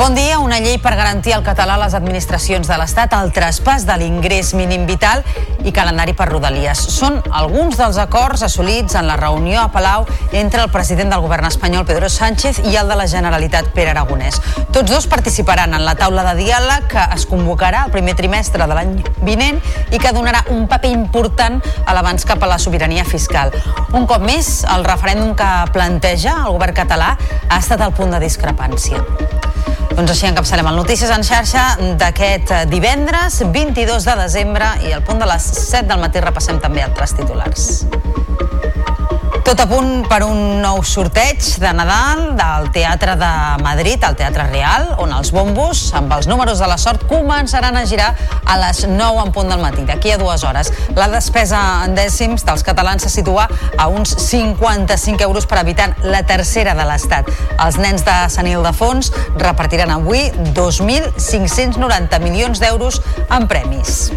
Bon dia. Una llei per garantir el català a les administracions de l'Estat, el traspàs de l'ingrés mínim vital i calendari per rodalies. Són alguns dels acords assolits en la reunió a Palau entre el president del govern espanyol, Pedro Sánchez, i el de la Generalitat, Pere Aragonès. Tots dos participaran en la taula de diàleg que es convocarà el primer trimestre de l'any vinent i que donarà un paper important a l'abans cap a la sobirania fiscal. Un cop més, el referèndum que planteja el govern català ha estat el punt de discrepància. Doncs així encapçalem el Notícies en xarxa d'aquest divendres 22 de desembre i al punt de les 7 del matí repassem també altres titulars. Tot a punt per un nou sorteig de Nadal del Teatre de Madrid, al Teatre Real, on els bombos, amb els números de la sort, començaran a girar a les 9 en punt del matí, d'aquí a dues hores. La despesa en dècims dels catalans se situa a uns 55 euros per habitant, la tercera de l'Estat. Els nens de Sant Ildefons repartiran avui 2.590 milions d'euros en premis.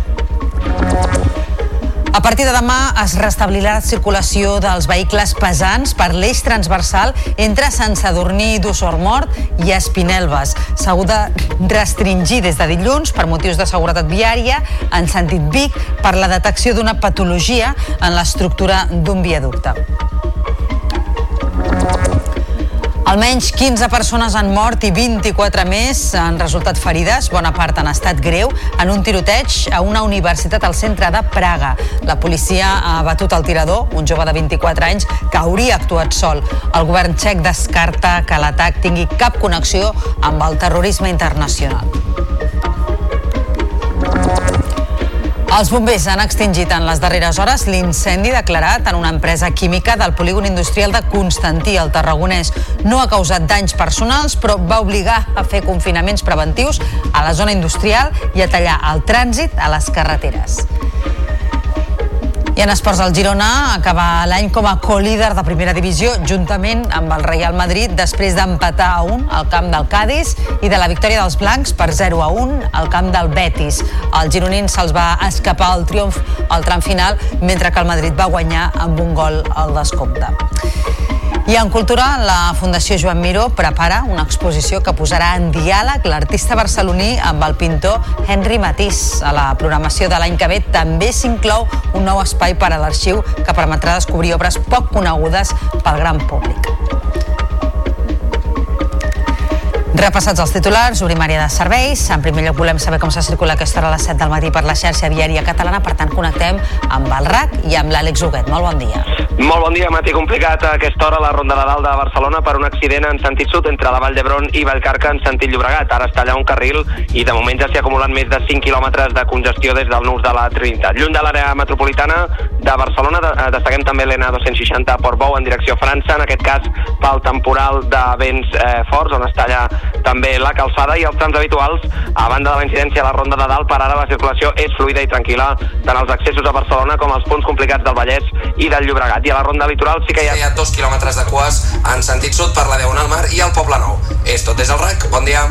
A partir de demà es restablirà la circulació dels vehicles pesants per l'eix transversal entre Sant Sadurní d'Ossormort i Espinelves. S'ha de restringir des de dilluns per motius de seguretat viària en sentit Vic per la detecció d'una patologia en l'estructura d'un viaducte. Almenys 15 persones han mort i 24 més han resultat ferides, bona part han estat greu, en un tiroteig a una universitat al centre de Praga. La policia ha batut el tirador, un jove de 24 anys, que hauria actuat sol. El govern txec descarta que l'atac tingui cap connexió amb el terrorisme internacional. Els bombers han extingit en les darreres hores l'incendi declarat en una empresa química del polígon industrial de Constantí, al Tarragonès. No ha causat danys personals, però va obligar a fer confinaments preventius a la zona industrial i a tallar el trànsit a les carreteres. I en esports, el Girona acaba l'any com a co-líder de primera divisió juntament amb el Real Madrid després d'empatar a 1 al camp del Cádiz i de la victòria dels blancs per 0 a 1 al camp del Betis. El gironín se'ls va escapar el triomf al tram final mentre que el Madrid va guanyar amb un gol al descompte. I en cultura, la Fundació Joan Miró prepara una exposició que posarà en diàleg l'artista barceloní amb el pintor Henry Matís. A la programació de l'any que ve també s'inclou un nou espai per a l'arxiu que permetrà descobrir obres poc conegudes pel gran públic. Repassats els titulars, obrim àrea de serveis. En primer lloc volem saber com se circula aquesta hora a les 7 del matí per la xarxa viària catalana. Per tant, connectem amb el RAC i amb l'Àlex Huguet. Molt bon dia. Molt bon dia, matí complicat a aquesta hora a la Ronda de Dalt de Barcelona per un accident en sentit sud entre la Vall d'Hebron i Vallcarca en sentit Llobregat. Ara està allà un carril i de moment ja s'hi acumulen més de 5 quilòmetres de congestió des del nus de la Trinitat. Lluny de l'àrea metropolitana de Barcelona eh, destaquem també l'N260 a Portbou en direcció a França, en aquest cas pel temporal de vents eh, forts, on està allà també la calçada i els trams habituals a banda de la incidència a la Ronda de Dalt per ara la circulació és fluida i tranquil·la tant als accessos a Barcelona com als punts complicats del Vallès i del Llobregat i a la Ronda Litoral sí que hi ha... Hi ha dos quilòmetres de cues en sentit sud per la Diagonal Mar i el Poble Nou. És tot des del RAC, bon dia.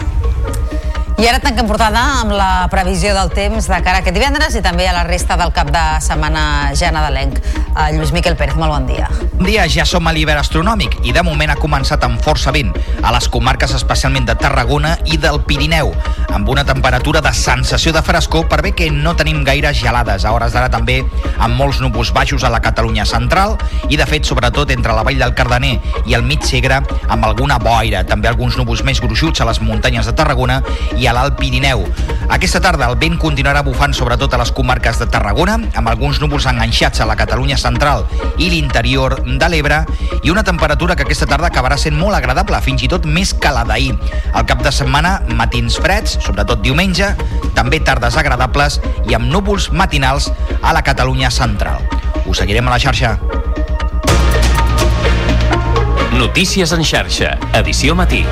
I ara tanquem portada amb la previsió del temps de cara a aquest divendres i també a la resta del cap de setmana ja nadalenc. Uh, Lluís Miquel Pérez, molt bon dia. Bon dia, ja som a l'hivern astronòmic i de moment ha començat amb força vent a les comarques especialment de Tarragona i del Pirineu, amb una temperatura de sensació de frescor per bé que no tenim gaires gelades, a hores d'ara també amb molts núvols baixos a la Catalunya central i de fet sobretot entre la vall del Cardener i el mig Segre amb alguna boira, també alguns núvols més gruixuts a les muntanyes de Tarragona i a l'Alt Pirineu. Aquesta tarda el vent continuarà bufant sobretot a les comarques de Tarragona, amb alguns núvols enganxats a la Catalunya central i l'interior de l'Ebre, i una temperatura que aquesta tarda acabarà sent molt agradable, fins i tot més que la d'ahir. Al cap de setmana, matins freds, sobretot diumenge, també tardes agradables i amb núvols matinals a la Catalunya central. Us seguirem a la xarxa. Notícies en xarxa, edició matí.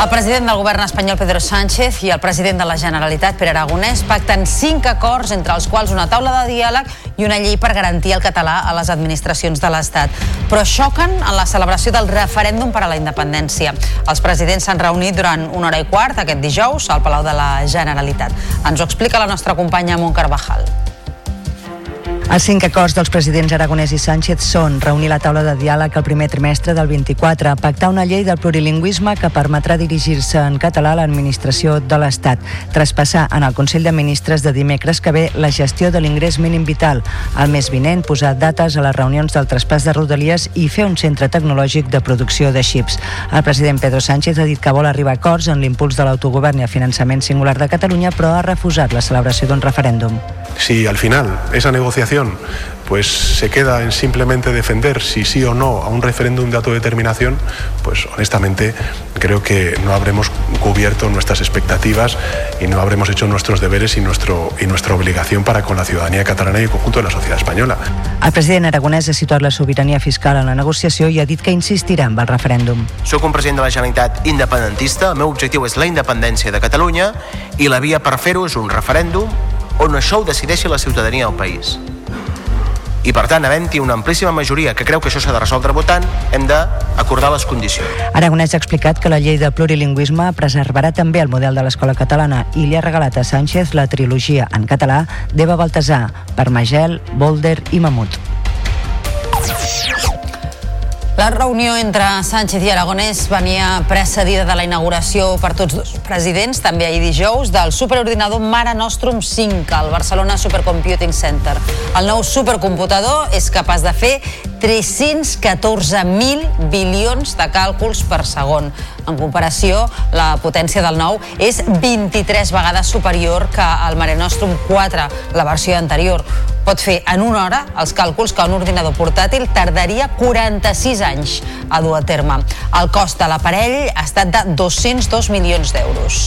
El president del govern espanyol, Pedro Sánchez, i el president de la Generalitat, Pere Aragonès, pacten cinc acords, entre els quals una taula de diàleg i una llei per garantir el català a les administracions de l'Estat. Però xoquen en la celebració del referèndum per a la independència. Els presidents s'han reunit durant una hora i quart aquest dijous al Palau de la Generalitat. Ens ho explica la nostra companya Montcarvajal. Els cinc acords dels presidents Aragonès i Sánchez són reunir la taula de diàleg el primer trimestre del 24, pactar una llei del plurilingüisme que permetrà dirigir-se en català a l'administració de l'Estat, traspassar en el Consell de Ministres de dimecres que ve la gestió de l'ingrés mínim vital, el mes vinent posar dates a les reunions del traspàs de Rodalies i fer un centre tecnològic de producció de xips. El president Pedro Sánchez ha dit que vol arribar a acords en l'impuls de l'autogovern i el finançament singular de Catalunya, però ha refusat la celebració d'un referèndum. Si al final esa negociación pues se queda en simplemente defender si sí o no a un referéndum de autodeterminación, pues honestamente creo que no habremos cubierto nuestras expectativas y no habremos hecho nuestros deberes y, nuestro, y nuestra obligación para con la ciudadanía catalana y el conjunto de la sociedad española. El president aragonès ha situat la sobirania fiscal en la negociació i ha dit que insistirà amb el referèndum. Soc un president de la Generalitat independentista, el meu objectiu és la independència de Catalunya i la via per fer-ho és un referèndum on això ho decideixi la ciutadania del país i per tant, havent-hi una amplíssima majoria que creu que això s'ha de resoldre votant, hem d'acordar les condicions. Aragonès ha explicat que la llei de plurilingüisme preservarà també el model de l'escola catalana i li ha regalat a Sánchez la trilogia en català d'Eva Baltasar, Permagel, Boulder i Mamut. La reunió entre Sánchez i Aragonès venia precedida de la inauguració per tots dos presidents, també ahir dijous, del superordinador Mare Nostrum 5 al Barcelona Supercomputing Center. El nou supercomputador és capaç de fer 314.000 bilions de càlculs per segon. En comparació, la potència del nou és 23 vegades superior que al Mare Nostrum 4, la versió anterior. Pot fer en una hora els càlculs que un ordinador portàtil tardaria 46 anys a dur a terme. El cost de l'aparell ha estat de 202 milions d'euros.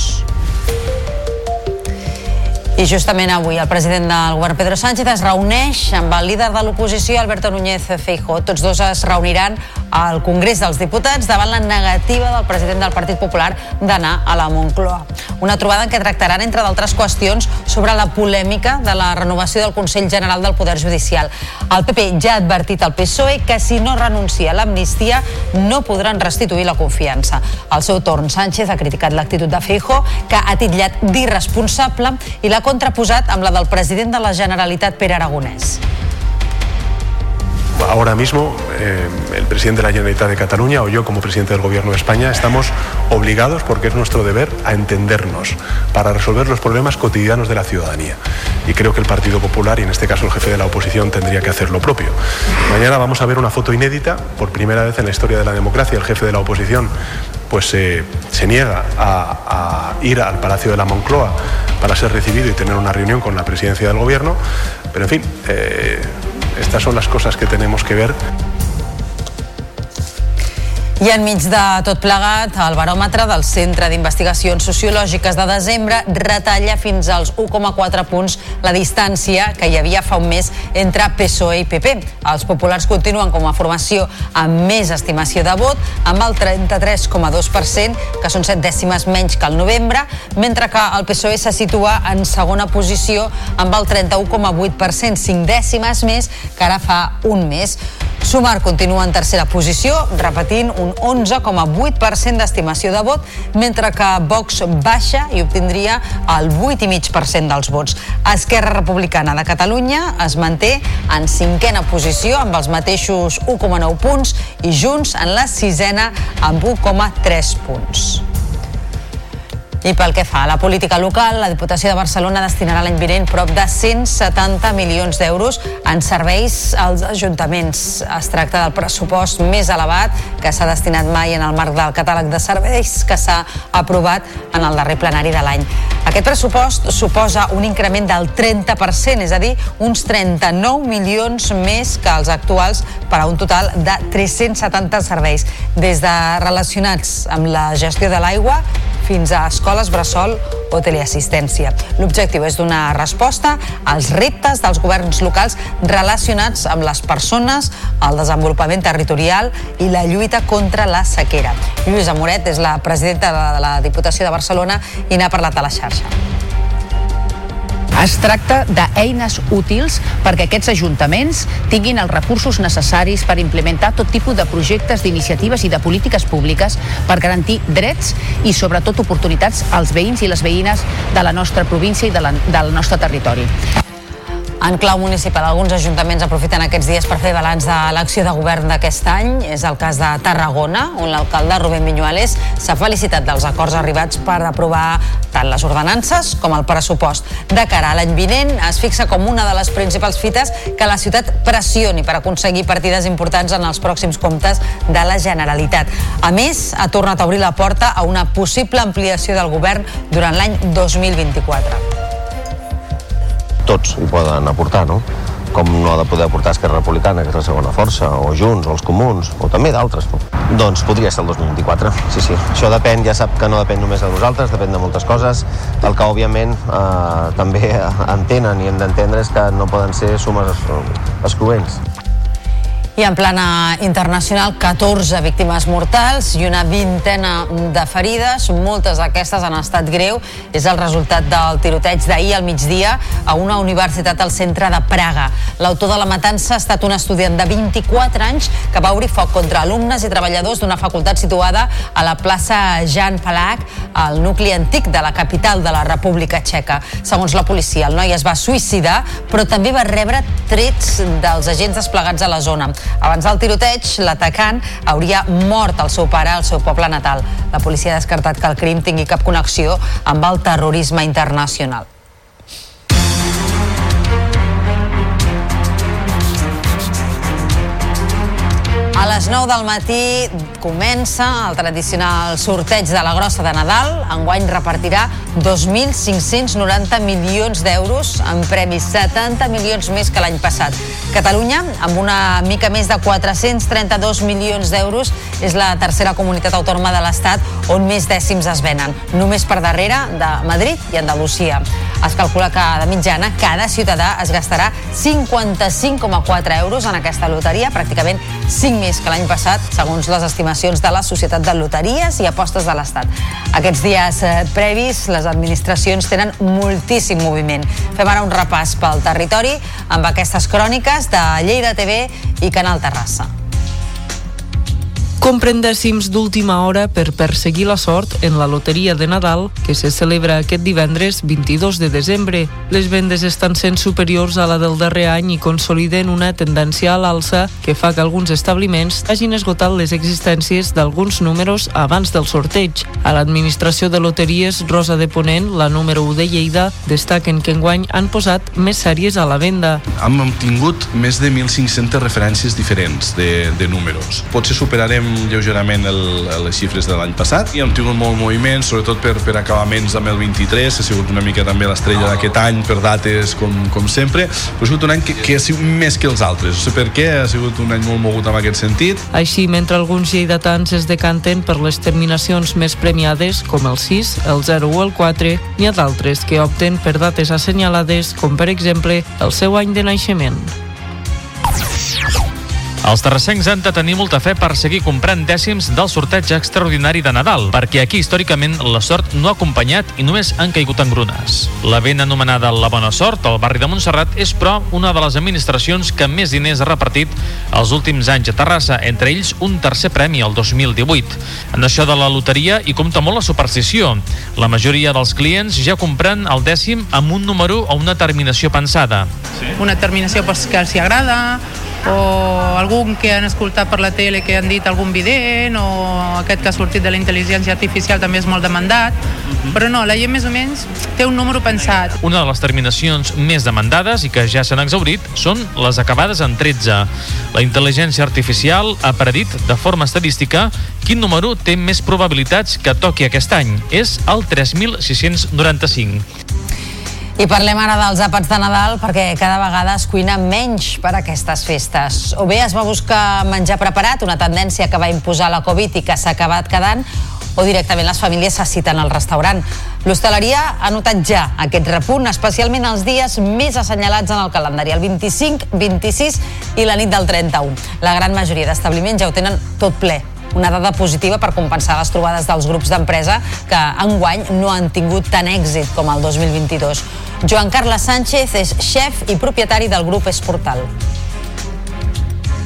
I justament avui el president del govern Pedro Sánchez es reuneix amb el líder de l'oposició Alberto Núñez Feijóo. Tots dos es reuniran al Congrés dels Diputats davant la negativa del president del Partit Popular d'anar a la Moncloa. Una trobada en què tractaran, entre d'altres qüestions, sobre la polèmica de la renovació del Consell General del Poder Judicial. El PP ja ha advertit al PSOE que si no renuncia a l'amnistia no podran restituir la confiança. Al seu torn, Sánchez ha criticat l'actitud de Feijóo, que ha titllat d'irresponsable i contraposat amb la del president de la Generalitat, Pere Aragonès. Ahora mismo eh, el presidente de la Generalitat de Cataluña o yo como presidente del Gobierno de España estamos obligados, porque es nuestro deber, a entendernos para resolver los problemas cotidianos de la ciudadanía. Y creo que el Partido Popular, y en este caso el jefe de la oposición, tendría que hacer lo propio. Mañana vamos a ver una foto inédita, por primera vez en la historia de la democracia, el jefe de la oposición pues eh, se niega a, ir al Palacio de la Moncloa para ser recibido y tener una reunión con la presidencia del gobierno, pero en fin, eh, estas son las cosas que tenemos que ver. I enmig de tot plegat, el baròmetre del Centre d'Investigacions Sociològiques de desembre retalla fins als 1,4 punts la distància que hi havia fa un mes entre PSOE i PP. Els populars continuen com a formació amb més estimació de vot, amb el 33,2%, que són 7 dècimes menys que el novembre, mentre que el PSOE se situa en segona posició amb el 31,8%, 5 dècimes més que ara fa un mes. Sumar continua en tercera posició, repetint un 11,8% d'estimació de vot, mentre que Vox baixa i obtindria el 8,5% dels vots. Esquerra Republicana de Catalunya es manté en cinquena posició amb els mateixos 1,9 punts i Junts en la sisena amb 1,3 punts. I pel que fa a la política local, la Diputació de Barcelona destinarà l'any vinent prop de 170 milions d'euros en serveis als ajuntaments. Es tracta del pressupost més elevat que s'ha destinat mai en el marc del catàleg de serveis que s'ha aprovat en el darrer plenari de l'any. Aquest pressupost suposa un increment del 30%, és a dir, uns 39 milions més que els actuals per a un total de 370 serveis, des de relacionats amb la gestió de l'aigua fins a escoles bressol o teleassistència. L'objectiu és donar resposta als reptes dels governs locals relacionats amb les persones, el desenvolupament territorial i la lluita contra la sequera. Lluïsa Moret és la presidenta de la Diputació de Barcelona i n'ha parlat a la xarxa. Es tracta d'eines útils perquè aquests ajuntaments tinguin els recursos necessaris per implementar tot tipus de projectes, d'iniciatives i de polítiques públiques per garantir drets i sobretot oportunitats als veïns i les veïnes de la nostra província i de la, del nostre territori. En clau municipal, alguns ajuntaments aprofiten aquests dies per fer balanç de l'acció de govern d'aquest any. És el cas de Tarragona, on l'alcalde Rubén Viñuales s'ha felicitat dels acords arribats per aprovar tant les ordenances com el pressupost. De cara a l'any vinent, es fixa com una de les principals fites que la ciutat pressioni per aconseguir partides importants en els pròxims comptes de la Generalitat. A més, ha tornat a obrir la porta a una possible ampliació del govern durant l'any 2024 tots hi poden aportar, no? com no ha de poder aportar Esquerra Republicana, que és la segona força, o Junts, o els Comuns, o també d'altres. No? Doncs podria ser el 2024, sí, sí. Això depèn, ja sap que no depèn només de nosaltres, depèn de moltes coses. El que, òbviament, eh, també entenen i hem d'entendre és que no poden ser sumes excloents. I en plana internacional, 14 víctimes mortals i una vintena de ferides. Moltes d'aquestes han estat greu. És el resultat del tiroteig d'ahir al migdia a una universitat al centre de Praga. L'autor de la matança ha estat un estudiant de 24 anys que va obrir foc contra alumnes i treballadors d'una facultat situada a la plaça Jan Palach, al nucli antic de la capital de la República Txeca. Segons la policia, el noi es va suïcidar, però també va rebre trets dels agents desplegats a la zona. Abans del tiroteig, l'atacant hauria mort el seu pare al seu poble natal. La policia ha descartat que el crim tingui cap connexió amb el terrorisme internacional. A les 9 del matí comença el tradicional sorteig de la grossa de Nadal. Enguany repartirà 2.590 milions d'euros en premis, 70 milions més que l'any passat. Catalunya, amb una mica més de 432 milions d'euros, és la tercera comunitat autònoma de l'Estat on més dècims es venen, només per darrere de Madrid i Andalusia. Es calcula que, de mitjana, cada ciutadà es gastarà 55,4 euros en aquesta loteria, pràcticament 5 més que l'any passat, segons les estimacions de la Societat de Loteries i Apostes de l'Estat. Aquests dies eh, previs, les administracions tenen moltíssim moviment. Fem ara un repàs pel territori amb aquestes cròniques de Lleida TV i Canal Terrassa. Compren dècims d'última hora per perseguir la sort en la loteria de Nadal que se celebra aquest divendres 22 de desembre. Les vendes estan sent superiors a la del darrer any i consoliden una tendència a l'alça que fa que alguns establiments hagin esgotat les existències d'alguns números abans del sorteig. A l'administració de loteries Rosa de Ponent, la número 1 de Lleida, destaquen que enguany han posat més sèries a la venda. Hem obtingut més de 1.500 referències diferents de, de números. Potser superarem lleugerament el, les xifres de l'any passat i hem tingut molt moviment, sobretot per, per acabaments amb el 23, ha sigut una mica també l'estrella d'aquest any per dates com, com sempre, però ha sigut un any que, que ha sigut més que els altres, no sé per què, ha sigut un any molt mogut en aquest sentit. Així, mentre alguns lleidatans es decanten per les terminacions més premiades, com el 6, el 0 o el 4, n'hi ha d'altres que opten per dates assenyalades, com per exemple el seu any de naixement. Els terrassencs han de tenir molta fe per seguir comprant dècims del sorteig extraordinari de Nadal, perquè aquí històricament la sort no ha acompanyat i només han caigut en grunes. La ben anomenada La Bona Sort, al barri de Montserrat, és però una de les administracions que més diners ha repartit els últims anys a Terrassa, entre ells un tercer premi el 2018. En això de la loteria hi compta molt la superstició. La majoria dels clients ja compren el dècim amb un número o una terminació pensada. Sí. Una terminació que els agrada, o algun que han escoltat per la tele que han dit algun vident o aquest que ha sortit de la intel·ligència artificial també és molt demandat. Uh -huh. però no, la gent més o menys té un número pensat. Una de les terminacions més demandades i que ja s'han exaurit són les acabades en 13 La intel·ligència artificial ha predit de forma estadística quin número té més probabilitats que toqui aquest any. És el 3695 i parlem ara dels àpats de Nadal perquè cada vegada es cuina menys per aquestes festes. O bé es va buscar menjar preparat, una tendència que va imposar la Covid i que s'ha acabat quedant, o directament les famílies se citen al restaurant. L'hostaleria ha notat ja aquest repunt, especialment els dies més assenyalats en el calendari, el 25, 26 i la nit del 31. La gran majoria d'establiments ja ho tenen tot ple, una dada positiva per compensar les trobades dels grups d'empresa que enguany no han tingut tant èxit com el 2022. Joan Carles Sánchez és xef i propietari del grup Esportal.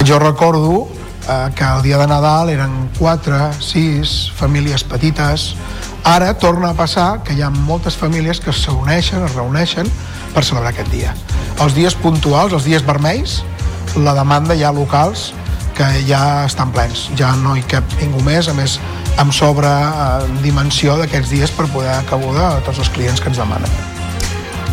Jo recordo eh, que el dia de Nadal eren 4, 6 famílies petites. Ara torna a passar que hi ha moltes famílies que s'uneixen, es reuneixen per celebrar aquest dia. Els dies puntuals, els dies vermells, la demanda hi ha locals que ja estan plens, ja no hi cap ningú més, a més amb sobre eh, dimensió d'aquests dies per poder cabuda a tots els clients que ens demanen.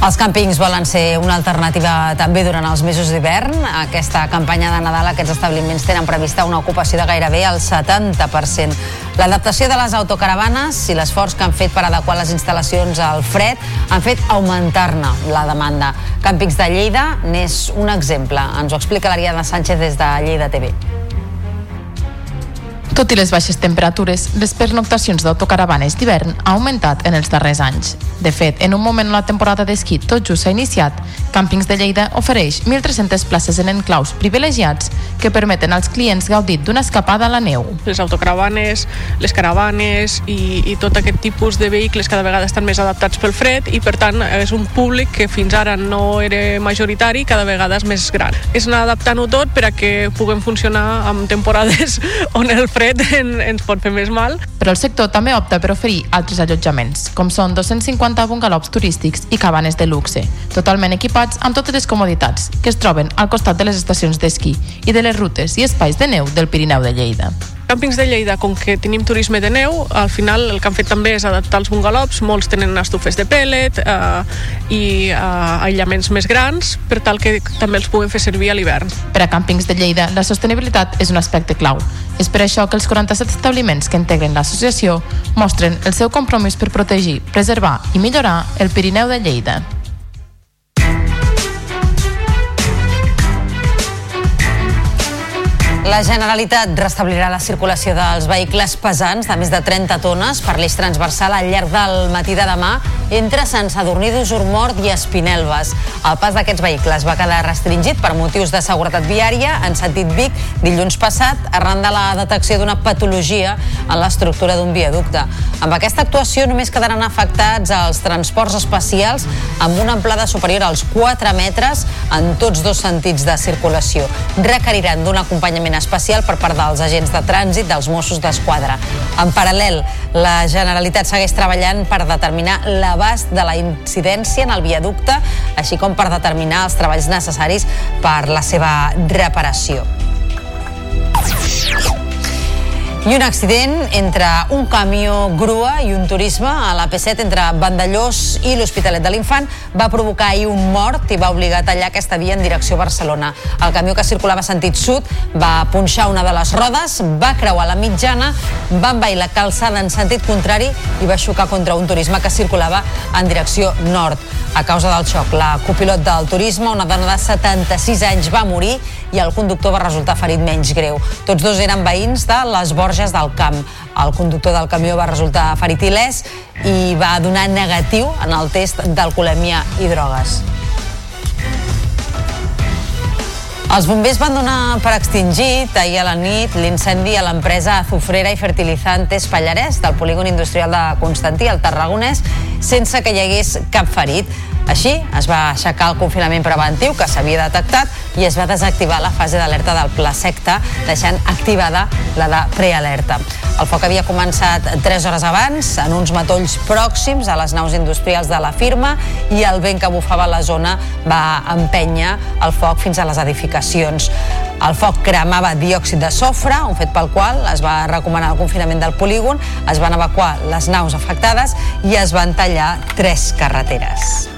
Els càmpings volen ser una alternativa també durant els mesos d'hivern. Aquesta campanya de Nadal, aquests establiments tenen prevista una ocupació de gairebé el 70%. L'adaptació de les autocaravanes i l'esforç que han fet per adequar les instal·lacions al fred han fet augmentar-ne la demanda. Càmpings de Lleida n'és un exemple. Ens ho explica l'Ariadna Sánchez des de Lleida TV. Tot i les baixes temperatures, les pernoctacions d'autocaravanes d'hivern ha augmentat en els darrers anys. De fet, en un moment on la temporada d'esquí tot just s'ha iniciat, Càmpings de Lleida ofereix 1.300 places en enclaus privilegiats que permeten als clients gaudir d'una escapada a la neu. Les autocaravanes, les caravanes i, i tot aquest tipus de vehicles cada vegada estan més adaptats pel fred i per tant és un públic que fins ara no era majoritari cada vegada és més gran. És anar adaptant-ho tot per a que puguem funcionar en temporades on el fred en, ens pot fer més mal. Però el sector també opta per oferir altres allotjaments, com són 250 bungalows turístics i cabanes de luxe, totalment equipats amb totes les comoditats que es troben al costat de les estacions d'esquí i de les rutes i espais de neu del Pirineu de Lleida. Càmpings de Lleida, com que tenim turisme de neu, al final el que han fet també és adaptar els bungalows, molts tenen estufes de pellet eh, i eh, aïllaments més grans per tal que també els puguem fer servir a l'hivern. Per a Càmpings de Lleida, la sostenibilitat és un aspecte clau. És per això que els 47 establiments que integren l'associació mostren el seu compromís per protegir, preservar i millorar el Pirineu de Lleida. La Generalitat restablirà la circulació dels vehicles pesants de més de 30 tones per l'eix transversal al llarg del matí de demà entre Sant Sadurní d'Usurmort i Espinelves. El pas d'aquests vehicles va quedar restringit per motius de seguretat viària en sentit Vic dilluns passat arran de la detecció d'una patologia en l'estructura d'un viaducte. Amb aquesta actuació només quedaran afectats els transports especials amb una amplada superior als 4 metres en tots dos sentits de circulació. Requeriran d'un acompanyament tractament especial per part dels agents de trànsit dels Mossos d'Esquadra. En paral·lel, la Generalitat segueix treballant per determinar l'abast de la incidència en el viaducte, així com per determinar els treballs necessaris per la seva reparació. I un accident entre un camió grua i un turisme a la P7 entre Vandellós i l'Hospitalet de l'Infant va provocar ahir un mort i va obligar a tallar aquesta via en direcció Barcelona. El camió que circulava sentit sud va punxar una de les rodes, va creuar la mitjana, va envair la calçada en sentit contrari i va xocar contra un turisme que circulava en direcció nord. A causa del xoc, la copilot del turisme, una dona de 76 anys, va morir i el conductor va resultar ferit menys greu. Tots dos eren veïns de les Borges del Camp. El conductor del camió va resultar ferit il·lès i va donar negatiu en el test d'alcoholèmia i drogues. Els bombers van donar per extingit ahir a la nit l'incendi a l'empresa Azufrera i Fertilizantes Pallarès del polígon industrial de Constantí, al Tarragonès, sense que hi hagués cap ferit. Així, es va aixecar el confinament preventiu que s'havia detectat i es va desactivar la fase d'alerta del pla secta, deixant activada la de prealerta. El foc havia començat 3 hores abans, en uns matolls pròxims a les naus industrials de la firma i el vent que bufava la zona va empènyer el foc fins a les edificacions. El foc cremava diòxid de sofre, un fet pel qual es va recomanar el confinament del polígon, es van evacuar les naus afectades i es van tallar tres carreteres.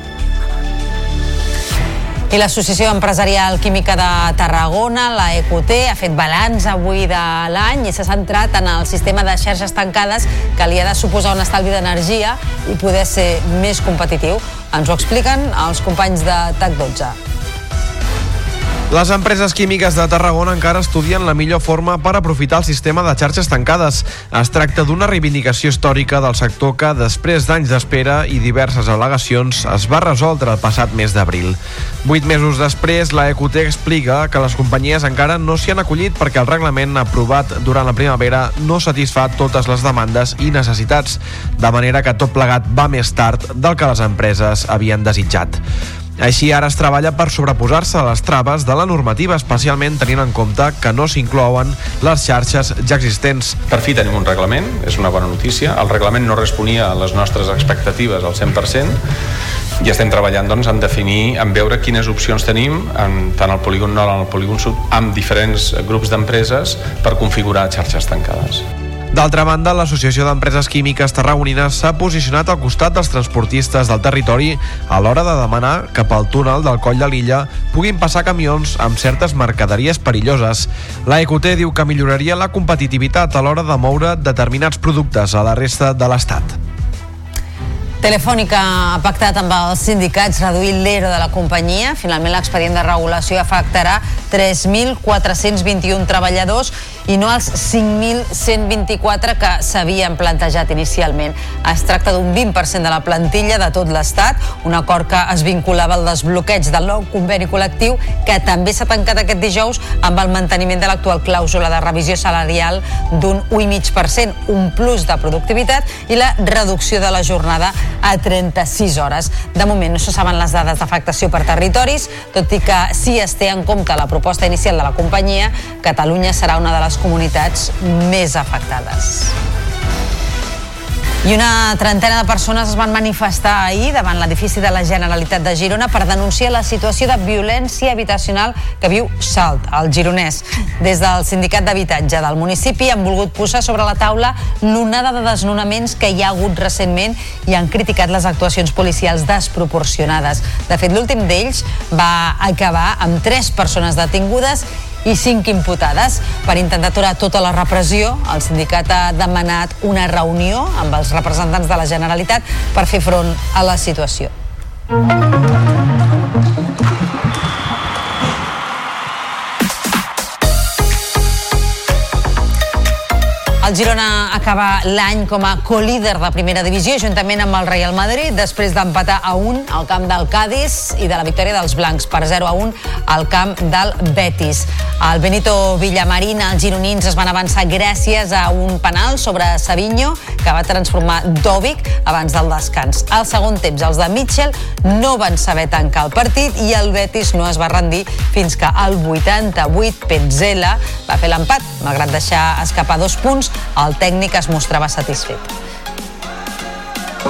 I l'Associació Empresarial Química de Tarragona, la EQT, ha fet balanç avui de l'any i s'ha centrat en el sistema de xarxes tancades que li ha de suposar un estalvi d'energia i poder ser més competitiu. Ens ho expliquen els companys de TAC12. Les empreses químiques de Tarragona encara estudien la millor forma per aprofitar el sistema de xarxes tancades. Es tracta d'una reivindicació històrica del sector que, després d'anys d'espera i diverses al·legacions, es va resoldre el passat mes d'abril. Vuit mesos després, la EQT explica que les companyies encara no s'hi han acollit perquè el reglament aprovat durant la primavera no satisfà totes les demandes i necessitats, de manera que tot plegat va més tard del que les empreses havien desitjat. Així, ara es treballa per sobreposar-se a les traves de la normativa, especialment tenint en compte que no s'inclouen les xarxes ja existents. Per fi tenim un reglament, és una bona notícia. El reglament no responia a les nostres expectatives al 100% i estem treballant doncs, en definir, en veure quines opcions tenim en, tant al polígon nord com al polígon sud amb diferents grups d'empreses per configurar xarxes tancades. D'altra banda, l'Associació d'Empreses Químiques Tarragonines s'ha posicionat al costat dels transportistes del territori a l'hora de demanar que pel túnel del Coll de l'Illa puguin passar camions amb certes mercaderies perilloses. La EQT diu que milloraria la competitivitat a l'hora de moure determinats productes a la resta de l'Estat. Telefònica ha pactat amb els sindicats reduir l'ERO de la companyia. Finalment l'expedient de regulació afectarà 3.421 treballadors i no els 5.124 que s'havien plantejat inicialment. Es tracta d'un 20% de la plantilla de tot l'Estat, un acord que es vinculava al desbloqueig del nou conveni col·lectiu que també s'ha tancat aquest dijous amb el manteniment de l'actual clàusula de revisió salarial d'un 1,5%, un plus de productivitat i la reducció de la jornada a 36 hores. De moment no se saben les dades d'afectació per territoris, tot i que si es té en compte la proposta inicial de la companyia, Catalunya serà una de les comunitats més afectades. I una trentena de persones es van manifestar ahir davant l'edifici de la Generalitat de Girona per denunciar la situació de violència habitacional que viu Salt, el gironès. Des del sindicat d'habitatge del municipi han volgut posar sobre la taula l'onada de desnonaments que hi ha hagut recentment i han criticat les actuacions policials desproporcionades. De fet, l'últim d'ells va acabar amb tres persones detingudes i cinc imputades. Per intentar aturar tota la repressió, el sindicat ha demanat una reunió amb els representants de la Generalitat per fer front a la situació. Girona acaba l'any com a co-líder de primera divisió juntament amb el Real Madrid després d'empatar a 1 al camp del Cádiz i de la victòria dels blancs per 0 a 1 al camp del Betis. El Benito Villamarín, els gironins es van avançar gràcies a un penal sobre Savinho que va transformar Dovic abans del descans. Al segon temps, els de Mitchell no van saber tancar el partit i el Betis no es va rendir fins que al 88 Petzela va fer l'empat, malgrat deixar escapar dos punts el técnic es mostrava satisfet.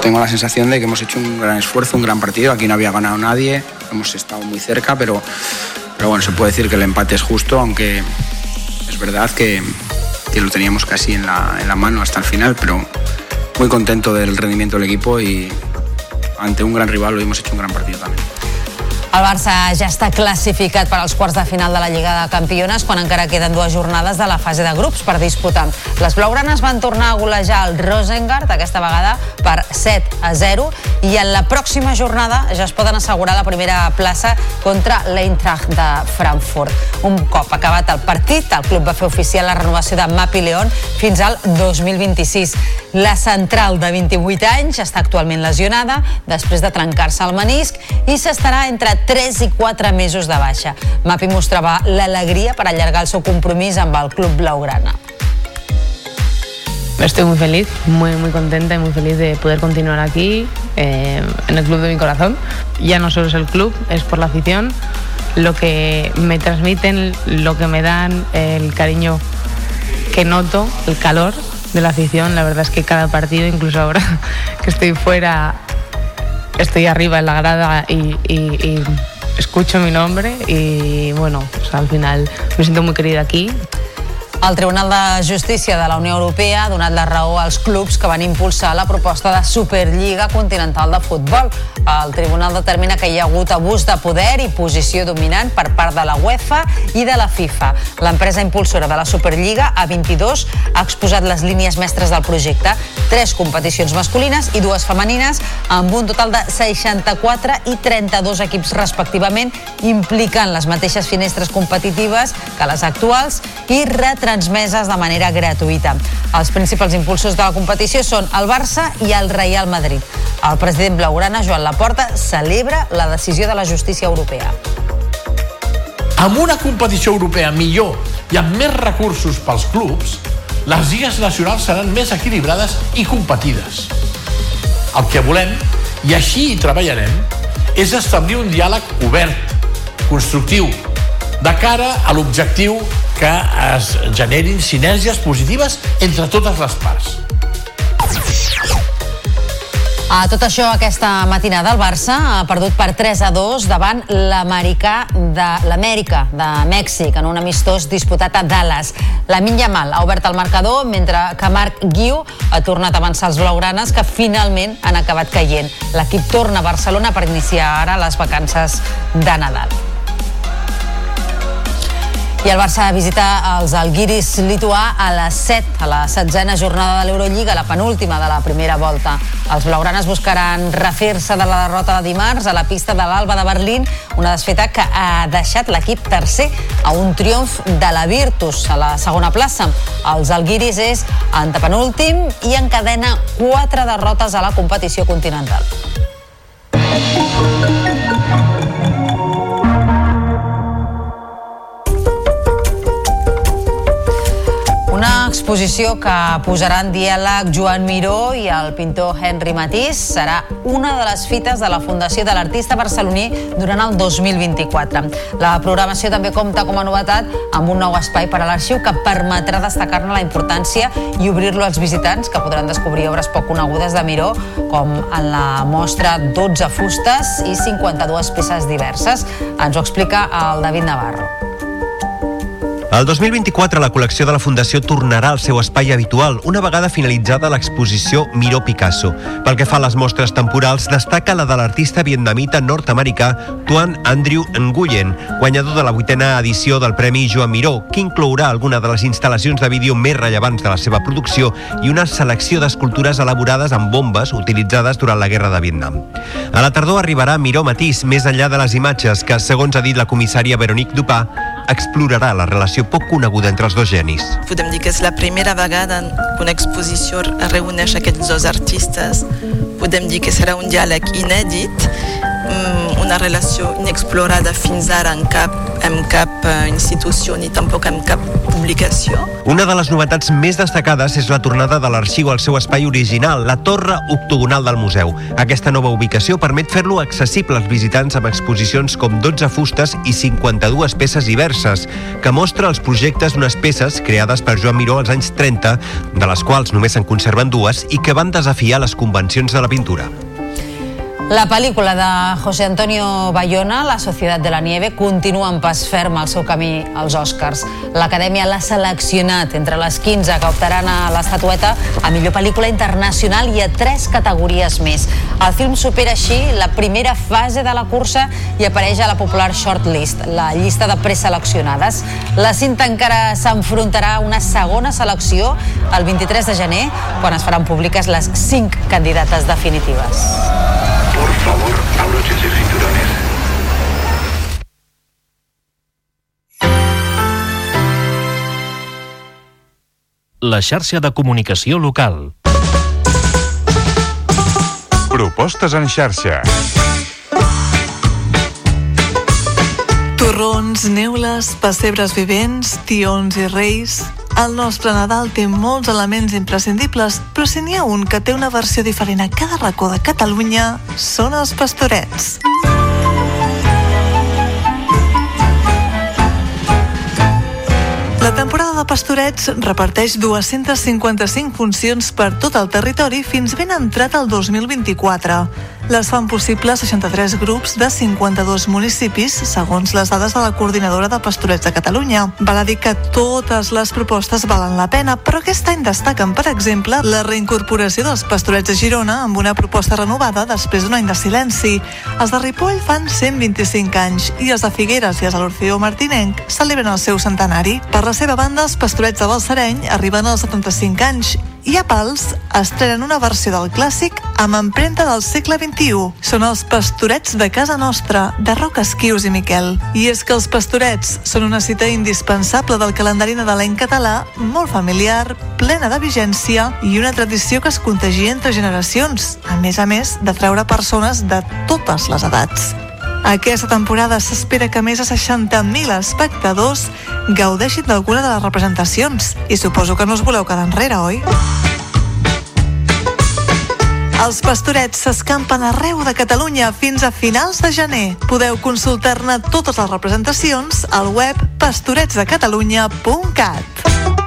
Tengo la sensación de que hemos hecho un gran esfuerzo, un gran partido. Aquí no había ganado nadie, hemos estado muy cerca, pero, pero bueno, se puede decir que el empate es justo, aunque es verdad que, que lo teníamos casi en la, en la mano hasta el final, pero muy contento del rendimiento del equipo y ante un gran rival hoy hemos hecho un gran partido también. El Barça ja està classificat per als quarts de final de la Lliga de Campiones quan encara queden dues jornades de la fase de grups per disputar. Les blaugranes van tornar a golejar el Rosengard, aquesta vegada per 7 a 0, i en la pròxima jornada ja es poden assegurar la primera plaça contra l'Eintracht de Frankfurt. Un cop acabat el partit, el club va fer oficial la renovació de Mapi León fins al 2026. La central de 28 anys està actualment lesionada després de trencar-se el menisc i s'estarà entre 3 i 4 mesos de baixa. Mapi mostrava l'alegria per allargar el seu compromís amb el club blaugrana. Estoy muy feliz, muy, muy contenta y muy feliz de poder continuar aquí, eh, en el club de mi corazón. Ya no solo es el club, es por la afición, lo que me transmiten, lo que me dan, el cariño que noto, el calor de la afición. La verdad es que cada partido, incluso ahora que estoy fuera, estoy arriba en la grada y, escucho mi nombre y bueno, pues al final me siento muy querida aquí. El Tribunal de Justícia de la Unió Europea ha donat la raó als clubs que van impulsar la proposta de Superliga Continental de Futbol. El tribunal determina que hi ha hagut abús de poder i posició dominant per part de la UEFA i de la FIFA. L'empresa impulsora de la Superliga, A22, ha exposat les línies mestres del projecte, tres competicions masculines i dues femenines, amb un total de 64 i 32 equips respectivament, implicant les mateixes finestres competitives que les actuals i retransmeses de manera gratuïta. Els principals impulsors de la competició són el Barça i el Real Madrid. El president blaugrana, Joan Laporta, celebra la decisió de la justícia europea. amb una competició europea millor i amb més recursos pels clubs, les lligues nacionals seran més equilibrades i competides. El que volem, i així hi treballarem, és establir un diàleg obert, constructiu, de cara a l'objectiu que es generin sinergies positives entre totes les parts. A tot això, aquesta matinada el Barça ha perdut per 3 a 2 davant l'americà de l'Amèrica de Mèxic en un amistós disputat a Dallas. La Yamal ha obert el marcador mentre que Marc Guiu ha tornat a avançar els blaugranes que finalment han acabat caient. L'equip torna a Barcelona per iniciar ara les vacances de Nadal. I el Barça visita els Alguiris lituà a les 7, a la setzena jornada de l'Eurolliga, la penúltima de la primera volta. Els blaugranes buscaran refer-se de la derrota de dimarts a la pista de l'Alba de Berlín, una desfeta que ha deixat l'equip tercer a un triomf de la Virtus a la segona plaça. Els Alguiris és antepenúltim i encadena quatre derrotes a la competició continental. Una exposició que posarà en diàleg Joan Miró i el pintor Henry Matís serà una de les fites de la Fundació de l'Artista Barceloní durant el 2024. La programació també compta com a novetat amb un nou espai per a l'arxiu que permetrà destacar-ne la importància i obrir-lo als visitants que podran descobrir obres poc conegudes de Miró com en la mostra 12 fustes i 52 peces diverses. Ens ho explica el David Navarro. El 2024 la col·lecció de la Fundació tornarà al seu espai habitual una vegada finalitzada l'exposició Miró Picasso. Pel que fa a les mostres temporals, destaca la de l'artista vietnamita nord-americà Tuan Andrew Nguyen, guanyador de la vuitena edició del Premi Joan Miró, que inclourà alguna de les instal·lacions de vídeo més rellevants de la seva producció i una selecció d'escultures elaborades amb bombes utilitzades durant la Guerra de Vietnam. A la tardor arribarà Miró Matís, més enllà de les imatges que, segons ha dit la comissària Veronique Dupà, explorarà la relació poc coneguda entre els dos genis. Podem dir que és la primera vegada que una exposició reuneix aquests dos artistes. Podem dir que serà un diàleg inèdit, una relació inexplorada fins ara en cap, en cap eh, institució ni tampoc en cap publicació. Una de les novetats més destacades és la tornada de l'arxiu al seu espai original, la torre octogonal del museu. Aquesta nova ubicació permet fer-lo accessible als visitants amb exposicions com 12 fustes i 52 peces diverses, que mostra els projectes d'unes peces creades per Joan Miró als anys 30, de les quals només se'n conserven dues i que van desafiar les convencions de la pintura. La pel·lícula de José Antonio Bayona, La Societat de la Nieve, continua en pas ferm al seu camí als Oscars. L'Acadèmia l'ha seleccionat entre les 15 que optaran a l'estatueta a millor pel·lícula internacional i a tres categories més. El film supera així la primera fase de la cursa i apareix a la popular shortlist, la llista de preseleccionades. La cinta encara s'enfrontarà a una segona selecció el 23 de gener, quan es faran públiques les cinc candidates definitives. Por favor, abróchense cinturones. La xarxa de comunicació local. Propostes en xarxa. Torrons, neules, pessebres vivents, tions i reis... El nostre Nadal té molts elements imprescindibles, però si n'hi ha un que té una versió diferent a cada racó de Catalunya, són els pastorets. La temporada de pastorets reparteix 255 funcions per tot el territori fins ben entrat el 2024. Les fan possible 63 grups de 52 municipis, segons les dades de la Coordinadora de Pastorets de Catalunya. Val a dir que totes les propostes valen la pena, però aquest any destaquen, per exemple, la reincorporació dels pastorets de Girona amb una proposta renovada després d'un any de silenci. Els de Ripoll fan 125 anys i els de Figueres i els de l'Orfeó Martinenc celebren el seu centenari. Per la seva banda, els pastorets de Balsareny arriben als 75 anys i a Pals estrenen una versió del clàssic amb empremta del segle XXI. Són els pastorets de casa nostra, de Roc Esquius i Miquel. I és que els pastorets són una cita indispensable del calendari nadalenc català, molt familiar, plena de vigència i una tradició que es contagia entre generacions, a més a més de treure persones de totes les edats. Aquesta temporada s'espera que més de 60.000 espectadors gaudeixin d'alguna de les representacions. I suposo que no us voleu quedar enrere, oi? Els pastorets s'escampen arreu de Catalunya fins a finals de gener. Podeu consultar-ne totes les representacions al web pastoretsdecatalunya.cat.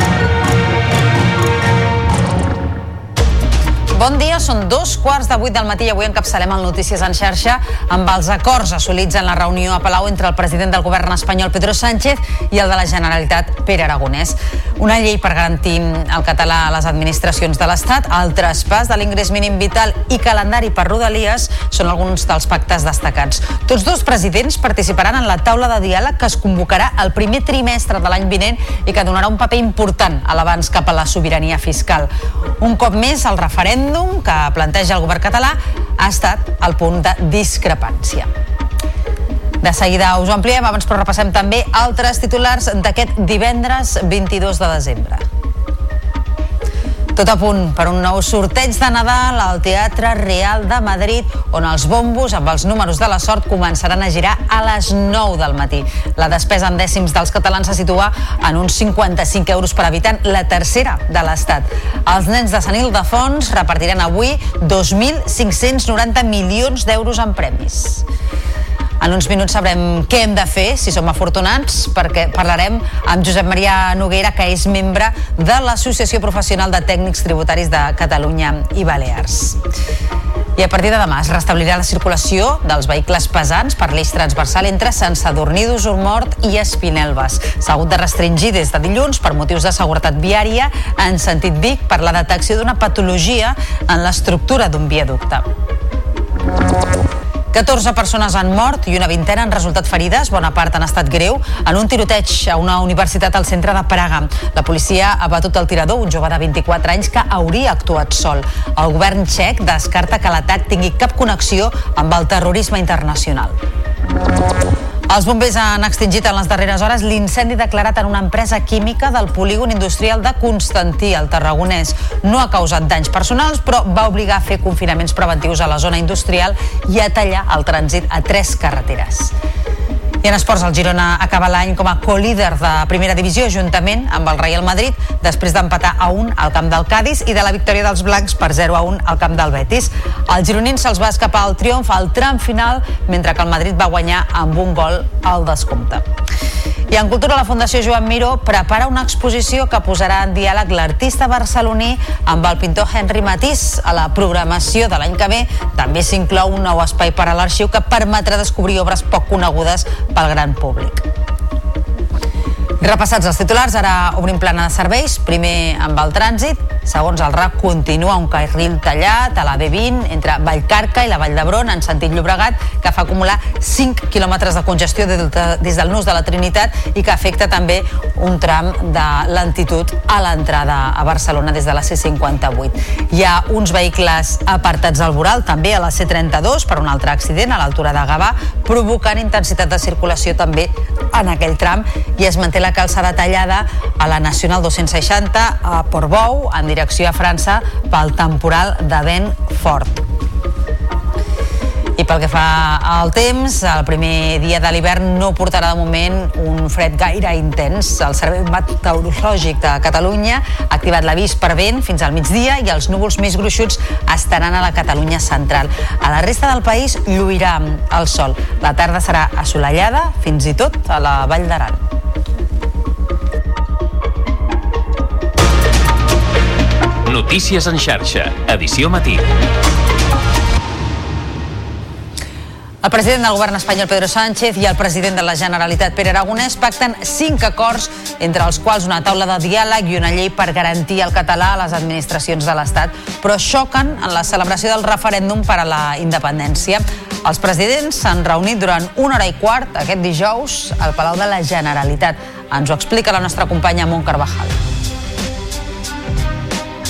Bon dia, són dos quarts de vuit del matí i avui encapçalem el Notícies en xarxa amb els acords assolits en la reunió a Palau entre el president del govern espanyol Pedro Sánchez i el de la Generalitat Pere Aragonès. Una llei per garantir el català a les administracions de l'Estat, el traspàs de l'ingrés mínim vital i calendari per rodalies són alguns dels pactes destacats. Tots dos presidents participaran en la taula de diàleg que es convocarà el primer trimestre de l'any vinent i que donarà un paper important a l'abans cap a la sobirania fiscal. Un cop més, el referèndum que planteja el govern català ha estat el punt de discrepància. De seguida us ho ampliem, abans però repassem també altres titulars d'aquest divendres 22 de desembre. Tot a punt per un nou sorteig de Nadal al Teatre Real de Madrid, on els bombos amb els números de la sort començaran a girar a les 9 del matí. La despesa en dècims dels catalans se situa en uns 55 euros per habitant, la tercera de l'Estat. Els nens de Sant Ildefons repartiran avui 2.590 milions d'euros en premis. En uns minuts sabrem què hem de fer, si som afortunats, perquè parlarem amb Josep Maria Noguera, que és membre de l'Associació Professional de Tècnics Tributaris de Catalunya i Balears. I a partir de demà es restablirà la circulació dels vehicles pesants per l'eix transversal entre Sant Sadurní d'Usormort i Espinelves. S'ha hagut de restringir des de dilluns per motius de seguretat viària en sentit Vic per la detecció d'una patologia en l'estructura d'un viaducte. 14 persones han mort i una vintena han resultat ferides, bona part han estat greu, en un tiroteig a una universitat al centre de Praga. La policia ha batut el tirador, un jove de 24 anys que hauria actuat sol. El govern txec descarta que l'atac tingui cap connexió amb el terrorisme internacional. Els bombers han extingit en les darreres hores l'incendi declarat en una empresa química del polígon industrial de Constantí, al Tarragonès. No ha causat danys personals, però va obligar a fer confinaments preventius a la zona industrial i a tallar el trànsit a tres carreteres. I en esports, el Girona acaba l'any com a co-líder de primera divisió juntament amb el Real Madrid després d'empatar a 1 al camp del Cádiz i de la victòria dels blancs per 0 a 1 al camp del Betis. El gironín se'ls va escapar el triomf al tram final mentre que el Madrid va guanyar amb un gol al descompte. I en cultura, la Fundació Joan Miró prepara una exposició que posarà en diàleg l'artista barceloní amb el pintor Henry Matís. A la programació de l'any que ve també s'inclou un nou espai per a l'arxiu que permetrà descobrir obres poc conegudes pel gran públic. Repassats els titulars, ara obrim plana de serveis, primer amb el trànsit. Segons el RAC, continua un carril tallat a la B20 entre Vallcarca i la Vall d'Hebron en sentit Llobregat, que fa acumular 5 quilòmetres de congestió des del nus de la Trinitat i que afecta també un tram de lentitud a l'entrada a Barcelona des de la C58. Hi ha uns vehicles apartats al voral, també a la C32 per un altre accident a l'altura de Gavà, provocant intensitat de circulació també en aquell tram i es manté la calçada tallada a la Nacional 260 a Portbou en direcció a França pel temporal de vent fort. I pel que fa al temps, el primer dia de l'hivern no portarà de moment un fred gaire intens. El Servei Meteorològic de Catalunya ha activat l'avís per vent fins al migdia i els núvols més gruixuts estaran a la Catalunya central. A la resta del país lluirà el sol. La tarda serà assolellada fins i tot a la Vall d'Aran. Notícies en xarxa, edició matí. El president del govern espanyol Pedro Sánchez i el president de la Generalitat Pere Aragonès pacten cinc acords, entre els quals una taula de diàleg i una llei per garantir el català a les administracions de l'Estat, però xoquen en la celebració del referèndum per a la independència. Els presidents s'han reunit durant una hora i quart aquest dijous al Palau de la Generalitat. Ens ho explica la nostra companya Mont Carvajal.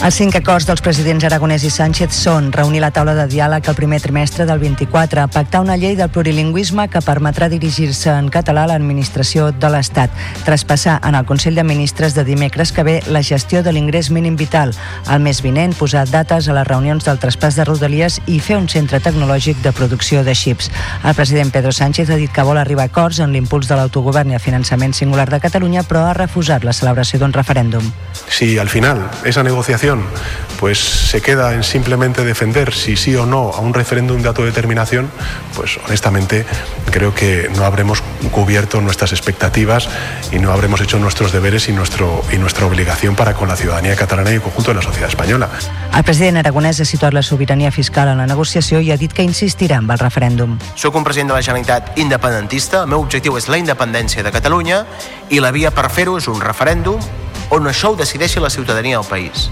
Els cinc acords dels presidents Aragonès i Sánchez són reunir la taula de diàleg el primer trimestre del 24, pactar una llei del plurilingüisme que permetrà dirigir-se en català a l'administració de l'Estat, traspassar en el Consell de Ministres de dimecres que ve la gestió de l'ingrés mínim vital, el mes vinent posar dates a les reunions del traspàs de Rodalies i fer un centre tecnològic de producció de xips. El president Pedro Sánchez ha dit que vol arribar a acords en l'impuls de l'autogovern i el finançament singular de Catalunya, però ha refusat la celebració d'un referèndum. Si al final esa negociación pues se queda en simplemente defender si sí o no a un referéndum de autodeterminación, pues honestamente creo que no habremos cubierto nuestras expectativas y no habremos hecho nuestros deberes y, nuestro, y nuestra obligación para con la ciudadanía catalana y el conjunto de la sociedad española. El president aragonès ha situat la sobirania fiscal en la negociació i ha dit que insistirà amb el referèndum. Soc un president de la Generalitat independentista, el meu objectiu és la independència de Catalunya i la via per fer-ho és un referèndum on això ho decideixi la ciutadania del país.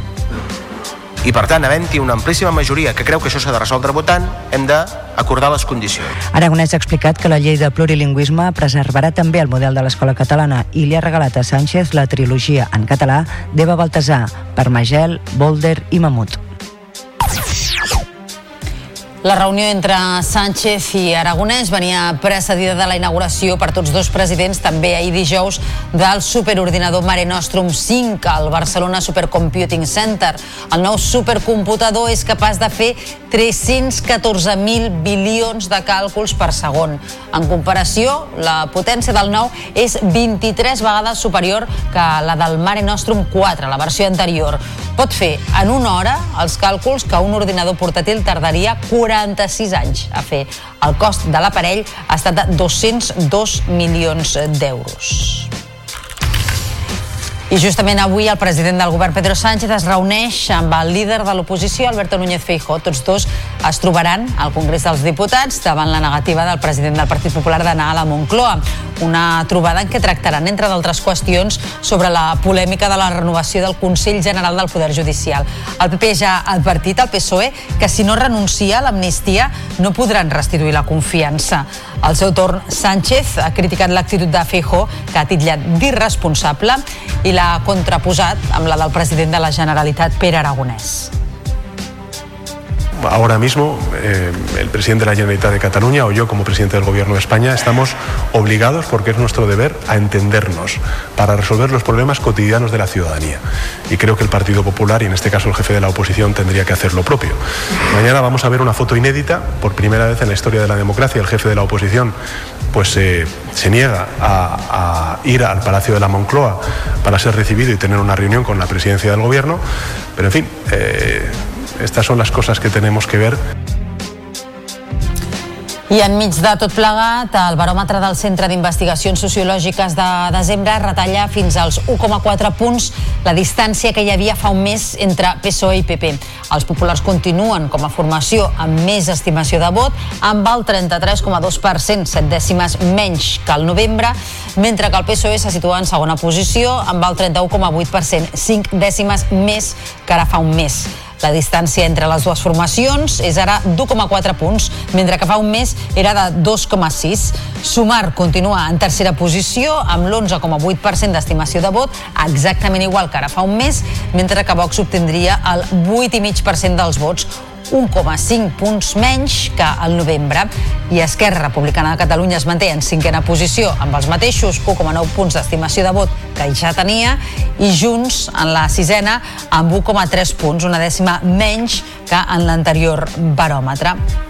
I per tant, havent-hi una amplíssima majoria que creu que això s'ha de resoldre votant, hem d'acordar les condicions. Aragonès ha explicat que la llei de plurilingüisme preservarà també el model de l'escola catalana i li ha regalat a Sánchez la trilogia en català d'Eva Baltasar, Parmagel, Boulder i Mamut. La reunió entre Sánchez i Aragonès venia precedida de la inauguració per tots dos presidents també ahir dijous del superordinador Mare Nostrum 5 al Barcelona Supercomputing Center. El nou supercomputador és capaç de fer 314.000 bilions de càlculs per segon. En comparació, la potència del nou és 23 vegades superior que la del Mare Nostrum 4, la versió anterior. Pot fer en una hora els càlculs que un ordinador portàtil tardaria 46 anys a fer. El cost de l'aparell ha estat de 202 milions d'euros. I justament avui el president del govern Pedro Sánchez es reuneix amb el líder de l'oposició, Alberto Núñez Feijóo. Tots dos es trobaran al Congrés dels Diputats davant la negativa del president del Partit Popular d'anar a la Moncloa. Una trobada en què tractaran, entre d'altres qüestions, sobre la polèmica de la renovació del Consell General del Poder Judicial. El PP ja ha advertit al PSOE que si no renuncia a l'amnistia no podran restituir la confiança. Al seu torn, Sánchez ha criticat l'actitud de Feijóo, que ha titllat d'irresponsable, i l'ha contraposat amb la del de la Generalitat, Pere Aragonès. Ahora mismo, eh, el presidente de la Generalitat de Cataluña o yo como presidente del Gobierno de España estamos obligados, porque es nuestro deber, a entendernos para resolver los problemas cotidianos de la ciudadanía. Y creo que el Partido Popular, y en este caso el jefe de la oposición, tendría que hacer lo propio. Mañana vamos a ver una foto inédita, por primera vez en la historia de la democracia, el jefe de la oposición pues eh, se niega a, ir al Palacio de la Moncloa para ser recibido y tener una reunión con la presidencia del gobierno, pero en fin, eh, estas son las cosas que tenemos que ver. I enmig de tot plegat, el baròmetre del Centre d'Investigacions Sociològiques de desembre retalla fins als 1,4 punts la distància que hi havia fa un mes entre PSOE i PP. Els populars continuen com a formació amb més estimació de vot, amb el 33,2%, 7 dècimes menys que el novembre, mentre que el PSOE se situa en segona posició amb el 31,8%, 5 dècimes més que ara fa un mes. La distància entre les dues formacions és ara d'1,4 punts, mentre que fa un mes era de 2,6. Sumar continua en tercera posició amb l'11,8% d'estimació de vot, exactament igual que ara fa un mes, mentre que Vox obtindria el 8,5% dels vots, 1,5 punts menys que al novembre i Esquerra Republicana de Catalunya es manté en cinquena posició amb els mateixos 1,9 punts d'estimació de vot que ja tenia i Junts en la sisena amb 1,3 punts, una dècima menys que en l'anterior baròmetre.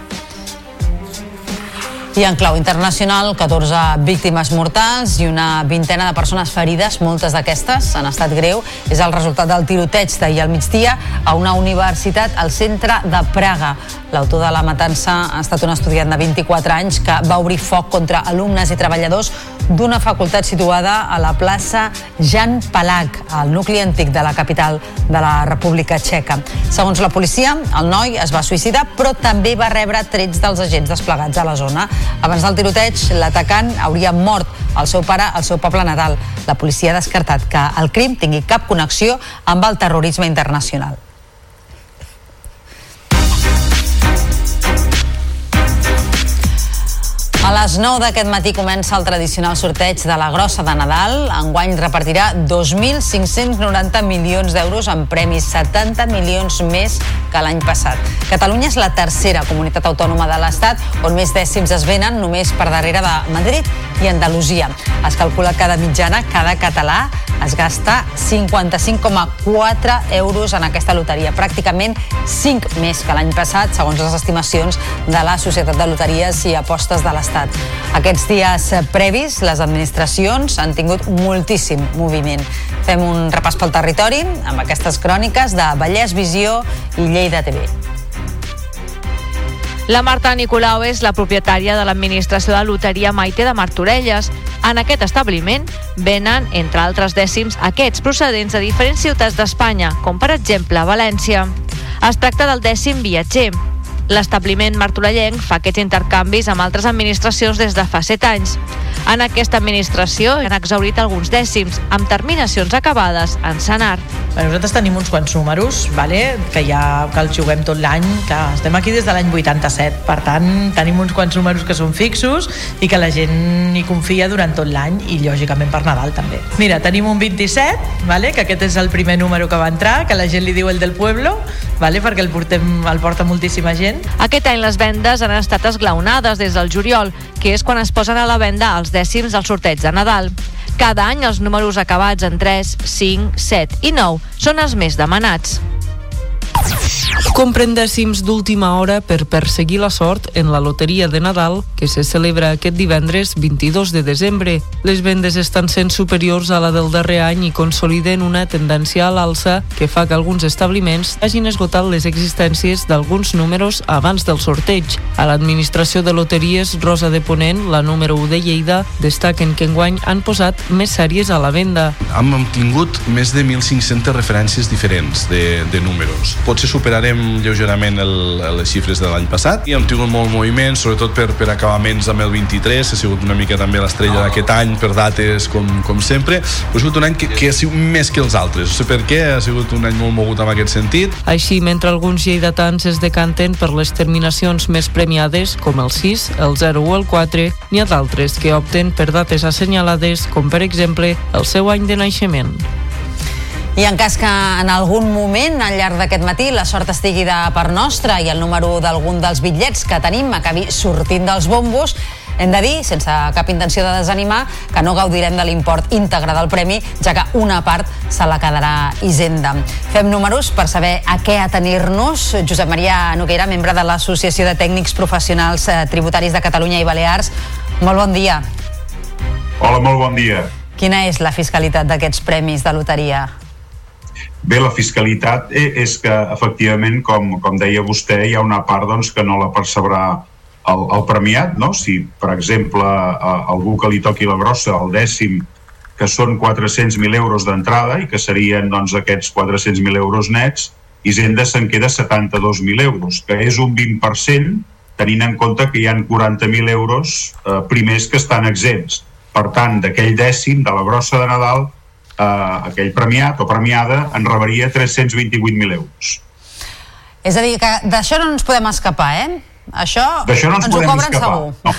I en clau internacional, 14 víctimes mortals i una vintena de persones ferides, moltes d'aquestes en estat greu. És el resultat del tiroteig d'ahir al migdia a una universitat al centre de Praga. L'autor de la matança ha estat un estudiant de 24 anys que va obrir foc contra alumnes i treballadors d'una facultat situada a la plaça Jan Palak, al nucli antic de la capital de la República Txeca. Segons la policia, el noi es va suïcidar, però també va rebre trets dels agents desplegats a la zona. Abans del tiroteig, l'atacant hauria mort el seu pare al seu poble natal. La policia ha descartat que el crim tingui cap connexió amb el terrorisme internacional. A les 9 d'aquest matí comença el tradicional sorteig de la grossa de Nadal. Enguany repartirà 2.590 milions d'euros en premis, 70 milions més que l'any passat. Catalunya és la tercera comunitat autònoma de l'Estat on més dècims es venen, només per darrere de Madrid i Andalusia. Es calcula que mitjana cada català es gasta 55,4 euros en aquesta loteria, pràcticament 5 més que l'any passat, segons les estimacions de la Societat de Loteries i Apostes de l'Estat. Aquests dies previs, les administracions han tingut moltíssim moviment. Fem un repàs pel territori amb aquestes cròniques de Vallès Visió i Lleida TV. La Marta Nicolau és la propietària de l'administració de loteria Maite de Martorelles. En aquest establiment venen, entre altres dècims, aquests procedents de diferents ciutats d'Espanya, com per exemple València. Es tracta del dècim viatger. L'establiment martorellenc fa aquests intercanvis amb altres administracions des de fa 7 anys. En aquesta administració han exaurit alguns dècims, amb terminacions acabades en Sanar. Bé, nosaltres tenim uns quants números, vale? que ja que els juguem tot l'any, que estem aquí des de l'any 87, per tant tenim uns quants números que són fixos i que la gent hi confia durant tot l'any i lògicament per Nadal també. Mira, tenim un 27, vale? que aquest és el primer número que va entrar, que la gent li diu el del pueblo, vale? perquè el, portem, el porta moltíssima gent. Aquest any les vendes han estat esglaonades des del juliol, que és quan es posen a la venda els dècims del sorteig de Nadal. Cada any els números acabats en 3, 5, 7 i 9 són els més demanats. Compren dècims d'última hora per perseguir la sort en la loteria de Nadal que se celebra aquest divendres 22 de desembre. Les vendes estan sent superiors a la del darrer any i consoliden una tendència a l'alça que fa que alguns establiments hagin esgotat les existències d'alguns números abans del sorteig. A l'administració de loteries Rosa de Ponent, la número 1 de Lleida, destaquen que enguany han posat més sèries a la venda. Hem obtingut més de 1.500 referències diferents de, de números. Potser superarem lleugerament el, les xifres de l'any passat i hem tingut molt moviment, sobretot per, per acabaments amb el 23, ha sigut una mica també l'estrella d'aquest any per dates com, com sempre, però ha sigut un any que, que ha sigut més que els altres, no sé per què, ha sigut un any molt mogut en aquest sentit. Així, mentre alguns lleidatans es decanten per les terminacions més premiades, com el 6, el 0 o el 4, n'hi ha d'altres que opten per dates assenyalades, com per exemple el seu any de naixement. I en cas que en algun moment al llarg d'aquest matí la sort estigui de part nostra i el número d'algun dels bitllets que tenim acabi sortint dels bombos, hem de dir, sense cap intenció de desanimar, que no gaudirem de l'import íntegre del premi, ja que una part se la quedarà Hisenda. Fem números per saber a què atenir-nos. Josep Maria Noguera, membre de l'Associació de Tècnics Professionals eh, Tributaris de Catalunya i Balears. Molt bon dia. Hola, molt bon dia. Quina és la fiscalitat d'aquests premis de loteria? Bé, la fiscalitat e, és que, efectivament, com, com deia vostè, hi ha una part doncs, que no la percebrà el, el premiat, no? Si, per exemple, a, algú que li toqui la grossa, el dècim, que són 400.000 euros d'entrada i que serien doncs, aquests 400.000 euros nets, Hisenda se'n queda 72.000 euros, que és un 20%, tenint en compte que hi han 40.000 euros eh, primers que estan exempts. Per tant, d'aquell dècim, de la grossa de Nadal, aquell premiat o premiada en rebaria 328.000 euros. És a dir, que d'això no ens podem escapar, eh? Això, D'això no ens, ens ho cobren escapar. segur. No.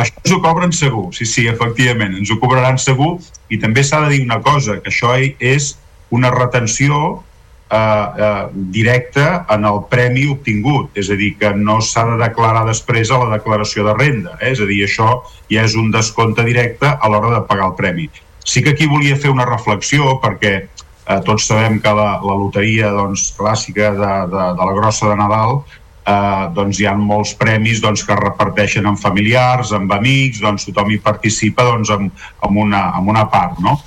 Això ens ho cobren segur, sí, sí, efectivament, ens ho cobraran segur i també s'ha de dir una cosa, que això és una retenció eh, eh, directa en el premi obtingut, és a dir, que no s'ha de declarar després a la declaració de renda, eh? és a dir, això ja és un descompte directe a l'hora de pagar el premi. Sí que aquí volia fer una reflexió perquè eh, tots sabem que la, la loteria doncs, clàssica de, de, de la grossa de Nadal eh, doncs hi ha molts premis doncs, que es reparteixen amb familiars, amb amics, doncs tothom hi participa doncs, amb, amb, una, amb una part. No?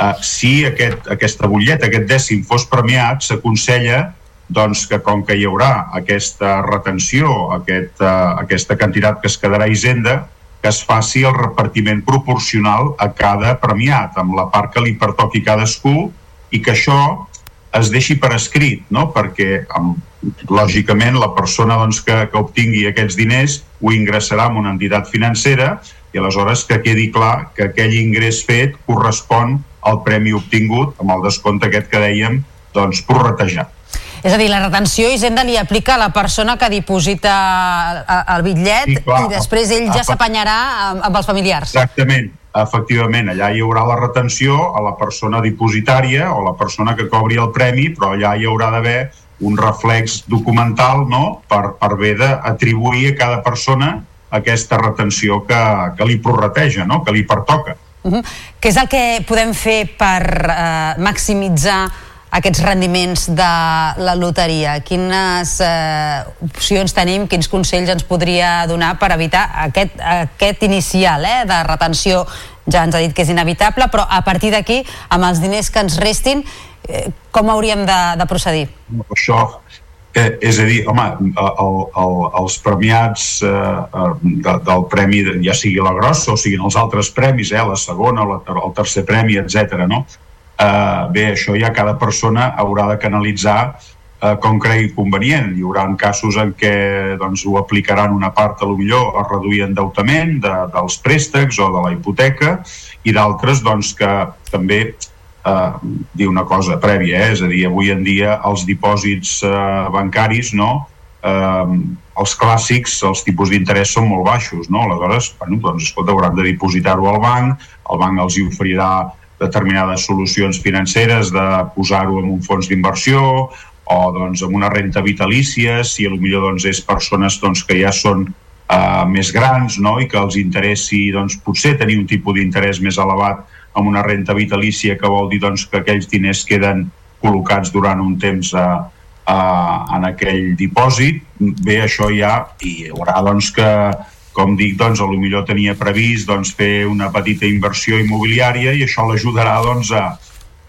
Eh, si aquest, aquesta butlleta, aquest dècim fos premiat, s'aconsella doncs, que com que hi haurà aquesta retenció, aquest, eh, aquesta quantitat que es quedarà a Hisenda, que es faci el repartiment proporcional a cada premiat, amb la part que li pertoqui cadascú, i que això es deixi per escrit, no? perquè amb, lògicament la persona doncs, que, que obtingui aquests diners ho ingressarà en una entitat financera i aleshores que quedi clar que aquell ingrés fet correspon al premi obtingut amb el descompte aquest que dèiem doncs, prorratejat. És a dir, la retenció Hisenda li aplica a la persona que diposita eh, el bitllet Sí, clar. i després ell ja Apa. s'apanyarà amb, amb els familiars. Exactament, efectivament, allà hi haurà la retenció a la persona dipositària o la persona que cobri el premi, però allà hi haurà d'haver un reflex documental no? per, per bé d'atribuir a cada persona aquesta retenció que, que li prorrateja, no? que li pertoca. Uh -huh. Què és el que podem fer per eh, maximitzar aquests rendiments de la loteria? Quines eh, opcions tenim, quins consells ens podria donar per evitar aquest, aquest inicial eh, de retenció? Ja ens ha dit que és inevitable, però a partir d'aquí, amb els diners que ens restin, eh, com hauríem de, de procedir? Això, eh, és a dir, home, el, el, els premiats eh, eh, de, del premi, ja sigui la grossa o siguin els altres premis, eh, la segona, la, el tercer premi, etc. no? Eh, bé, això ja cada persona haurà de canalitzar eh, com cregui convenient. Hi haurà casos en què doncs, ho aplicaran una part, a lo millor, a reduir endeutament de, dels préstecs o de la hipoteca, i d'altres doncs, que també eh, dir una cosa prèvia, eh? és a dir, avui en dia els dipòsits eh, bancaris, no?, eh, els clàssics, els tipus d'interès són molt baixos, no? Aleshores, bueno, doncs, escolta, hauran de dipositar-ho al banc, el banc els hi oferirà determinades solucions financeres de posar-ho en un fons d'inversió o doncs amb una renta vitalícia, si millor doncs, és persones doncs, que ja són uh, més grans no? i que els interessi doncs, potser tenir un tipus d'interès més elevat amb una renta vitalícia que vol dir doncs, que aquells diners queden col·locats durant un temps a, a, en aquell dipòsit bé, això ja hi haurà doncs, que com dic, doncs, a lo millor tenia previst doncs, fer una petita inversió immobiliària i això l'ajudarà doncs, a,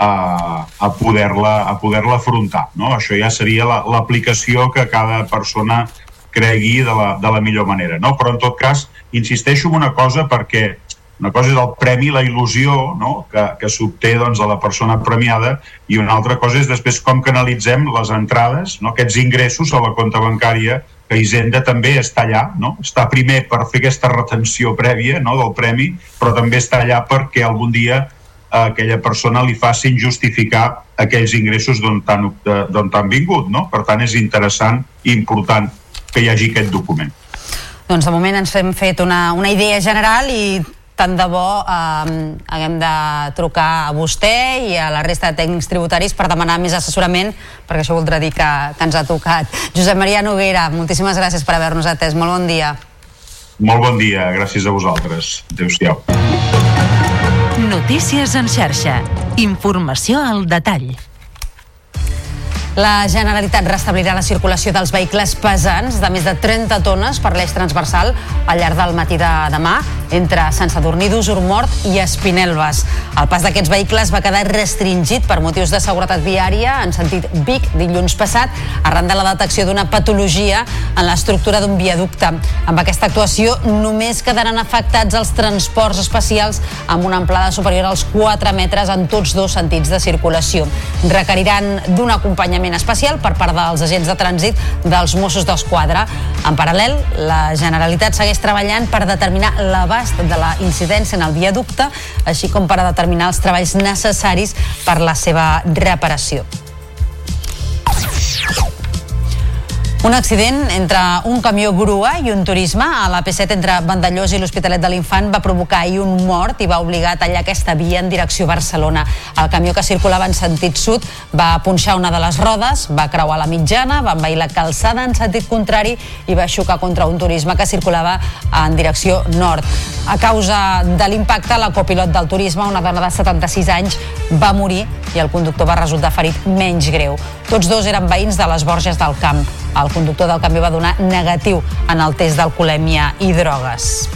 a, a poder-la a poder afrontar. No? Això ja seria la- l'aplicació que cada persona cregui de la, de la millor manera. No? Però, en tot cas, insisteixo en una cosa perquè una cosa és el premi, la il·lusió no? que, que s'obté doncs, a la persona premiada i una altra cosa és després com canalitzem les entrades, no? aquests ingressos a la compta bancària que Hisenda també està allà, no? està primer per fer aquesta retenció prèvia no? del premi, però també està allà perquè algun dia a aquella persona li facin justificar aquells ingressos d'on t'han vingut. No? Per tant, és interessant i important que hi hagi aquest document. Doncs de moment ens hem fet una, una idea general i tant de bo eh, haguem de trucar a vostè i a la resta de tècnics tributaris per demanar més assessorament, perquè això voldrà dir que, que ens ha tocat. Josep Maria Noguera, moltíssimes gràcies per haver-nos atès. Molt bon dia. Molt bon dia, gràcies a vosaltres. Adéu-siau. Notícies en xarxa. Informació al detall. La Generalitat restablirà la circulació dels vehicles pesants de més de 30 tones per l'eix transversal al llarg del matí de demà entre Sant Sadurní d'Usurmort i Espinelves. El pas d'aquests vehicles va quedar restringit per motius de seguretat viària en sentit Vic dilluns passat arran de la detecció d'una patologia en l'estructura d'un viaducte. Amb aquesta actuació només quedaran afectats els transports especials amb una amplada superior als 4 metres en tots dos sentits de circulació. Requeriran d'un acompanyament especial per part dels agents de trànsit dels Mossos d'Esquadra. En paral·lel, la Generalitat segueix treballant per determinar l'abast de la incidència en el viaducte, així com per a determinar els treballs necessaris per la seva reparació. Un accident entre un camió grua i un turisme a la P7 entre Vandellós i l'Hospitalet de l'Infant va provocar ahir un mort i va obligar a tallar aquesta via en direcció Barcelona. El camió que circulava en sentit sud va punxar una de les rodes, va creuar la mitjana, va envair la calçada en sentit contrari i va xocar contra un turisme que circulava en direcció nord. A causa de l'impacte, la copilot del turisme, una dona de 76 anys, va morir i el conductor va resultar ferit menys greu. Tots dos eren veïns de les Borges del Camp. El conductor del camió va donar negatiu en el test d'alcoholèmia i drogues.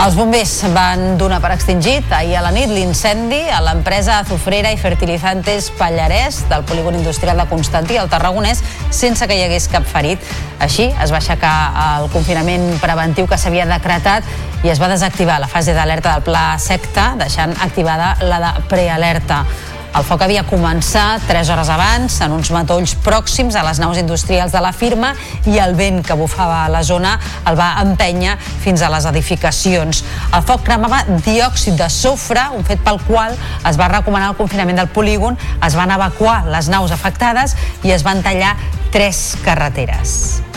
Els bombers van donar per extingit ahir a la nit l'incendi a l'empresa Azufrera i Fertilizantes Pallarès del polígon industrial de Constantí, al Tarragonès, sense que hi hagués cap ferit. Així es va aixecar el confinament preventiu que s'havia decretat i es va desactivar la fase d'alerta del pla secta, deixant activada la de prealerta. El foc havia començat 3 hores abans en uns matolls pròxims a les naus industrials de la firma i el vent que bufava a la zona el va empènyer fins a les edificacions. El foc cremava diòxid de sofre, un fet pel qual es va recomanar el confinament del polígon, es van evacuar les naus afectades i es van tallar tres carreteres.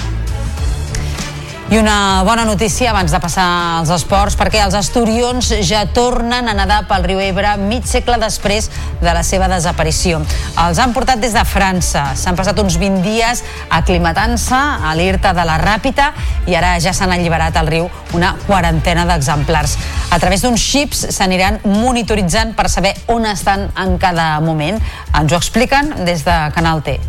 I una bona notícia abans de passar als esports, perquè els asturions ja tornen a nedar pel riu Ebre mig segle després de la seva desaparició. Els han portat des de França. S'han passat uns 20 dies aclimatant-se a l'Irta de la Ràpita i ara ja s'han alliberat al riu una quarantena d'exemplars. A través d'uns xips s'aniran monitoritzant per saber on estan en cada moment. Ens ho expliquen des de Canal T.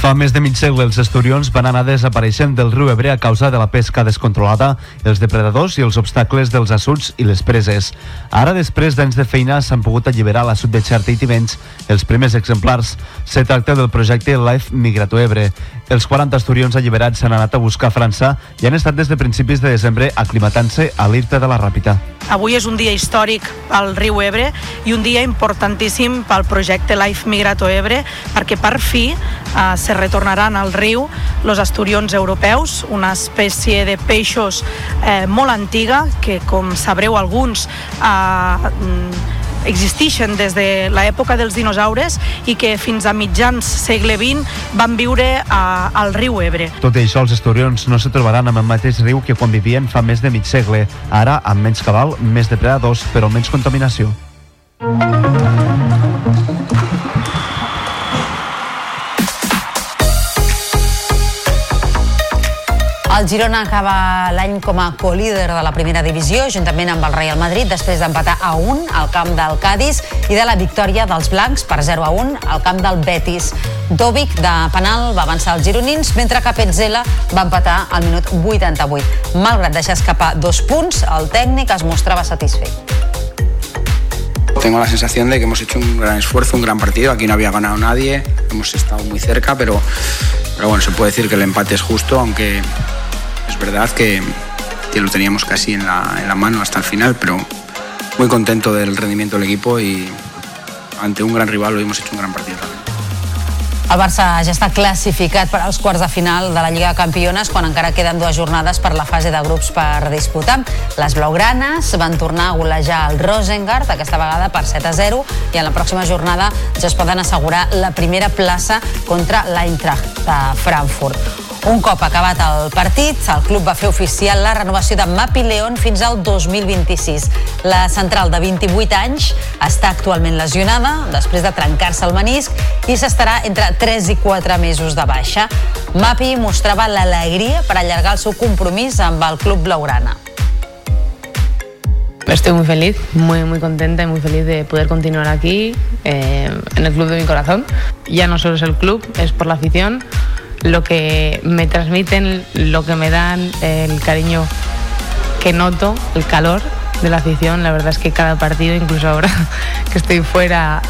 Fa més de mig segle els esturions van anar desapareixent del riu Ebre a causa de la pesca descontrolada, els depredadors i els obstacles dels assuts i les preses. Ara, després d'anys de feina, s'han pogut alliberar a l'assut de Xerta i Tivenys els primers exemplars. Se tracta del projecte Life Migrato Ebre. Els 40 esturions alliberats s'han anat a buscar a França i han estat des de principis de desembre aclimatant-se a l'Irta de la Ràpita. Avui és un dia històric pel riu Ebre i un dia importantíssim pel projecte Life Migrato Ebre perquè per fi eh, se retornaran al riu los asturions europeus, una espècie de peixos eh, molt antiga que, com sabreu alguns, eh, existeixen des de l'època dels dinosaures i que fins a mitjans segle XX van viure a, al riu Ebre. Tot i això, els esturions no se trobaran amb el mateix riu que quan vivien fa més de mig segle. Ara, amb menys cabal, més depredadors, però menys contaminació. El Girona acaba l'any com a co-líder de la primera divisió, juntament amb el Real Madrid, després d'empatar a 1 al camp del Cádiz i de la victòria dels blancs per 0 a 1 al camp del Betis. Dovic, de penal, va avançar els gironins, mentre que Petzela va empatar al minut 88. Malgrat deixar escapar dos punts, el tècnic es mostrava satisfet. Tengo la sensación de que hemos hecho un gran esfuerzo, un gran partido. Aquí no había ganado nadie, hemos estado muy cerca, pero, pero bueno, se puede decir que el empate es justo, aunque es verdad que, lo teníamos casi en la, mano hasta el final, pero muy contento del rendimiento del equipo y ante un gran rival hoy hemos hecho un gran partido también. El Barça ja està classificat per als quarts de final de la Lliga de Campiones quan encara queden dues jornades per la fase de grups per disputar. Les blaugranes van tornar a golejar el Rosengard, aquesta vegada per 7 a 0, i en la pròxima jornada ja es poden assegurar la primera plaça contra l'Eintracht de Frankfurt. Un cop acabat el partit, el club va fer oficial la renovació de Mapi León fins al 2026. La central de 28 anys està actualment lesionada després de trencar-se el menisc i s'estarà entre 3 i 4 mesos de baixa. Mapi mostrava l'alegria per allargar el seu compromís amb el club blaugrana. Estoy muy feliz, muy, muy contenta y muy feliz de poder continuar aquí eh, en el club de mi corazón. Ya no solo es el club, es por la afición, lo que me transmiten, lo que me dan, el cariño que noto, el calor de la afición. La verdad es que cada partido, incluso ahora que estoy fuera,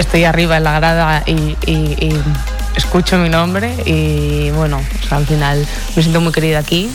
estoy arriba en la grada y, escucho mi nombre y bueno, al final me siento muy querida aquí.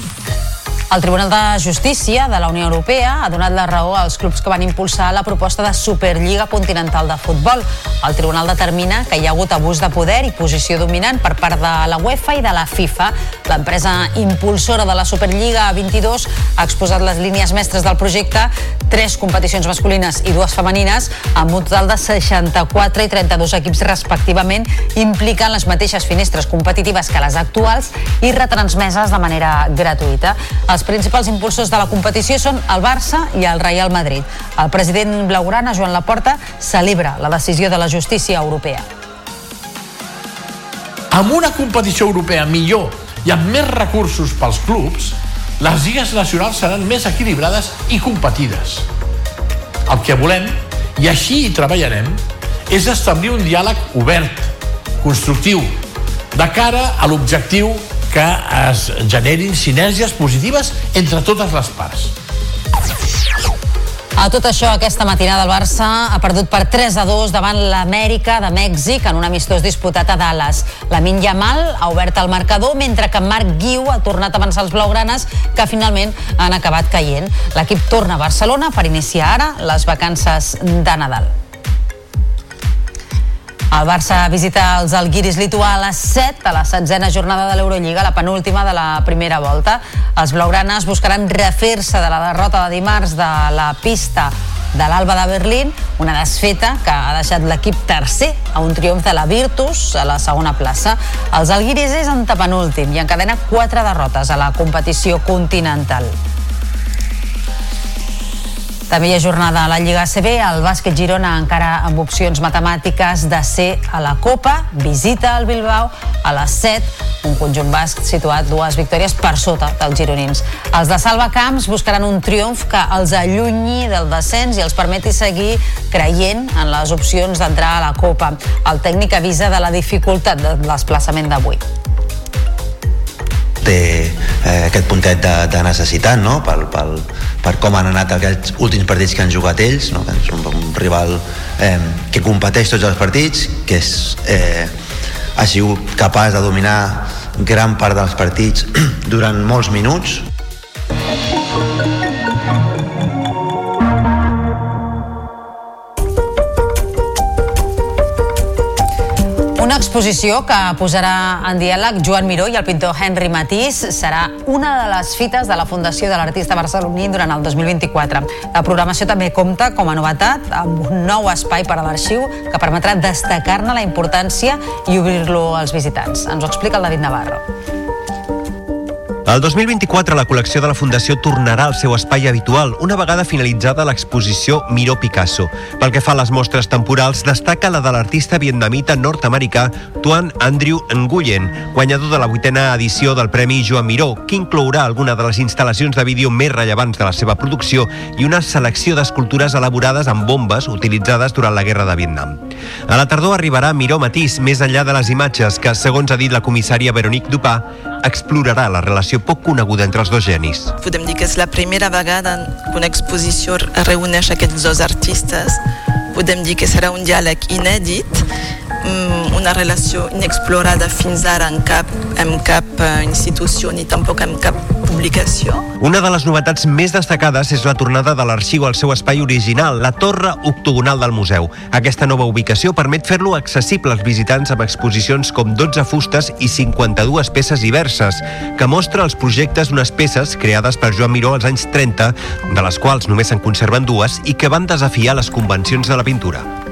El Tribunal de Justícia de la Unió Europea ha donat la raó als clubs que van impulsar la proposta de Superliga Continental de Futbol. El tribunal determina que hi ha hagut abús de poder i posició dominant per part de la UEFA i de la FIFA. L'empresa impulsora de la Superliga 22 ha exposat les línies mestres del projecte, tres competicions masculines i dues femenines, amb un total de 64 i 32 equips respectivament, implicant les mateixes finestres competitives que les actuals i retransmeses de manera gratuïta. Els principals impulsors de la competició són el Barça i el Real Madrid. El president blaugrana, Joan Laporta, celebra la decisió de la justícia europea. amb una competició europea millor i amb més recursos pels clubs, les lligues nacionals seran més equilibrades i competides. El que volem, i així hi treballarem, és establir un diàleg obert, constructiu, de cara a l'objectiu que es generin sinergies positives entre totes les parts. A tot això, aquesta matinada el Barça ha perdut per 3 a 2 davant l'Amèrica de Mèxic en un amistós disputat a Dallas. La Yamal ha obert el marcador, mentre que Marc Guiu ha tornat a avançar els blaugranes, que finalment han acabat caient. L'equip torna a Barcelona per iniciar ara les vacances de Nadal. El Barça visita els Alguiris Lituà a les 7 a la setzena jornada de l'Eurolliga, la penúltima de la primera volta. Els blaugranes buscaran refer-se de la derrota de dimarts de la pista de l'Alba de Berlín, una desfeta que ha deixat l'equip tercer a un triomf de la Virtus a la segona plaça. Els Alguiris és en penúltim i encadena quatre derrotes a la competició continental. També hi ha jornada a la Lliga ACB. El bàsquet Girona encara amb opcions matemàtiques de ser a la Copa. Visita el Bilbao a les 7, un conjunt basc situat dues victòries per sota dels gironins. Els de Salva Camps buscaran un triomf que els allunyi del descens i els permeti seguir creient en les opcions d'entrar a la Copa. El tècnic avisa de la dificultat de desplaçament d'avui té eh, aquest puntet de, de necessitat no? pel, pel, per com han anat aquests últims partits que han jugat ells no? és un, un rival eh, que competeix tots els partits que és, eh, ha sigut capaç de dominar gran part dels partits durant molts minuts Una exposició que posarà en diàleg Joan Miró i el pintor Henry Matís serà una de les fites de la Fundació de l'Artista Barceloní durant el 2024. La programació també compta, com a novetat, amb un nou espai per a l'arxiu que permetrà destacar-ne la importància i obrir-lo als visitants. Ens ho explica el David Navarro. El 2024 la col·lecció de la Fundació tornarà al seu espai habitual una vegada finalitzada l'exposició Miró Picasso. Pel que fa a les mostres temporals, destaca la de l'artista vietnamita nord-americà Tuan Andrew Nguyen, guanyador de la vuitena edició del Premi Joan Miró, que inclourà alguna de les instal·lacions de vídeo més rellevants de la seva producció i una selecció d'escultures elaborades amb bombes utilitzades durant la Guerra de Vietnam. A la tardor arribarà Miró Matís, més enllà de les imatges que, segons ha dit la comissària Veronique Dupà, explorarà la relació poc coneguda entre els dos genis. Podem dir que és la primera vegada que una exposició reuneix aquests dos artistes. Podem dir que serà un diàleg inèdit, mm, una relació inexplorada fins ara en cap, en cap eh, institució ni tampoc en cap publicació. Una de les novetats més destacades és la tornada de l'arxiu al seu espai original, la torre octogonal del museu. Aquesta nova ubicació permet fer-lo accessible als visitants amb exposicions com 12 fustes i 52 peces diverses, que mostra els projectes d'unes peces creades per Joan Miró als anys 30, de les quals només se'n conserven dues i que van desafiar les convencions de la pintura.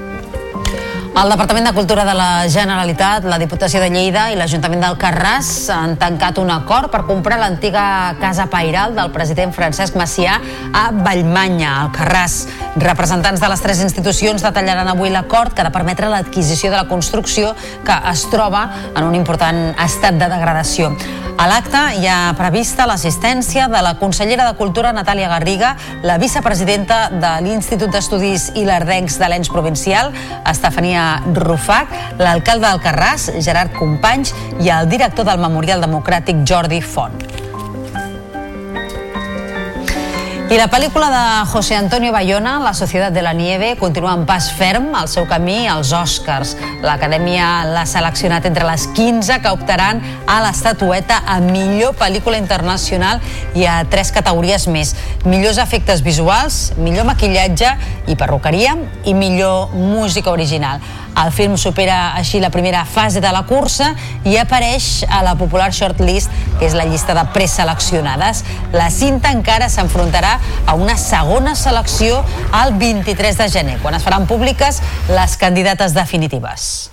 El Departament de Cultura de la Generalitat, la Diputació de Lleida i l'Ajuntament d'Alcarràs han tancat un acord per comprar l'antiga casa pairal del president Francesc Macià a Vallmanya, Alcarràs. Representants de les tres institucions detallaran avui l'acord que ha de permetre l'adquisició de la construcció que es troba en un important estat de degradació. A l'acte hi ha prevista l'assistència de la consellera de Cultura Natàlia Garriga, la vicepresidenta de l'Institut d'Estudis Ilardencs de l'Ens Provincial, Estefania Rufac, l'alcalde d'Alcarràs, Gerard Companys, i el director del Memorial Democràtic, Jordi Font. I la pel·lícula de José Antonio Bayona, La Societat de la Nieve, continua en pas ferm al seu camí als Oscars. L'Acadèmia l'ha seleccionat entre les 15 que optaran a l'estatueta a millor pel·lícula internacional i a tres categories més. Millors efectes visuals, millor maquillatge i perruqueria i millor música original. El film supera així la primera fase de la cursa i apareix a la popular shortlist, que és la llista de preseleccionades. La cinta encara s'enfrontarà a una segona selecció el 23 de gener, quan es faran públiques les candidates definitives.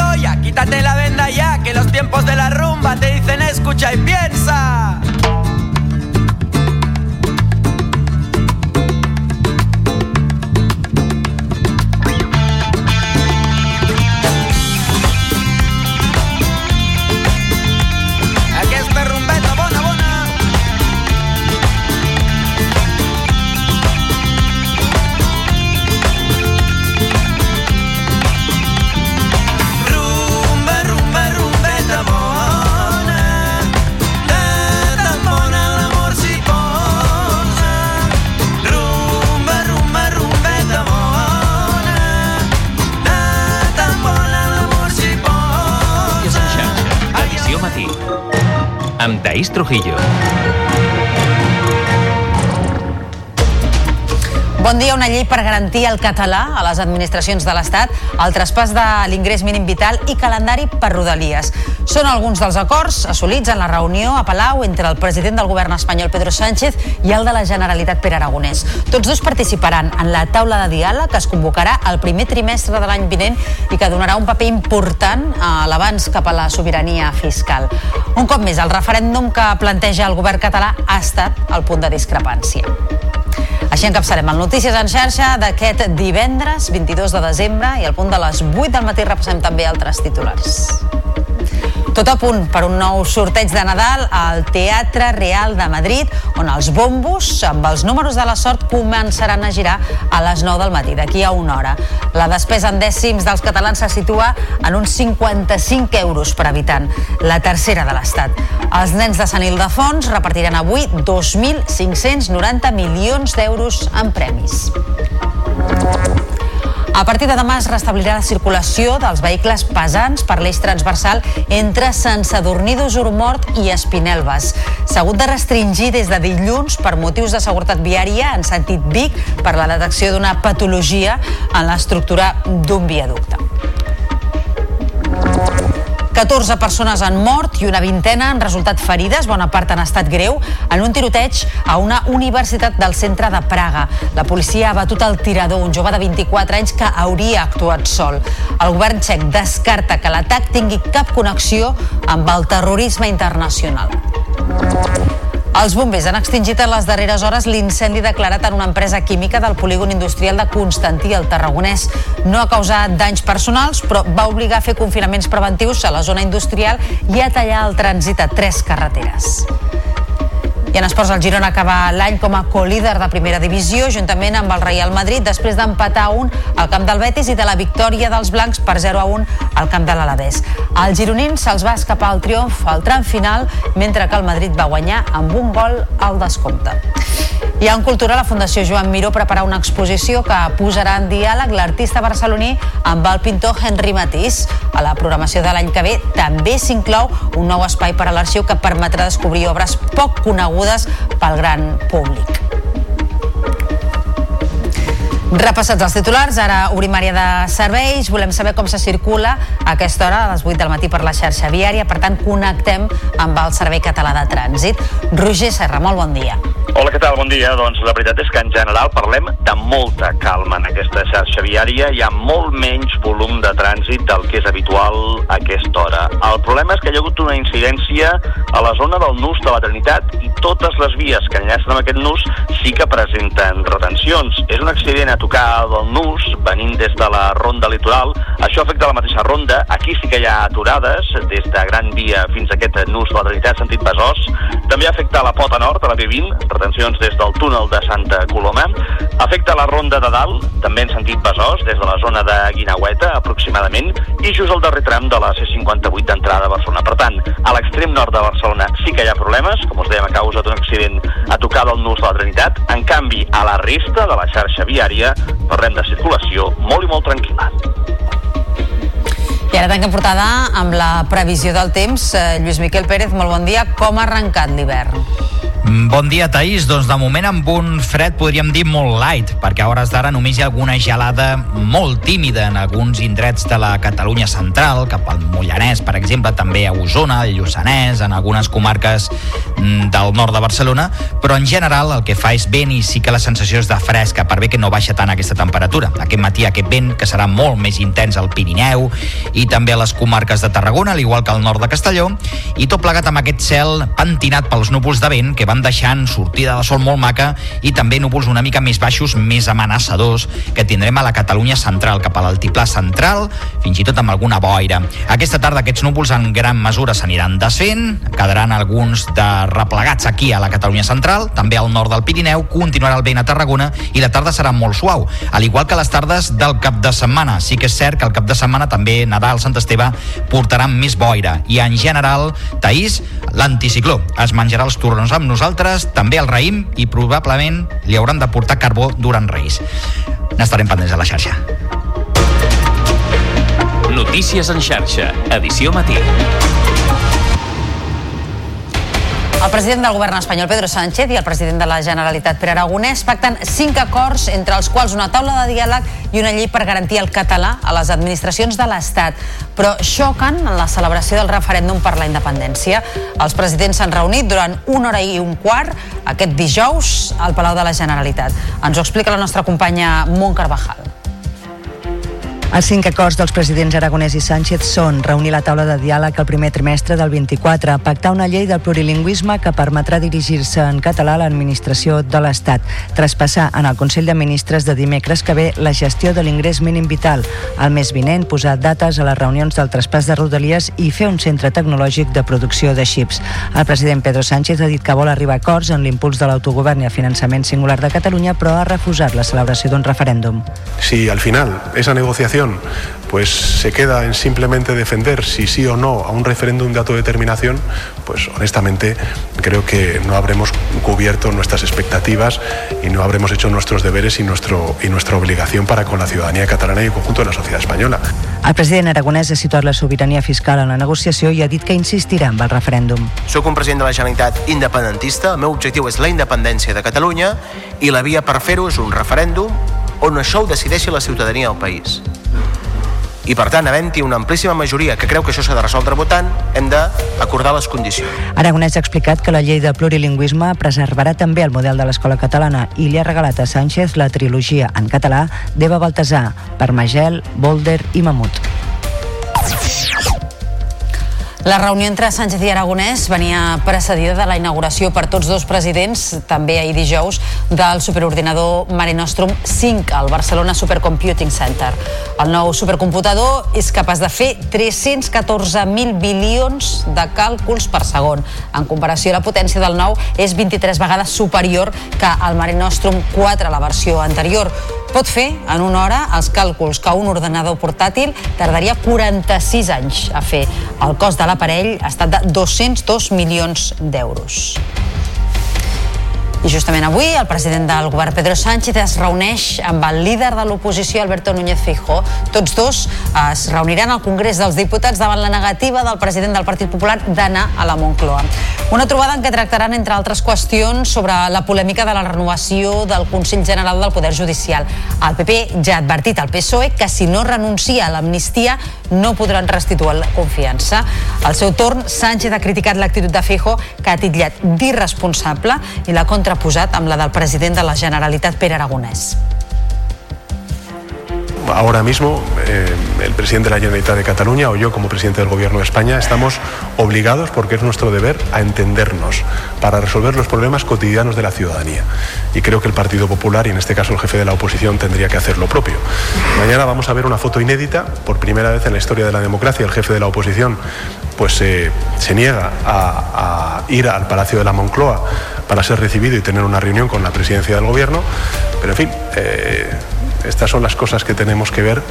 quítate la venda ya, que los tiempos de la rumba te dicen escucha y piensa. Amb Taís Trujillo. Bon dia. Una llei per garantir el català a les administracions de l'Estat, el traspàs de l'ingrés mínim vital i calendari per Rodalies. Són alguns dels acords assolits en la reunió a Palau entre el president del govern espanyol, Pedro Sánchez, i el de la Generalitat, Pere Aragonès. Tots dos participaran en la taula de diàleg que es convocarà el primer trimestre de l'any vinent i que donarà un paper important a l'abans cap a la sobirania fiscal. Un cop més, el referèndum que planteja el govern català ha estat el punt de discrepància. Així encapçarem el Notícies en xarxa d'aquest divendres 22 de desembre i al punt de les 8 del matí repassem també altres titulars. Tot a punt per un nou sorteig de Nadal al Teatre Real de Madrid, on els bombos amb els números de la sort començaran a girar a les 9 del matí, d'aquí a una hora. La despesa en dècims dels catalans se situa en uns 55 euros per habitant, la tercera de l'Estat. Els nens de Sant Ildefons repartiran avui 2.590 milions d'euros en premis. A partir de demà es restablirà la circulació dels vehicles pesants per l'eix transversal entre Sant Sadurní d'Usurmort i Espinelves. S'ha hagut de restringir des de dilluns per motius de seguretat viària en sentit Vic per la detecció d'una patologia en l'estructura d'un viaducte. 14 persones han mort i una vintena han resultat ferides, bona part han estat greu, en un tiroteig a una universitat del centre de Praga. La policia ha batut el tirador, un jove de 24 anys que hauria actuat sol. El govern txec descarta que l'atac tingui cap connexió amb el terrorisme internacional. Els bombers han extingit en les darreres hores l'incendi declarat en una empresa química del polígon industrial de Constantí, al Tarragonès. No ha causat danys personals, però va obligar a fer confinaments preventius a la zona industrial i a tallar el trànsit a tres carreteres. I en esports, el Girona acaba l'any com a co-líder de primera divisió, juntament amb el Real Madrid, després d'empatar un al camp del Betis i de la victòria dels blancs per 0 a 1 al camp de l'Alavés. Al gironins se'ls va escapar el triomf al tram final, mentre que el Madrid va guanyar amb un gol al descompte. I en cultura, la Fundació Joan Miró prepara una exposició que posarà en diàleg l'artista barceloní amb el pintor Henri Matís. A la programació de l'any que ve també s'inclou un nou espai per a l'arxiu que permetrà descobrir obres poc conegudes pel gran públic. Repassats els titulars, ara obrim àrea de serveis. Volem saber com se circula a aquesta hora, a les 8 del matí, per la xarxa viària. Per tant, connectem amb el Servei Català de Trànsit. Roger Serra, molt bon dia. Hola, què tal? Bon dia. Doncs la veritat és que en general parlem de molta calma en aquesta xarxa viària. Hi ha molt menys volum de trànsit del que és habitual a aquesta hora. El problema és que hi ha hagut una incidència a la zona del nus de la Trinitat i totes les vies que enllacen amb aquest nus sí que presenten retencions. És un accident a tocar del nus, venint des de la ronda litoral. Això afecta la mateixa ronda. Aquí sí que hi ha aturades, des de Gran Via fins a aquest nus de la Trinitat, sentit Besòs. També afecta la pota nord, a la B20, retencions des del túnel de Santa Coloma. Afecta la ronda de dalt, també en sentit Besòs, des de la zona de Guinaueta, aproximadament, i just al darrer tram de la C58 d'entrada a Barcelona. Per tant, a l'extrem nord de Barcelona sí que hi ha problemes, com us dèiem, a causa d'un accident a tocar del nus de la Trinitat. En canvi, a la resta de la xarxa viària parlem de circulació molt i molt tranquil·la. I ara tanquem portada amb la previsió del temps. Eh, Lluís Miquel Pérez, molt bon dia. Com ha arrencat l'hivern? Bon dia, Taís. Doncs de moment amb un fred podríem dir molt light, perquè a hores d'ara només hi ha alguna gelada molt tímida en alguns indrets de la Catalunya central, cap al Mollanès, per exemple, també a Osona, al Lluçanès, en algunes comarques mm, del nord de Barcelona, però en general el que fa és vent i sí que la sensació és de fresca, per bé que no baixa tant aquesta temperatura. Aquest matí aquest vent que serà molt més intens al Pirineu i també a les comarques de Tarragona, al igual que al nord de Castelló, i tot plegat amb aquest cel pentinat pels núvols de vent que van deixant sortida de sol molt maca i també núvols una mica més baixos, més amenaçadors, que tindrem a la Catalunya central, cap a l'altiplà central, fins i tot amb alguna boira. Aquesta tarda aquests núvols en gran mesura s'aniran desfent, quedaran alguns de replegats aquí a la Catalunya central, també al nord del Pirineu, continuarà el vent a Tarragona i la tarda serà molt suau, al igual que les tardes del cap de setmana. Sí que és cert que el cap de setmana també Nadal, Sant Esteve portaran més boira i en general, Taís, l'anticicló es menjarà els torrons amb nosaltres, també el raïm i probablement li hauran de portar carbó durant Reis. N'estarem pendents a la xarxa. Notícies en xarxa, edició matí. El president del govern espanyol, Pedro Sánchez, i el president de la Generalitat, Pere Aragonès, pacten cinc acords, entre els quals una taula de diàleg i una llei per garantir el català a les administracions de l'Estat. Però xoquen en la celebració del referèndum per la independència. Els presidents s'han reunit durant una hora i un quart aquest dijous al Palau de la Generalitat. Ens ho explica la nostra companya Mont Carvajal. Els cinc acords dels presidents Aragonès i Sánchez són reunir la taula de diàleg el primer trimestre del 24, pactar una llei del plurilingüisme que permetrà dirigir-se en català a l'administració de l'Estat, traspassar en el Consell de Ministres de dimecres que ve la gestió de l'ingrés mínim vital, el mes vinent posar dates a les reunions del traspàs de Rodalies i fer un centre tecnològic de producció de xips. El president Pedro Sánchez ha dit que vol arribar a acords en l'impuls de l'autogovern i el finançament singular de Catalunya, però ha refusat la celebració d'un referèndum. Si al final esa negociación pues se queda en simplemente defender si sí o no a un referéndum de autodeterminación, pues honestamente creo que no habremos cubierto nuestras expectativas y no habremos hecho nuestros deberes y, nuestro, y nuestra obligación para con la ciudadanía catalana y el conjunto de la sociedad española. El president aragonès ha situat la sobirania fiscal en la negociació i ha dit que insistirà amb el referèndum. Soc un president de la Generalitat independentista, el meu objectiu és la independència de Catalunya i la via per fer-ho és un referèndum on això ho decideixi la ciutadania del país. I per tant, havent-hi una amplíssima majoria que creu que això s'ha de resoldre votant, hem d'acordar les condicions. Aragonès ha explicat que la llei de plurilingüisme preservarà també el model de l'escola catalana i li ha regalat a Sánchez la trilogia en català d'Eva Baltasar, Parmagel, Bolder i Mamut. La reunió entre Sánchez i Aragonès venia precedida de la inauguració per tots dos presidents, també ahir dijous, del superordinador Mare Nostrum 5 al Barcelona Supercomputing Center. El nou supercomputador és capaç de fer 314.000 bilions de càlculs per segon. En comparació, la potència del nou és 23 vegades superior que el Mare Nostrum 4, la versió anterior. Pot fer en una hora els càlculs que un ordenador portàtil tardaria 46 anys a fer. El cost de l'aparell ha estat de 202 milions d'euros. I justament avui el president del govern Pedro Sánchez es reuneix amb el líder de l'oposició Alberto Núñez Feijóo. Tots dos es reuniran al Congrés dels Diputats davant la negativa del president del Partit Popular d'anar a la Moncloa. Una trobada en què tractaran, entre altres qüestions, sobre la polèmica de la renovació del Consell General del Poder Judicial. El PP ja ha advertit al PSOE que si no renuncia a l'amnistia no podran restituir la confiança. Al seu torn, Sánchez ha criticat l'actitud de Feijóo que ha titllat d'irresponsable i la contraposat amb la del president de la Generalitat, Pere Aragonès. Ahora mismo eh, el presidente de la Generalitat de Cataluña o yo como presidente del Gobierno de España estamos obligados, porque es nuestro deber, a entendernos para resolver los problemas cotidianos de la ciudadanía. Y creo que el Partido Popular, y en este caso el jefe de la oposición, tendría que hacer lo propio. Mañana vamos a ver una foto inédita, por primera vez en la historia de la democracia, el jefe de la oposición pues eh, se niega a, ir al Palacio de la Moncloa para ser recibido y tener una reunión con la presidencia del gobierno, pero en fin, eh, estas son las cosas que tenemos que ver.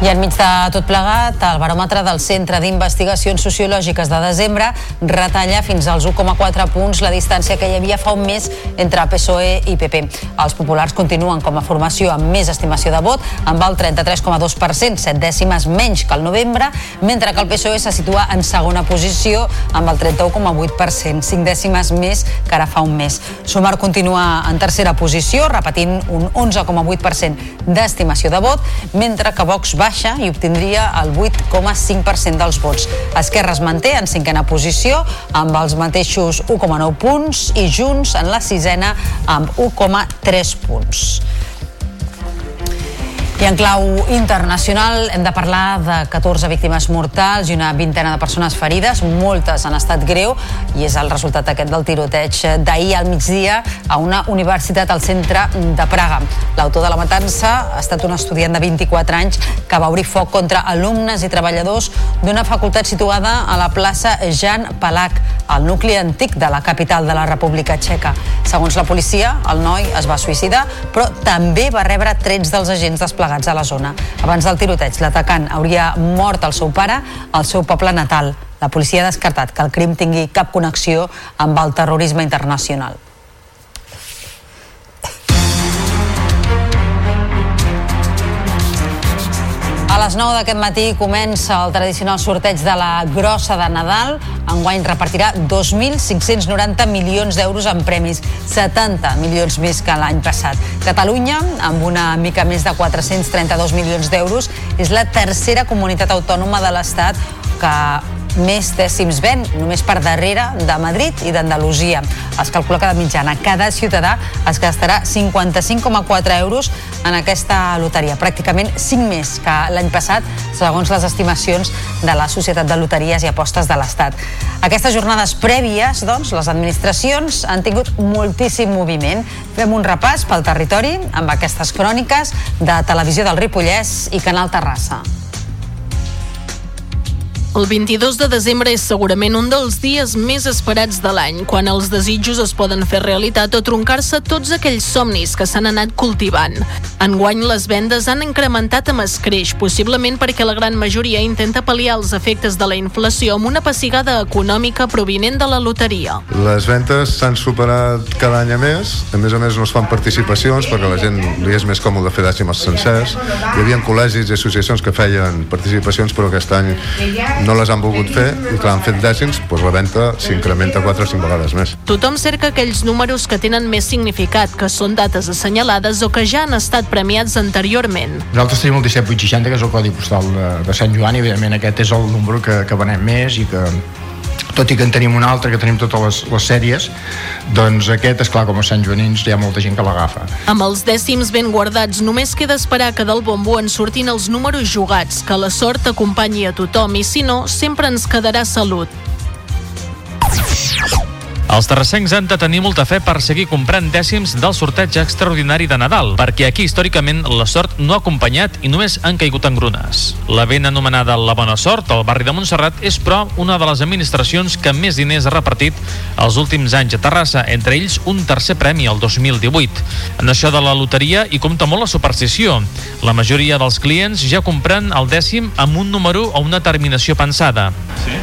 I enmig de tot plegat, el baròmetre del Centre d'Investigacions Sociològiques de desembre retalla fins als 1,4 punts la distància que hi havia fa un mes entre PSOE i PP. Els populars continuen com a formació amb més estimació de vot, amb el 33,2%, 7 dècimes menys que el novembre, mentre que el PSOE se situa en segona posició amb el 31,8%, 5 dècimes més que ara fa un mes. Sumar continua en tercera posició, repetint un 11,8% d'estimació de vot, mentre que Vox baixa i obtindria el 8,5% dels vots. Esquerra es manté en cinquena posició amb els mateixos 1,9 punts i Junts en la sisena amb 1,3 punts. I en clau internacional hem de parlar de 14 víctimes mortals i una vintena de persones ferides, moltes han estat greu i és el resultat aquest del tiroteig d'ahir al migdia a una universitat al centre de Praga. L'autor de la matança ha estat un estudiant de 24 anys que va obrir foc contra alumnes i treballadors d'una facultat situada a la plaça Jan Palach, al nucli antic de la capital de la República Txeca. Segons la policia, el noi es va suïcidar, però també va rebre trets dels agents desplegats a la zona. Abans del tiroteig, l'atacant hauria mort el seu pare al seu poble natal. La policia ha descartat que el crim tingui cap connexió amb el terrorisme internacional. Les 9 d'aquest matí comença el tradicional sorteig de la grossa de Nadal. Enguany repartirà 2.590 milions d'euros en premis, 70 milions més que l'any passat. Catalunya, amb una mica més de 432 milions d'euros, és la tercera comunitat autònoma de l'Estat que més dècims ven, només per darrere de Madrid i d'Andalusia. Es calcula que de mitjana cada ciutadà es gastarà 55,4 euros en aquesta loteria, pràcticament 5 més que l'any passat, segons les estimacions de la Societat de Loteries i Apostes de l'Estat. Aquestes jornades prèvies, doncs, les administracions han tingut moltíssim moviment. Fem un repàs pel territori amb aquestes cròniques de Televisió del Ripollès i Canal Terrassa. El 22 de desembre és segurament un dels dies més esperats de l'any, quan els desitjos es poden fer realitat o troncar-se tots aquells somnis que s'han anat cultivant. Enguany les vendes han incrementat amb escreix, possiblement perquè la gran majoria intenta pal·liar els efectes de la inflació amb una pessigada econòmica provinent de la loteria. Les ventes s'han superat cada any a més, a més a més no es fan participacions perquè la gent li és més còmode fer dècimes sencers. Hi havia col·legis i associacions que feien participacions però aquest any no les han volgut fer i clar, han fet dècims, doncs la venda s'incrementa 4 o 5 vegades més. Tothom cerca aquells números que tenen més significat, que són dates assenyalades o que ja han estat premiats anteriorment. Nosaltres tenim el 17860, que és el codi postal de, de Sant Joan, i evidentment aquest és el número que, que venem més i que tot i que en tenim un altre, que tenim totes les, les sèries, doncs aquest, és clar com a Sant Joanins, hi ha molta gent que l'agafa. Amb els dècims ben guardats, només queda esperar que del bombo en surtin els números jugats, que la sort acompanyi a tothom i, si no, sempre ens quedarà salut. Els terrassencs han de tenir molta fe per seguir comprant dècims del sorteig extraordinari de Nadal, perquè aquí històricament la sort no ha acompanyat i només han caigut en grunes. La ben anomenada La Bona Sort, al barri de Montserrat, és però una de les administracions que més diners ha repartit els últims anys a Terrassa, entre ells un tercer premi el 2018. En això de la loteria hi compta molt la superstició. La majoria dels clients ja compren el dècim amb un número o una terminació pensada.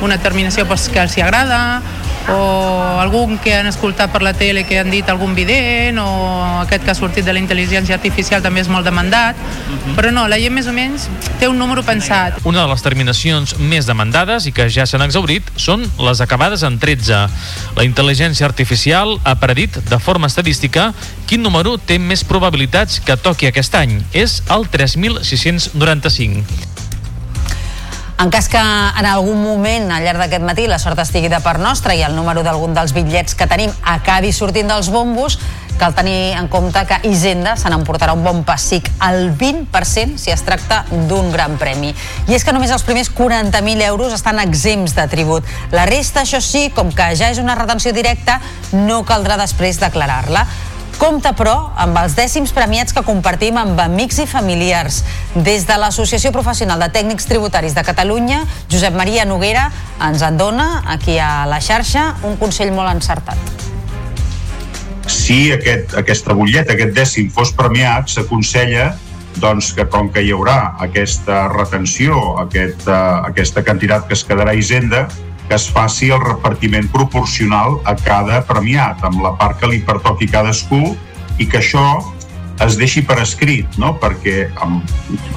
una terminació pues, que els agrada o algun que han escoltat per la tele que han dit algun vident o aquest que ha sortit de la intel·ligència artificial també és molt demandat però no, la gent més o menys té un número pensat Una de les terminacions més demandades i que ja s'han exaurit són les acabades en 13. La intel·ligència artificial ha predit de forma estadística quin número té més probabilitats que toqui aquest any. És el 3695. En cas que en algun moment al llarg d'aquest matí la sort estigui de part nostra i el número d'algun dels bitllets que tenim acabi sortint dels bombos, Cal tenir en compte que Hisenda se n'emportarà un bon pessic, el 20% si es tracta d'un gran premi. I és que només els primers 40.000 euros estan exempts de tribut. La resta, això sí, com que ja és una retenció directa, no caldrà després declarar-la. Compte, però, amb els dècims premiats que compartim amb amics i familiars. Des de l'Associació Professional de Tècnics Tributaris de Catalunya, Josep Maria Noguera ens en dona, aquí a la xarxa, un consell molt encertat. Si aquest, aquesta butlleta, aquest dècim fos premiat, s'aconsella doncs, que com que hi haurà aquesta retenció, aquesta, aquesta quantitat que es quedarà a Hisenda, que es faci el repartiment proporcional a cada premiat, amb la part que li pertoqui cadascú, i que això es deixi per escrit, no? perquè amb,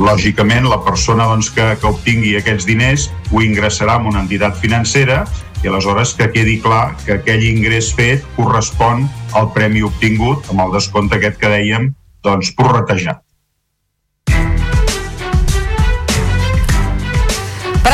lògicament la persona doncs, que, que obtingui aquests diners ho ingressarà en una entitat financera i aleshores que quedi clar que aquell ingrés fet correspon al premi obtingut amb el descompte aquest que dèiem doncs, prorratejat.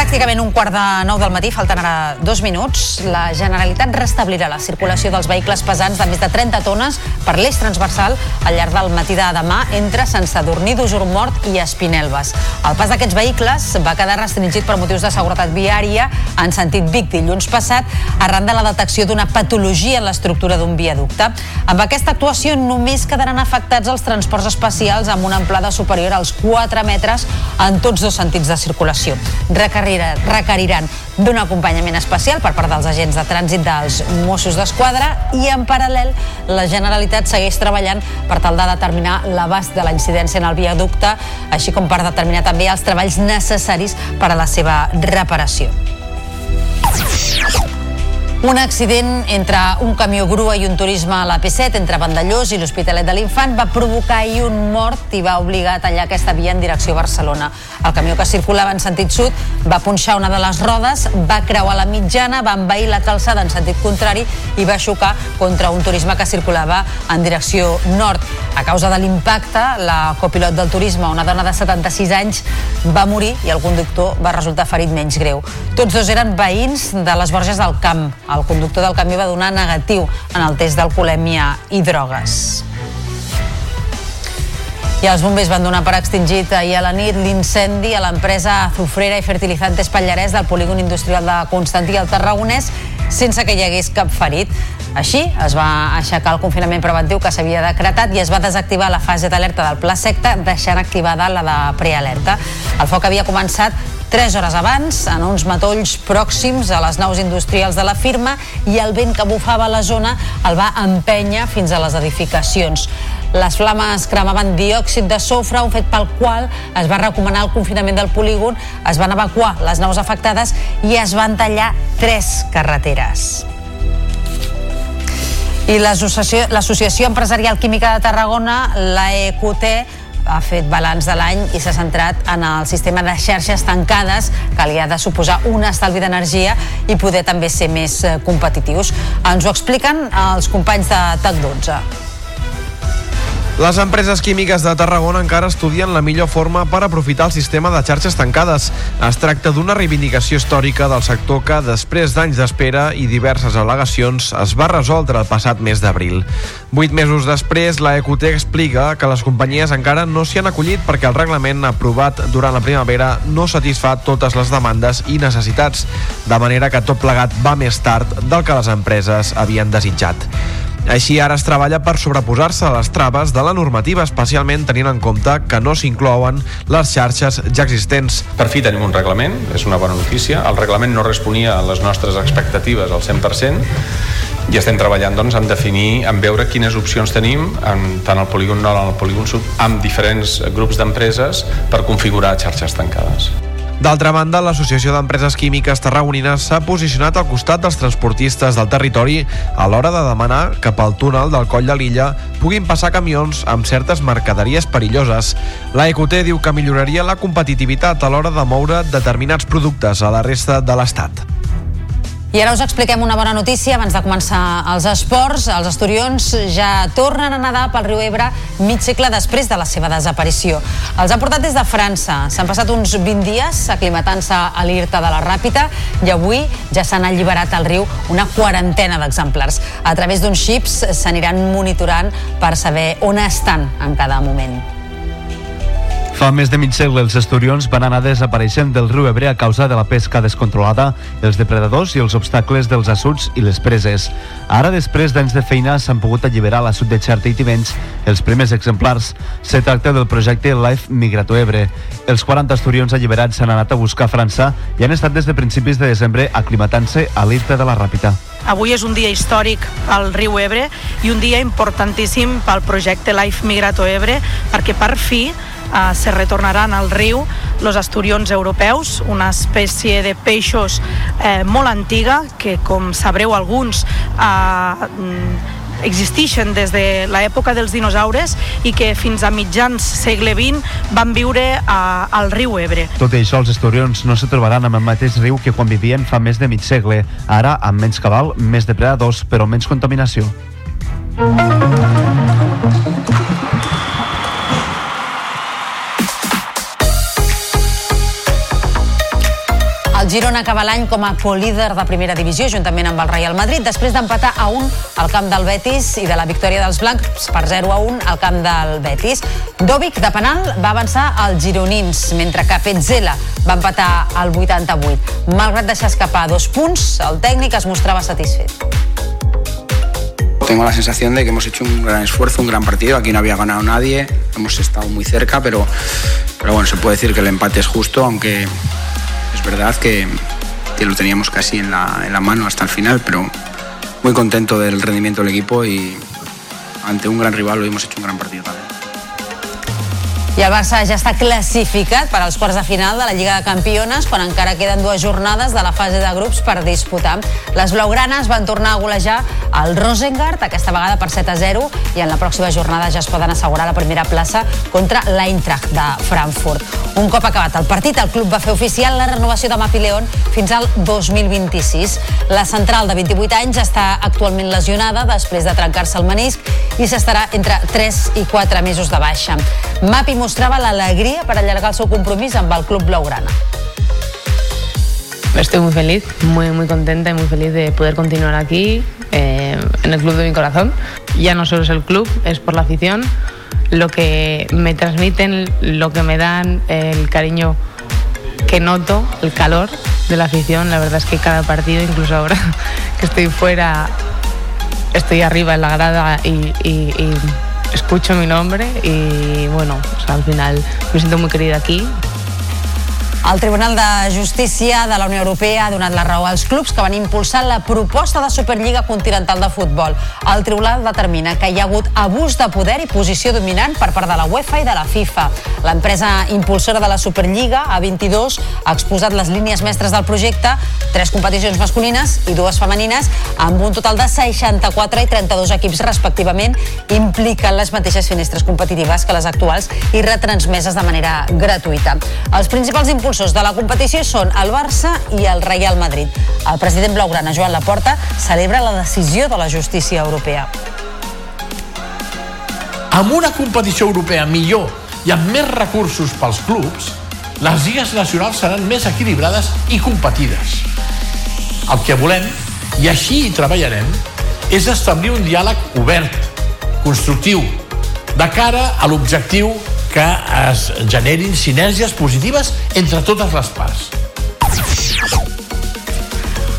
Pràcticament un quart de nou del matí, falten ara dos minuts. La Generalitat restablirà la circulació dels vehicles pesants de més de 30 tones per l'eix transversal al llarg del matí de demà entre Sant Sadurní d'Usurmort i Espinelves. El pas d'aquests vehicles va quedar restringit per motius de seguretat viària en sentit Vic dilluns passat arran de la detecció d'una patologia en l'estructura d'un viaducte. Amb aquesta actuació només quedaran afectats els transports especials amb una amplada superior als 4 metres en tots dos sentits de circulació. Recarregar requeriran d'un acompanyament especial per part dels agents de trànsit dels Mossos d'Esquadra i en paral·lel la Generalitat segueix treballant per tal de determinar l'abast de la incidència en el viaducte, així com per determinar també els treballs necessaris per a la seva reparació. Un accident entre un camió grua i un turisme a la P7 entre Vandellós i l'Hospitalet de l'Infant va provocar ahir un mort i va obligar a tallar aquesta via en direcció a Barcelona. El camió que circulava en sentit sud va punxar una de les rodes, va creuar la mitjana, va envair la calçada en sentit contrari i va xocar contra un turisme que circulava en direcció nord. A causa de l'impacte, la copilot del turisme, una dona de 76 anys, va morir i el conductor va resultar ferit menys greu. Tots dos eren veïns de les Borges del Camp. El conductor del camió va donar negatiu en el test d'alcoholèmia i drogues. I els bombers van donar per extingit ahir a la nit l'incendi a l'empresa Azufrera i Fertilizantes Pallarès del polígon industrial de Constantí al Tarragonès sense que hi hagués cap ferit. Així, es va aixecar el confinament preventiu que s'havia decretat i es va desactivar la fase d'alerta del pla secta, deixant activada la de prealerta. El foc havia començat 3 hores abans, en uns matolls pròxims a les naus industrials de la firma i el vent que bufava la zona el va empènyer fins a les edificacions. Les flames cremaven diòxid de sofre, un fet pel qual es va recomanar el confinament del polígon, es van evacuar les naus afectades i es van tallar tres carreteres. I l'Associació Empresarial Química de Tarragona, l'AEQT, ha fet balanç de l'any i s'ha centrat en el sistema de xarxes tancades que li ha de suposar un estalvi d'energia i poder també ser més eh, competitius. Ens ho expliquen els companys de TAC12. Les empreses químiques de Tarragona encara estudien la millor forma per aprofitar el sistema de xarxes tancades. Es tracta d'una reivindicació històrica del sector que, després d'anys d'espera i diverses al·legacions, es va resoldre el passat mes d'abril. Vuit mesos després, la EQT explica que les companyies encara no s'hi han acollit perquè el reglament aprovat durant la primavera no satisfà totes les demandes i necessitats, de manera que tot plegat va més tard del que les empreses havien desitjat. Així, ara es treballa per sobreposar-se a les traves de la normativa, especialment tenint en compte que no s'inclouen les xarxes ja existents. Per fi tenim un reglament, és una bona notícia. El reglament no responia a les nostres expectatives al 100%, i estem treballant doncs, en definir, en veure quines opcions tenim en, tant al polígon nord com al polígon sud amb diferents grups d'empreses per configurar xarxes tancades. D'altra banda, l'Associació d'Empreses Químiques Tarragonines s'ha posicionat al costat dels transportistes del territori a l'hora de demanar que pel túnel del coll de l'illa puguin passar camions amb certes mercaderies perilloses. La EQT diu que milloraria la competitivitat a l'hora de moure determinats productes a la resta de l'Estat. I ara us expliquem una bona notícia abans de començar els esports. Els esturions ja tornen a nedar pel riu Ebre mig segle després de la seva desaparició. Els han portat des de França. S'han passat uns 20 dies aclimatant-se a l'Irta de la Ràpita i avui ja s'han alliberat al riu una quarantena d'exemplars. A través d'uns xips s'aniran monitorant per saber on estan en cada moment. Fa més de mig segle els esturions van anar desapareixent del riu Ebre a causa de la pesca descontrolada, els depredadors i els obstacles dels assuts i les preses. Ara, després d'anys de feina, s'han pogut alliberar a l'assut de Xerta i Tivenys els primers exemplars. Se tracta del projecte Life Migrato Ebre. Els 40 esturions alliberats s'han anat a buscar a França i han estat des de principis de desembre aclimatant-se a l'Irta de la Ràpita. Avui és un dia històric al riu Ebre i un dia importantíssim pel projecte Life Migrato Ebre perquè per fi eh, se retornaran al riu los asturions europeus, una espècie de peixos eh, molt antiga que, com sabreu alguns, eh, existeixen des de l'època dels dinosaures i que fins a mitjans segle XX van viure a, al riu Ebre. Tot i això, els esturions no se trobaran amb el mateix riu que quan vivien fa més de mig segle, ara amb menys cabal, més depredadors, però menys contaminació. El Girona acaba l'any com a co-líder de primera divisió juntament amb el Real Madrid després d'empatar a 1 al camp del Betis i de la victòria dels blancs per 0 a 1 al camp del Betis. Dovic de penal va avançar als gironins mentre que Petzela va empatar al 88. Malgrat deixar escapar dos punts, el tècnic es mostrava satisfet. Tengo la sensación de que hemos hecho un gran esfuerzo, un gran partido. Aquí no había ganado nadie, hemos estado muy cerca, pero, pero bueno, se puede decir que el empate es justo, aunque es verdad que, lo teníamos casi en la, en la mano hasta el final, pero muy contento del rendimiento del equipo y ante un gran rival hoy hemos hecho un gran partido también. I el Barça ja està classificat per als quarts de final de la Lliga de Campiones quan encara queden dues jornades de la fase de grups per disputar. Les blaugranes van tornar a golejar el Rosengard, aquesta vegada per 7 a 0, i en la pròxima jornada ja es poden assegurar la primera plaça contra l'Eintracht de Frankfurt. Un cop acabat el partit, el club va fer oficial la renovació de Mapi León fins al 2026. La central de 28 anys està actualment lesionada després de trencar-se el menisc i s'estarà entre 3 i 4 mesos de baixa. Mapi mostrava l'alegria per allargar el seu compromís amb el club blaugrana. Estoy muy feliz, muy, muy contenta y muy feliz de poder continuar aquí, eh, en el club de mi corazón. Ya no solo es el club, es por la afición, lo que me transmiten, lo que me dan, el cariño que noto, el calor de la afición. La verdad es que cada partido, incluso ahora que estoy fuera, estoy arriba en la grada y escucho mi nombre y bueno, al final me siento muy querida aquí, El Tribunal de Justícia de la Unió Europea ha donat la raó als clubs que van impulsar la proposta de Superliga Continental de Futbol. El tribunal determina que hi ha hagut abús de poder i posició dominant per part de la UEFA i de la FIFA. L'empresa impulsora de la Superliga, A22, ha exposat les línies mestres del projecte, tres competicions masculines i dues femenines, amb un total de 64 i 32 equips respectivament, impliquen les mateixes finestres competitives que les actuals i retransmeses de manera gratuïta. Els principals impulsors de la competició són el Barça i el Real Madrid. El president blaugrana, Joan Laporta, celebra la decisió de la justícia europea. amb una competició europea millor i amb més recursos pels clubs, les lligues nacionals seran més equilibrades i competides. El que volem, i així hi treballarem, és establir un diàleg obert, constructiu, de cara a l'objectiu que es generin sinergies positives entre totes les parts.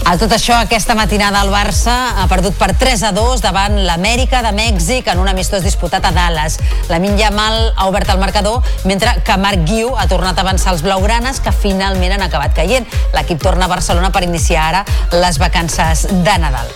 A tot això, aquesta matinada el Barça ha perdut per 3 a 2 davant l'Amèrica de Mèxic en un amistós disputat a Dallas. La Yamal ha obert el marcador, mentre que Marc Guiu ha tornat a avançar els blaugranes, que finalment han acabat caient. L'equip torna a Barcelona per iniciar ara les vacances de Nadal.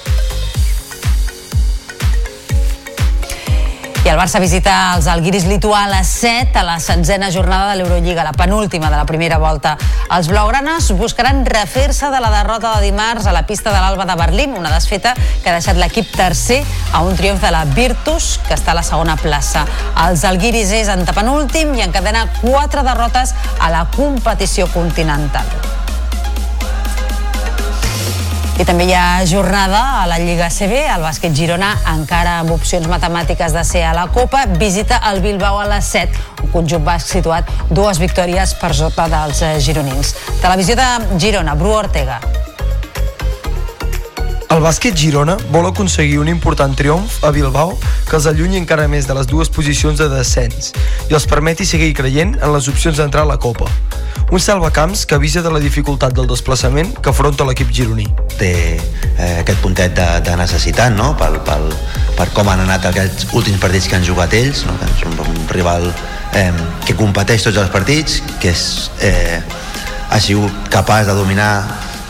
I el Barça visita els Alguiris Lituà a les 7 a la setzena jornada de l'Eurolliga, la penúltima de la primera volta. Els blaugranes buscaran refer-se de la derrota de dimarts a la pista de l'Alba de Berlín, una desfeta que ha deixat l'equip tercer a un triomf de la Virtus, que està a la segona plaça. Els Alguiris és antepenúltim i encadena quatre derrotes a la competició continental. I també hi ha jornada a la Lliga CB. El bàsquet Girona, encara amb opcions matemàtiques de ser a la Copa, visita el Bilbao a les 7, un conjunt basc situat dues victòries per sota dels eh, gironins. Televisió de Girona, Bru Ortega. El bàsquet Girona vol aconseguir un important triomf a Bilbao que els allunyi encara més de les dues posicions de descens i els permeti seguir creient en les opcions d'entrar a la Copa. Un salvacamps que avisa de la dificultat del desplaçament que afronta l'equip gironí. té eh, aquest puntet de, de necessitat no? pel, pel, per com han anat aquests últims partits que han jugat ells no? que és un, un rival eh, que competeix tots els partits que és, eh, ha sigut capaç de dominar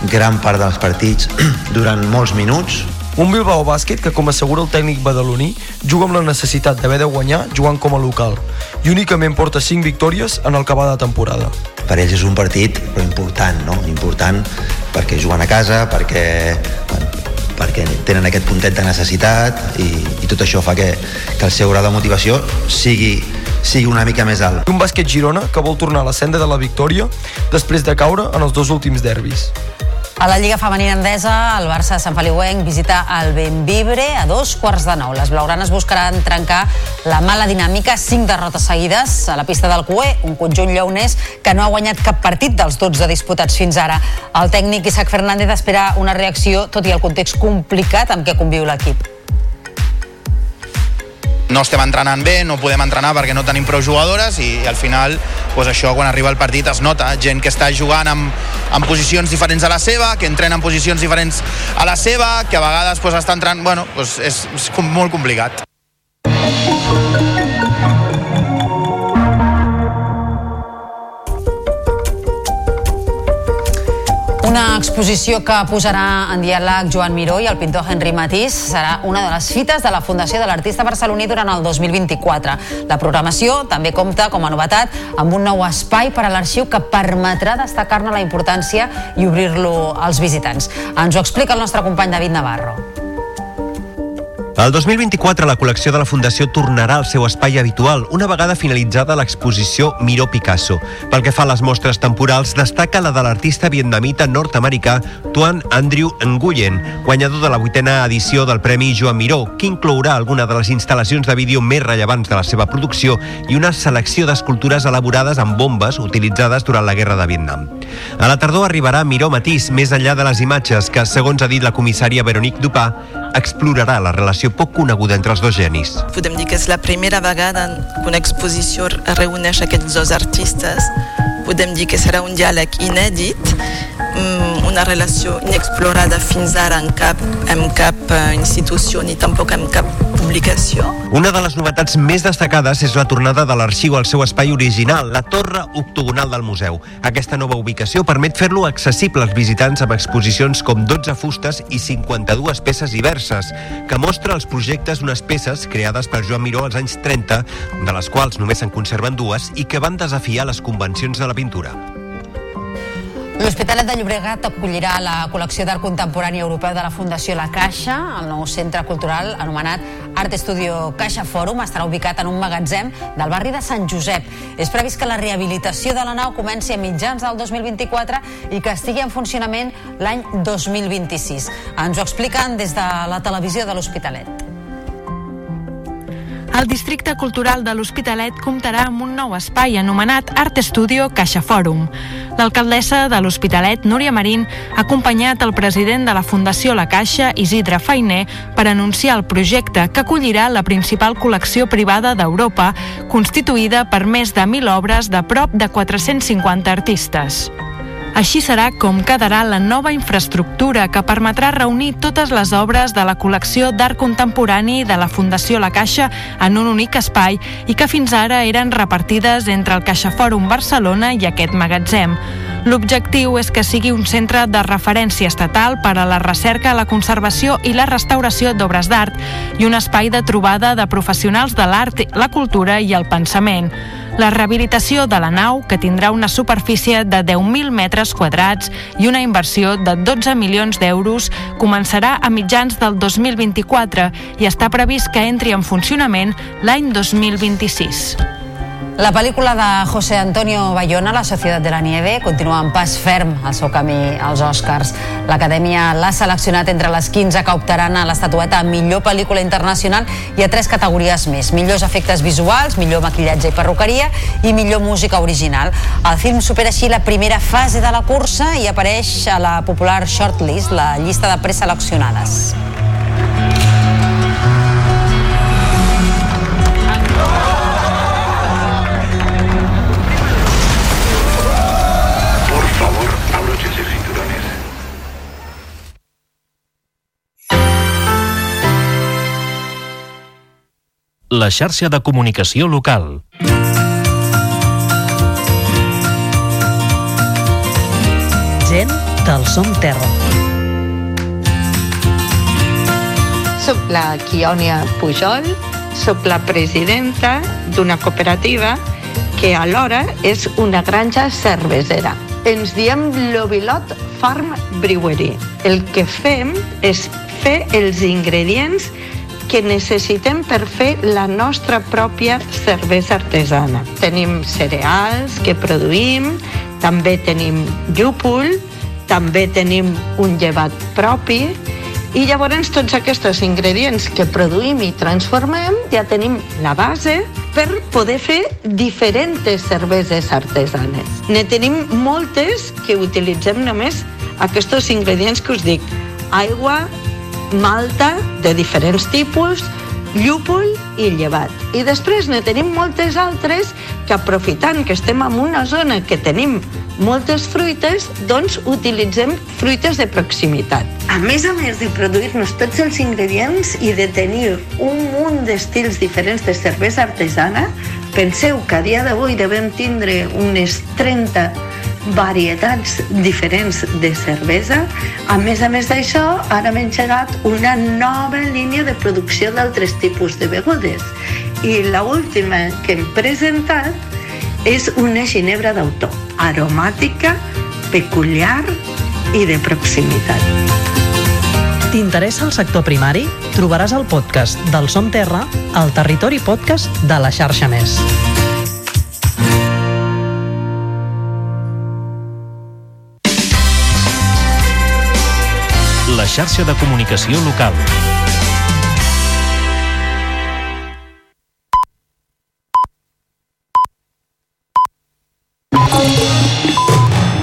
gran part dels partits durant molts minuts Un Bilbao bàsquet que, com assegura el tècnic badaloní, juga amb la necessitat d'haver de guanyar jugant com a local i únicament porta 5 victòries en el que va de temporada. per ells és un partit important, no? important perquè juguen a casa, perquè, bueno, perquè tenen aquest puntet de necessitat i, i tot això fa que, que el seu grau de motivació sigui, sigui una mica més alt. Un bàsquet Girona que vol tornar a la senda de la victòria després de caure en els dos últims derbis. A la Lliga Femenina Endesa, el Barça de Sant Feliuenc visita el Benvibre a dos quarts de nou. Les blaugranes buscaran trencar la mala dinàmica, cinc derrotes seguides a la pista del Cué, un conjunt lleonès que no ha guanyat cap partit dels 12 disputats fins ara. El tècnic Isaac Fernández espera una reacció, tot i el context complicat amb què conviu l'equip. No estem entrenant bé, no podem entrenar perquè no tenim prou jugadores i, i al final pues això quan arriba el partit es nota, gent que està jugant en, en posicions diferents a la seva, que entrena en posicions diferents a la seva, que a vegades pues, està entrant, bueno, pues és, és com molt complicat. Una exposició que posarà en diàleg Joan Miró i el pintor Henry Matís serà una de les fites de la Fundació de l'Artista Barceloní durant el 2024. La programació també compta, com a novetat, amb un nou espai per a l'arxiu que permetrà destacar-ne la importància i obrir-lo als visitants. Ens ho explica el nostre company David Navarro. El 2024 la col·lecció de la Fundació tornarà al seu espai habitual una vegada finalitzada l'exposició Miró Picasso. Pel que fa a les mostres temporals, destaca la de l'artista vietnamita nord-americà Tuan Andrew Nguyen, guanyador de la vuitena edició del Premi Joan Miró, que inclourà alguna de les instal·lacions de vídeo més rellevants de la seva producció i una selecció d'escultures elaborades amb bombes utilitzades durant la Guerra de Vietnam. A la tardor arribarà Miró Matís, més enllà de les imatges que, segons ha dit la comissària Veronique Dupà, explorarà la relació poc coneguda entre els dos genis. Podem dir que és la primera vegada que una exposició reuneix aquests dos artistes. Podem dir que serà un diàleg inèdit, mm, una relació inexplorada fins ara en cap, en cap eh, institució ni tampoc en cap publicació. Una de les novetats més destacades és la tornada de l'arxiu al seu espai original, la torre octogonal del museu. Aquesta nova ubicació permet fer-lo accessible als visitants amb exposicions com 12 fustes i 52 peces diverses, que mostra els projectes d'unes peces creades per Joan Miró als anys 30, de les quals només se'n conserven dues i que van desafiar les convencions de la pintura. L'Hospitalet de Llobregat acollirà la col·lecció d'art contemporani europeu de la Fundació La Caixa, el nou centre cultural anomenat Art Studio Caixa Fòrum estarà ubicat en un magatzem del barri de Sant Josep. És previst que la rehabilitació de la nau comenci a mitjans del 2024 i que estigui en funcionament l'any 2026. Ens ho expliquen des de la televisió de l'Hospitalet. El districte cultural de l'Hospitalet comptarà amb un nou espai anomenat Art Studio Caixa Fòrum. L'alcaldessa de l'Hospitalet, Núria Marín, ha acompanyat el president de la Fundació La Caixa, Isidre Feiner, per anunciar el projecte que acollirà la principal col·lecció privada d'Europa, constituïda per més de 1.000 obres de prop de 450 artistes. Així serà com quedarà la nova infraestructura que permetrà reunir totes les obres de la col·lecció d'art contemporani de la Fundació La Caixa en un únic espai i que fins ara eren repartides entre el Caixa Fòrum Barcelona i aquest magatzem. L'objectiu és que sigui un centre de referència estatal per a la recerca, la conservació i la restauració d'obres d'art i un espai de trobada de professionals de l'art, la cultura i el pensament. La rehabilitació de la nau, que tindrà una superfície de 10.000 metres quadrats i una inversió de 12 milions d'euros, començarà a mitjans del 2024 i està previst que entri en funcionament l'any 2026. La pel·lícula de José Antonio Bayona, La Societat de la Nieve, continua en pas ferm al seu camí als Oscars. L'Acadèmia l'ha seleccionat entre les 15 que optaran a l'estatueta millor pel·lícula internacional i a tres categories més. Millors efectes visuals, millor maquillatge i perruqueria i millor música original. El film supera així la primera fase de la cursa i apareix a la popular shortlist, la llista de preseleccionades. La xarxa de comunicació local. Gent del Som Terra. Soc la Quiònia Pujol, soc la presidenta d'una cooperativa que alhora és una granja cervesera. Ens diem Lobilot Farm Brewery. El que fem és fer els ingredients que necessitem per fer la nostra pròpia cervesa artesana. Tenim cereals que produïm, també tenim llúpol, també tenim un llevat propi i llavors tots aquests ingredients que produïm i transformem ja tenim la base per poder fer diferents cerveses artesanes. Ne tenim moltes que utilitzem només aquests ingredients que us dic. Aigua, malta de diferents tipus, llúpol i llevat. I després ne tenim moltes altres que aprofitant que estem en una zona que tenim moltes fruites, doncs utilitzem fruites de proximitat. A més a més de produir-nos tots els ingredients i de tenir un munt d'estils diferents de cervesa artesana, penseu que a dia d'avui devem tindre unes 30 varietats diferents de cervesa. A més a més d'això, ara hem engegat una nova línia de producció d'altres tipus de begudes. I la última que hem presentat és una ginebra d'autor, aromàtica, peculiar i de proximitat. T'interessa el sector primari? Trobaràs el podcast del Som Terra al Territori Podcast de la xarxa Més. La xarxa de comunicació local.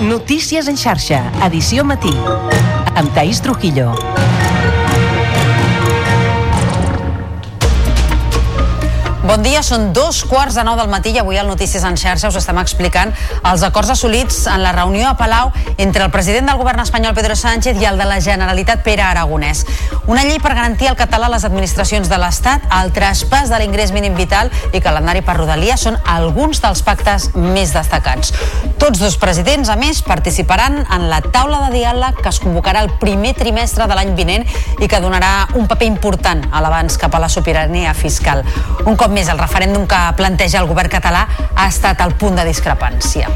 Notícies en xarxa, edició matí, amb Taís Trujillo. Bon dia, són dos quarts de nou del matí i avui al Notícies en xarxa us estem explicant els acords assolits en la reunió a Palau entre el president del govern espanyol Pedro Sánchez i el de la Generalitat Pere Aragonès. Una llei per garantir el català a les administracions de l'Estat, el traspàs de l'ingrés mínim vital i calendari per rodalia són alguns dels pactes més destacats. Tots dos presidents, a més, participaran en la taula de diàleg que es convocarà el primer trimestre de l'any vinent i que donarà un paper important a l'abans cap a la sobirania fiscal. Un cop més, el referèndum que planteja el govern català ha estat el punt de discrepància.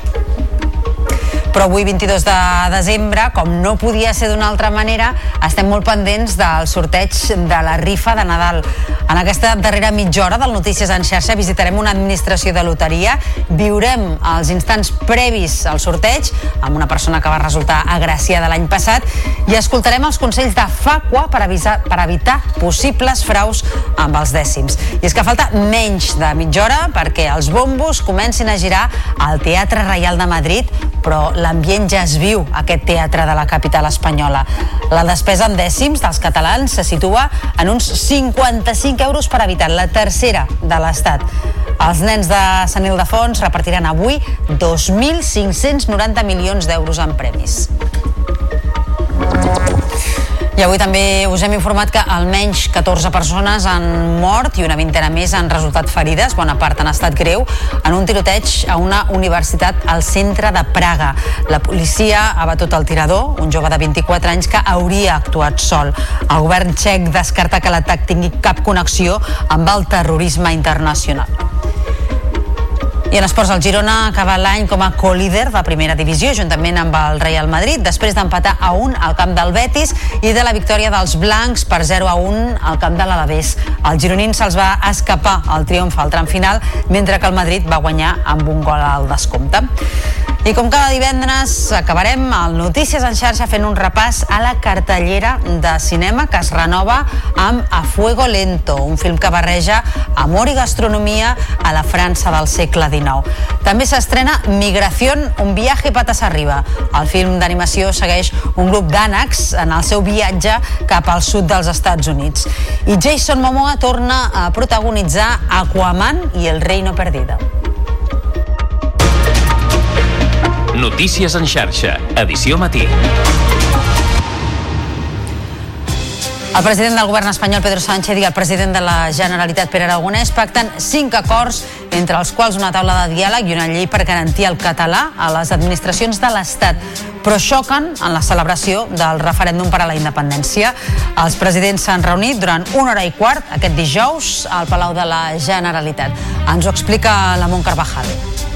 Però avui, 22 de desembre, com no podia ser d'una altra manera, estem molt pendents del sorteig de la rifa de Nadal. En aquesta darrera mitja hora del Notícies en xarxa visitarem una administració de loteria, viurem els instants previs al sorteig amb una persona que va resultar agraciada l'any passat i escoltarem els consells de Facua per, avisar, per evitar possibles fraus amb els dècims. I és que falta menys de mitja hora perquè els bombos comencin a girar al Teatre Reial de Madrid, però l'ambient ja es viu aquest teatre de la capital espanyola. La despesa en dècims dels catalans se situa en uns 55 euros per habitant, la tercera de l'Estat. Els nens de Sant Ildefons repartiran avui 2.590 milions d'euros en premis. I avui també us hem informat que almenys 14 persones han mort i una vintena més han resultat ferides, bona part han estat greu, en un tiroteig a una universitat al centre de Praga. La policia ha batut el tirador, un jove de 24 anys que hauria actuat sol. El govern txec descarta que l'atac tingui cap connexió amb el terrorisme internacional. I en esports, el Girona acaba l'any com a co-líder de primera divisió, juntament amb el Real Madrid, després d'empatar a 1 al camp del Betis i de la victòria dels blancs per 0 a 1 al camp de l'Alavés. El gironín se'ls va escapar el triomf al tram final, mentre que el Madrid va guanyar amb un gol al descompte. I com cada divendres acabarem el Notícies en xarxa fent un repàs a la cartellera de cinema que es renova amb A Fuego Lento, un film que barreja amor i gastronomia a la França del segle XIX. També s'estrena Migración, un viaje patas arriba. El film d'animació segueix un grup d'ànecs en el seu viatge cap al sud dels Estats Units. I Jason Momoa torna a protagonitzar Aquaman i el Reino Perdido. Notícies en xarxa, edició matí. El president del govern espanyol, Pedro Sánchez, i el president de la Generalitat, Pere Aragonès, pacten cinc acords, entre els quals una taula de diàleg i una llei per garantir el català a les administracions de l'Estat, però xoquen en la celebració del referèndum per a la independència. Els presidents s'han reunit durant una hora i quart aquest dijous al Palau de la Generalitat. Ens ho explica la Mont Carvajal.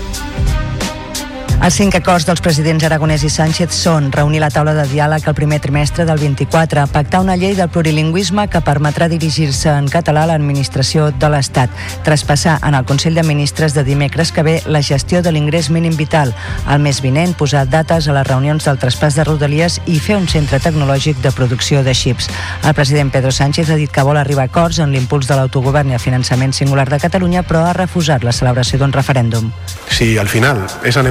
Els cinc acords dels presidents Aragonès i Sánchez són reunir la taula de diàleg el primer trimestre del 24, pactar una llei del plurilingüisme que permetrà dirigir-se en català a l'administració de l'Estat, traspassar en el Consell de Ministres de dimecres que ve la gestió de l'ingrés mínim vital, el mes vinent posar dates a les reunions del traspàs de Rodalies i fer un centre tecnològic de producció de xips. El president Pedro Sánchez ha dit que vol arribar a acords en l'impuls de l'autogovern i el finançament singular de Catalunya, però ha refusat la celebració d'un referèndum. Si al final esa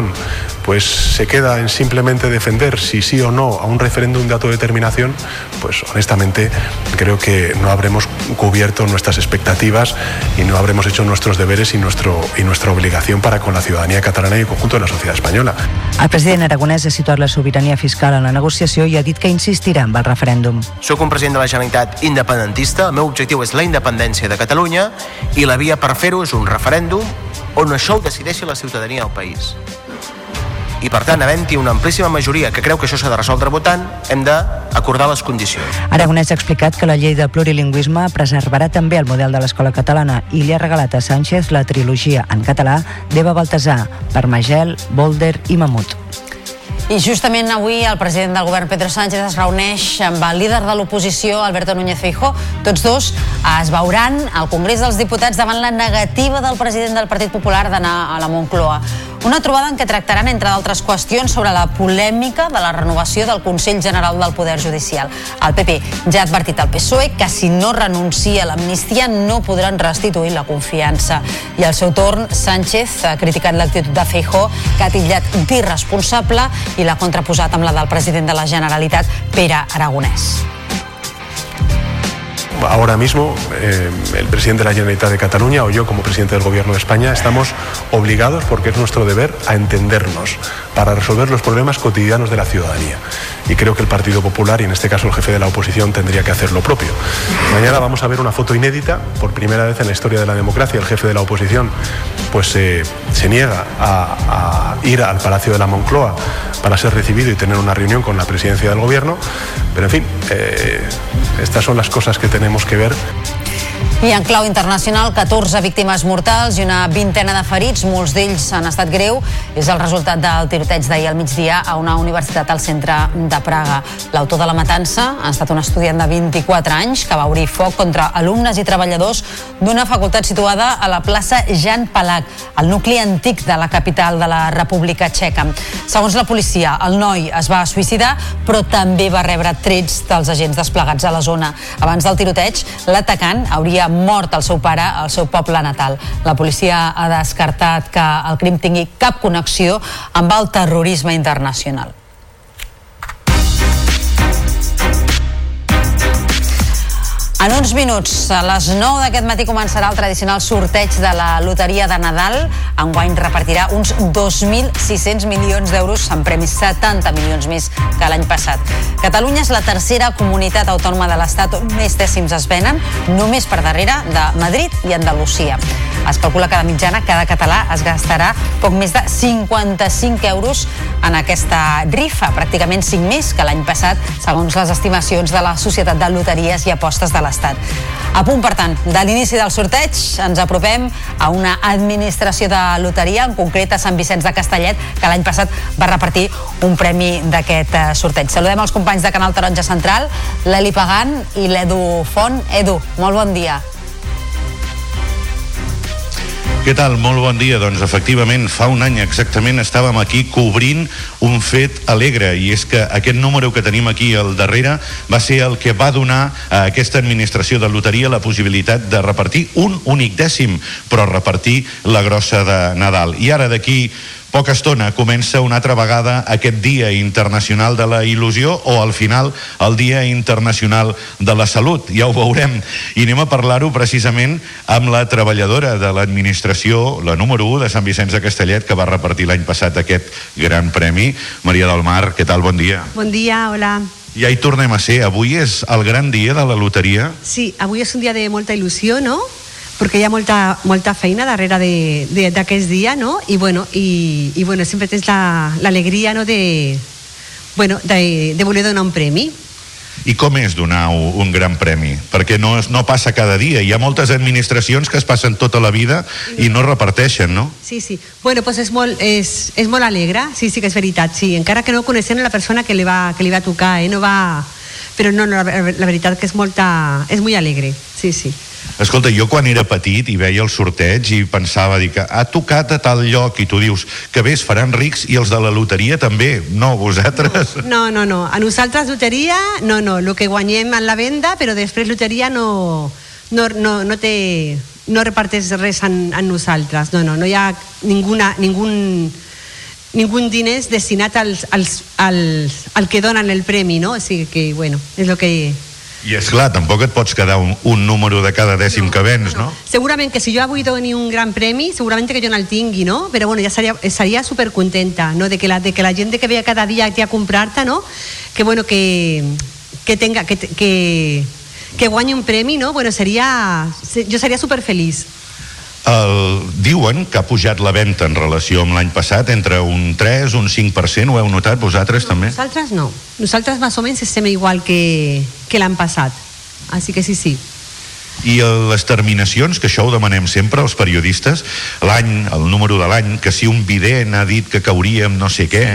negociación pues se queda en simplemente defender si sí o no a un referéndum de autodeterminación, pues honestamente creo que no habremos cubierto nuestras expectativas y no habremos hecho nuestros deberes y, nuestro, y nuestra obligación para con la ciudadanía catalana y el conjunto de la sociedad española. El president aragonès ha situat la sobirania fiscal en la negociació i ha dit que insistirà amb el referèndum. Soc un president de la Generalitat independentista, el meu objectiu és la independència de Catalunya i la via per fer-ho és un referèndum on això ho decideixi la ciutadania del país i per tant, havent-hi una amplíssima majoria que creu que això s'ha de resoldre votant, hem d'acordar les condicions. Aragonès ha explicat que la llei de plurilingüisme preservarà també el model de l'escola catalana i li ha regalat a Sánchez la trilogia en català d'Eva Baltasar, Parmagel, Bolder i Mamut. I justament avui el president del govern Pedro Sánchez es reuneix amb el líder de l'oposició Alberto Núñez Feijó. Tots dos es veuran al Congrés dels Diputats davant la negativa del president del Partit Popular d'anar a la Moncloa. Una trobada en què tractaran, entre d'altres qüestions, sobre la polèmica de la renovació del Consell General del Poder Judicial. El PP ja ha advertit al PSOE que si no renuncia a l'amnistia no podran restituir la confiança. I al seu torn, Sánchez ha criticat l'actitud de Feijó, que ha titllat d'irresponsable i l'ha contraposat amb la del president de la Generalitat, Pere Aragonès. Ahora mismo eh, el presidente de la Generalitat de Cataluña o yo como presidente del Gobierno de España estamos obligados, porque es nuestro deber, a entendernos para resolver los problemas cotidianos de la ciudadanía. Y creo que el Partido Popular, y en este caso el jefe de la oposición, tendría que hacer lo propio. Mañana vamos a ver una foto inédita, por primera vez en la historia de la democracia, el jefe de la oposición pues eh, se niega a, ir al Palacio de la Moncloa para ser recibido y tener una reunión con la presidencia del gobierno, pero en fin, eh, estas son las cosas que tenemos que ver. I en clau internacional, 14 víctimes mortals i una vintena de ferits, molts d'ells han estat greu. És el resultat del tiroteig d'ahir al migdia a una universitat al centre de Praga. L'autor de la matança ha estat un estudiant de 24 anys que va obrir foc contra alumnes i treballadors d'una facultat situada a la plaça Jan Palach, el nucli antic de la capital de la República Txeca. Segons la policia, el noi es va suïcidar, però també va rebre trets dels agents desplegats a la zona. Abans del tiroteig, l'atacant hauria mort el seu pare al seu poble natal. La policia ha descartat que el crim tingui cap connexió amb el terrorisme internacional. En uns minuts, a les 9 d'aquest matí començarà el tradicional sorteig de la loteria de Nadal. Enguany repartirà uns 2.600 milions d'euros en premis, 70 milions més que l'any passat. Catalunya és la tercera comunitat autònoma de l'Estat on més dècims es venen, només per darrere de Madrid i Andalusia. Es calcula que de mitjana cada català es gastarà poc més de 55 euros en aquesta rifa, pràcticament 5 més que l'any passat, segons les estimacions de la Societat de Loteries i Apostes de la l'Estat. A punt, per tant, de l'inici del sorteig ens apropem a una administració de loteria, en concret a Sant Vicenç de Castellet, que l'any passat va repartir un premi d'aquest eh, sorteig. Saludem els companys de Canal Taronja Central, l'Eli Pagan i l'Edu Font. Edu, molt bon dia. Què tal? Molt bon dia. Doncs efectivament, fa un any exactament estàvem aquí cobrint un fet alegre i és que aquest número que tenim aquí al darrere va ser el que va donar a aquesta administració de loteria la possibilitat de repartir un únic dècim, però repartir la grossa de Nadal. I ara d'aquí poca estona comença una altra vegada aquest Dia Internacional de la Il·lusió o al final el Dia Internacional de la Salut. Ja ho veurem. I anem a parlar-ho precisament amb la treballadora de l'administració, la número 1 de Sant Vicenç de Castellet, que va repartir l'any passat aquest gran premi. Maria del Mar, què tal? Bon dia. Bon dia, hola. Ja hi tornem a ser. Avui és el gran dia de la loteria. Sí, avui és un dia de molta il·lusió, no? Perquè hi ha molta, molta feina darrere d'aquest dia, no? I, bueno, i, i bueno, sempre tens l'alegria la, no? de, bueno, de, de voler donar un premi. I com és donar un gran premi? Perquè no, no passa cada dia. Hi ha moltes administracions que es passen tota la vida i no reparteixen, no? Sí, sí. Bueno, pues és molt, és, és molt alegre, sí, sí que és veritat, sí. Encara que no coneixem la persona que li va, que li va tocar, eh? No va... Però no, no la, la veritat que és molta... És molt alegre, sí, sí. Escolta, jo quan era petit i veia el sorteig i pensava dir que ha tocat a tal lloc i tu dius que bé, es faran rics i els de la loteria també. No, vosaltres... No, no, no. A nosaltres loteria, no, no. El que guanyem en la venda, però després loteria no, no, no, no té no reparteix res en, en nosaltres. No, no, no hi ha ninguna, ningun, ningun diners destinat als, als, als, al que donen el premi, no? O sigui que, bueno, és el que i és clar, tampoc et pots quedar un, un número de cada dècim no, que vens, no? Segurament que si jo avui doni un gran premi, segurament que jo no el tingui, no? Però bueno, ja seria, seria supercontenta, no? De que, la, de que la gent que ve cada dia aquí a comprar-te, no? Que bueno, que, que tenga, que, que, que guanyi un premi, no? Bueno, seria, jo seria superfeliç. El, diuen que ha pujat la venda en relació amb l'any passat entre un 3, un 5%, ho heu notat vosaltres no, també? Nosaltres no, nosaltres més o menys estem igual que, que l'any passat, així que sí, sí. I les terminacions, que això ho demanem sempre als periodistes, l'any, el número de l'any, que si un vident ha dit que cauríem no sé què...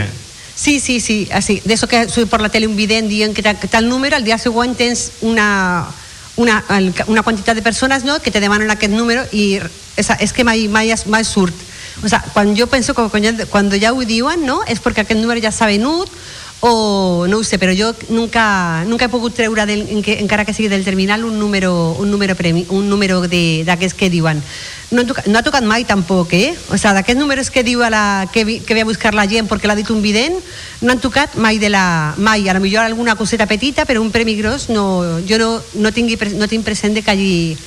Sí, sí, sí, así, de eso que sube por la tele un vident dient que tal número, al dia següent tens una, una, una quantitat de persones no, que te demanen aquest número i és, és que mai, mai, mai surt. O sea, quan jo penso que quan ja, quan ja ho diuen, no, és perquè aquest número ja s'ha venut o no ho sé, però jo nunca, nunca he pogut treure, del, encara que sigui del terminal, un número, un número, premi, un número d'aquests que diuen. No, no ha tocat mai tampoc, eh? O sigui, d'aquests números que diu a la, que, que ve a buscar la gent perquè l'ha dit un vident, no han tocat mai de la... mai, a lo millor alguna coseta petita, però un premi gros no, jo no, no, tingui, no tinc present que hagi,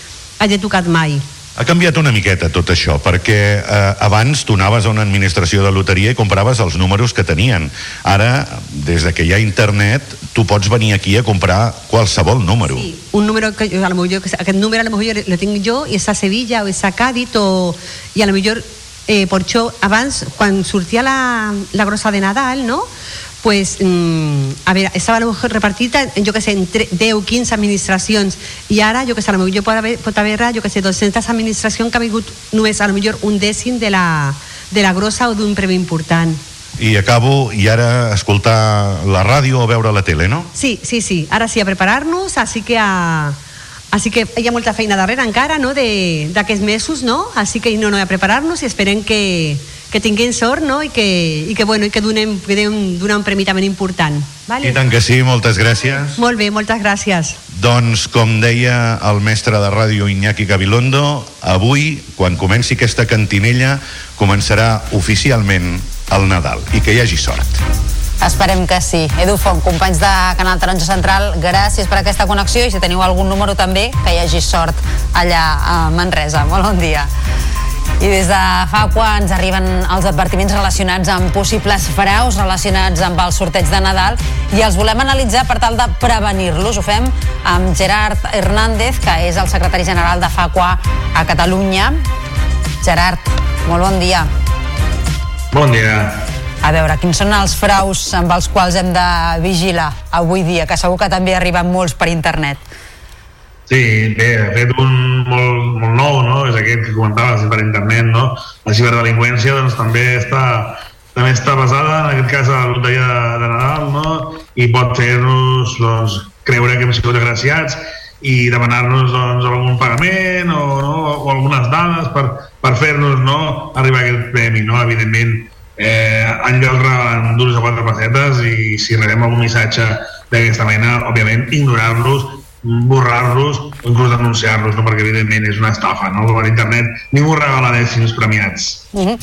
hagi tocat mai. Ha canviat una miqueta tot això, perquè eh, abans tu anaves a una administració de loteria i compraves els números que tenien. Ara, des de que hi ha internet, tu pots venir aquí a comprar qualsevol número. Sí, un número que a lo millor, aquest número a lo mejor lo tinc jo i és a Sevilla o és a Cádiz o, i a lo millor eh, per això abans quan sortia la, la grossa de Nadal no? Pues, mm, a veure, estava mejor repartida jo que sé, en 10 o 15 administracions i ara, jo que sé, a millor pot haver, pot haver jo que sé, 200 administracions que ha vingut només a lo millor un dècim de la, de la grossa o d'un premi important. I acabo, i ara escoltar la ràdio o veure la tele, no? Sí, sí, sí. Ara sí, a preparar-nos, així que a... Així que hi ha molta feina darrere encara, no?, d'aquests mesos, no? Així que no, no, a preparar-nos i esperem que, que tinguin sort no? I, que, i que, bueno, i que donem, que donem, donar un premi també important. Vale? I tant que sí, moltes gràcies. Molt bé, moltes gràcies. Doncs, com deia el mestre de ràdio Iñaki Gabilondo, avui, quan comenci aquesta cantinella, començarà oficialment el Nadal. I que hi hagi sort. Esperem que sí. Edu Font, companys de Canal Taronja Central, gràcies per aquesta connexió i si teniu algun número també, que hi hagi sort allà a Manresa. Molt bon dia. I des de fa quan ens arriben els advertiments relacionats amb possibles fraus relacionats amb el sorteig de Nadal i els volem analitzar per tal de prevenir-los. Ho fem amb Gerard Hernández, que és el secretari general de FAQUA a Catalunya. Gerard, molt bon dia. Bon dia. A veure, quins són els fraus amb els quals hem de vigilar avui dia, que segur que també arriben molts per internet. Sí, bé, ha fet un molt, molt nou, no? És aquest que comentaves per internet, no? La ciberdelinqüència doncs, també està també està basada, en aquest cas, a la loteria de Nadal, no? I pot fer-nos doncs, creure que hem sigut agraciats i demanar-nos doncs, algun pagament o, no? o algunes dades per, per fer-nos no? arribar a aquest premi, no? Evidentment, eh, en lloc regalen dues o quatre pessetes i si rebem algun missatge d'aquesta mena, òbviament, ignorar-los borrar-los o inclús denunciar-los, no? perquè evidentment és una estafa, no? Per internet ningú regala dècims premiats. Mm -hmm.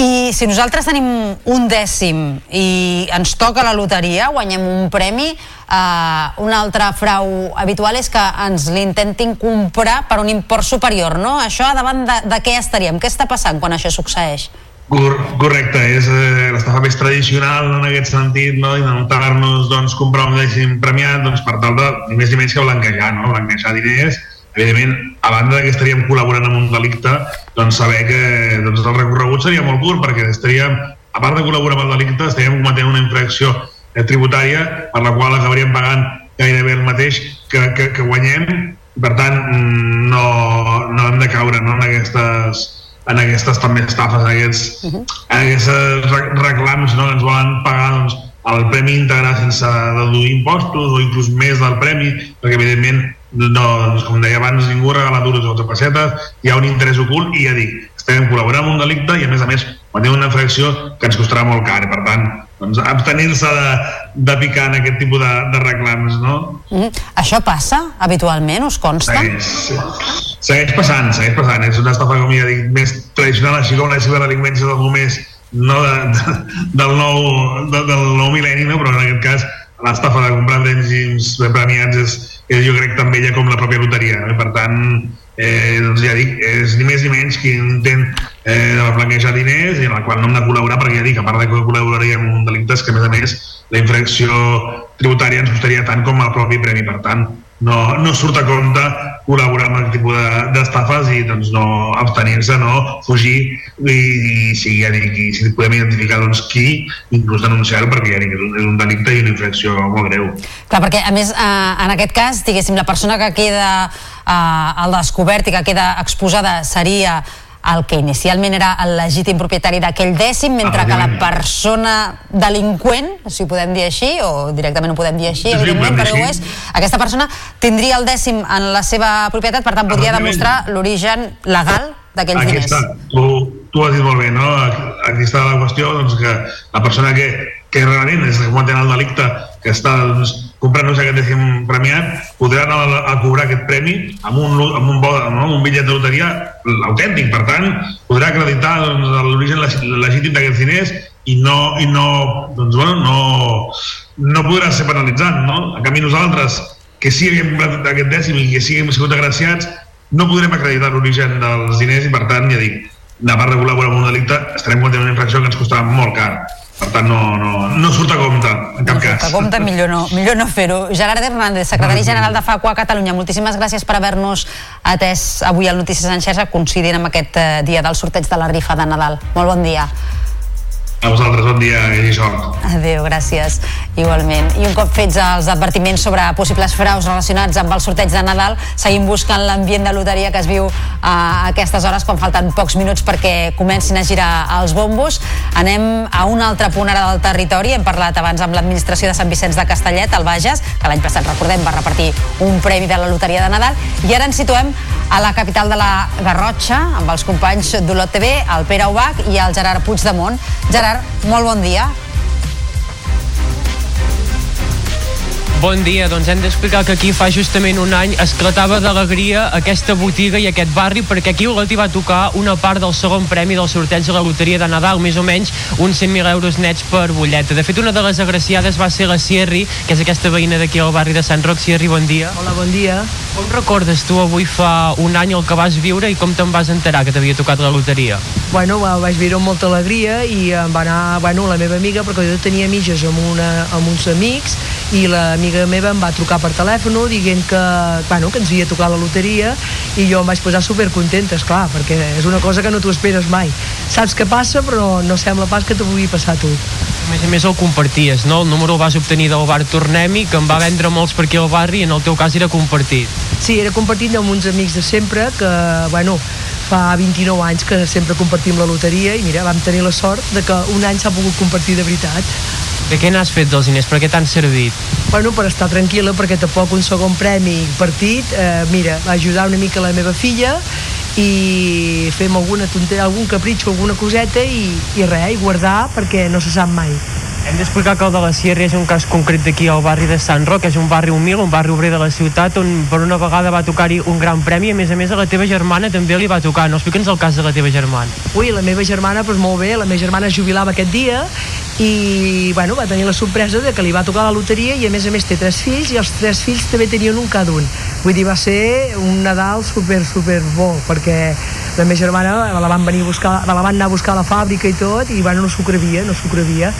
I si nosaltres tenim un dècim i ens toca la loteria, guanyem un premi, eh, un altre frau habitual és que ens l'intentin comprar per un import superior, no? Això davant de, de què estaríem? Què està passant quan això succeeix? Cor correcte, és eh, l'estafa més tradicional en aquest sentit, no? intentar-nos doncs, comprar un dècim premiat doncs, per tal de, més ni menys que blanquejar, no? blanquejar diners. Evidentment, a banda que estaríem col·laborant amb un delicte, doncs saber que doncs, el recorregut seria molt curt, perquè estaríem, a part de col·laborar amb el delicte, estaríem cometent una infracció eh, tributària per la qual acabaríem pagant gairebé el mateix que, que, que guanyem, per tant, mm, no, no hem de caure no, en aquestes en aquestes també estafes, en aquests, uh -huh. en aquests reclams no, que ens volen pagar doncs, el premi íntegre sense deduir impostos o inclús més del premi, perquè evidentment no, doncs, com deia abans, ningú regala duros o pessetes, hi ha un interès ocult i ja dic, estem col·laborant amb un delicte i a més a més quan una infracció que ens costarà molt car, per tant doncs, abstenir-se de, de picar en aquest tipus de, de reclams, no? Mm. Això passa habitualment, us consta? Segueix, segueix passant, segueix passant. És una estafa, com ja dic, més tradicional, així com la ciberdelinqüència del només no de, de, del, nou, de, del nou mil·lenni, no? però en aquest cas l'estafa de comprar dècims premiats és, és jo crec també ja com la pròpia loteria. Eh? Per tant, eh, doncs ja dic, és ni més ni menys qui intent eh, de blanquejar diners i en la qual no hem de col·laborar perquè ja dic, a part de que col·laboraríem en un delicte que a més a més la infracció tributària ens costaria tant com el propi premi, per tant no, no surt a compte col·laborar amb aquest tipus d'estafes de, i doncs no abstenir-se, no fugir i, i si, ja dic, i si podem identificar doncs, qui, inclús denunciar-ho perquè ja dic, és un, és un delicte i una infracció molt greu. Clar, perquè a més eh, en aquest cas, diguéssim, la persona que queda eh, al descobert i que queda exposada seria el que inicialment era el legítim propietari d'aquell dècim, mentre que la persona delinqüent, si ho podem dir així, o directament ho podem dir així, evidentment, però ho és, aquesta persona tindria el dècim en la seva propietat, per tant podria demostrar l'origen legal d'aquells diners. Està. Tu, tu has dit molt bé, no? Aquí està la qüestió doncs, que la persona que, que realment és que cometent el delicte que està doncs, comprant-nos aquest dècim premiat podrà anar a, a cobrar aquest premi amb un, amb un, no? amb un bitllet de loteria autèntic, per tant podrà acreditar doncs, l'origen legítim d'aquests diners i no, i no, doncs, bueno, no, no podrà ser penalitzat no? en canvi nosaltres que sí que havíem comprat aquest dècim i que sí que hem sigut agraciats no podrem acreditar l'origen dels diners i per tant, ja dic, a part de col·laborar amb un delicte estarem cometent una infracció que ens costarà molt car per tant no, no, no surt a compte en cap no cas. a compte, millor no, millor no fer-ho. Gerard Hernández, secretari general de FACUA Catalunya, moltíssimes gràcies per haver-nos atès avui al Notícies en Xerxa coincidint amb aquest eh, dia del sorteig de la rifa de Nadal. Molt bon dia. A vosaltres, bon dia i sort. Adéu, gràcies. Igualment. I un cop fets els advertiments sobre possibles fraus relacionats amb el sorteig de Nadal, seguim buscant l'ambient de loteria que es viu a aquestes hores quan falten pocs minuts perquè comencin a girar els bombos. Anem a un altre punt ara del territori. Hem parlat abans amb l'administració de Sant Vicenç de Castellet, al Bages, que l'any passat, recordem, va repartir un premi de la loteria de Nadal. I ara ens situem a la capital de la Garrotxa, amb els companys d'Olot TV, el Pere Ubach i el Gerard Puigdemont. Gerard, molt bon dia. Bon dia, doncs hem d'explicar que aquí fa justament un any esclatava d'alegria aquesta botiga i aquest barri perquè aquí Olot hi va tocar una part del segon premi del sorteig de la loteria de Nadal, més o menys uns 100.000 euros nets per butlleta. De fet, una de les agraciades va ser la Sierri, que és aquesta veïna d'aquí al barri de Sant Roc. Sierri, bon dia. Hola, bon dia. Com recordes tu avui fa un any el que vas viure i com te'n vas enterar que t'havia tocat la loteria? Bueno, va, vaig viure amb molta alegria i em va anar, bueno, la meva amiga, perquè jo tenia mitges amb, una, amb uns amics i l'amiga meva em va trucar per telèfon dient que, bueno, que ens havia tocat la loteria i jo em vaig posar supercontenta, esclar, perquè és una cosa que no t'ho esperes mai. Saps què passa, però no sembla pas que t'ho pugui passar a tu. A més a més el comparties, no? El número el vas obtenir del bar Tornem-hi, que em va vendre molts per aquí al barri i en el teu cas era compartit. Sí, era compartit amb uns amics de sempre que, bueno, fa 29 anys que sempre compartim la loteria i mira, vam tenir la sort de que un any s'ha pogut compartir de veritat. De què n'has fet dels diners? Per què t'han servit? Bueno, per estar tranquil·la, perquè tampoc un segon premi partit, eh, mira, ajudar una mica la meva filla i fem alguna tonteria, algun capritxo, alguna coseta i, i res, i guardar perquè no se sap mai. Hem d'explicar que el de la Sierra és un cas concret d'aquí al barri de Sant Roc, és un barri humil, un barri obrer de la ciutat, on per una vegada va tocar-hi un gran premi, a més a més a la teva germana també li va tocar. No explica'ns el cas de la teva germana. Ui, la meva germana, doncs molt bé, la meva germana es jubilava aquest dia i, bueno, va tenir la sorpresa de que li va tocar la loteria i a més a més té tres fills i els tres fills també tenien un cada un. Vull dir, va ser un Nadal super, super bo, perquè la meva germana la van venir a buscar, la van anar a buscar a la fàbrica i tot i, bueno, no s'ho crevia, no s'ho crevia.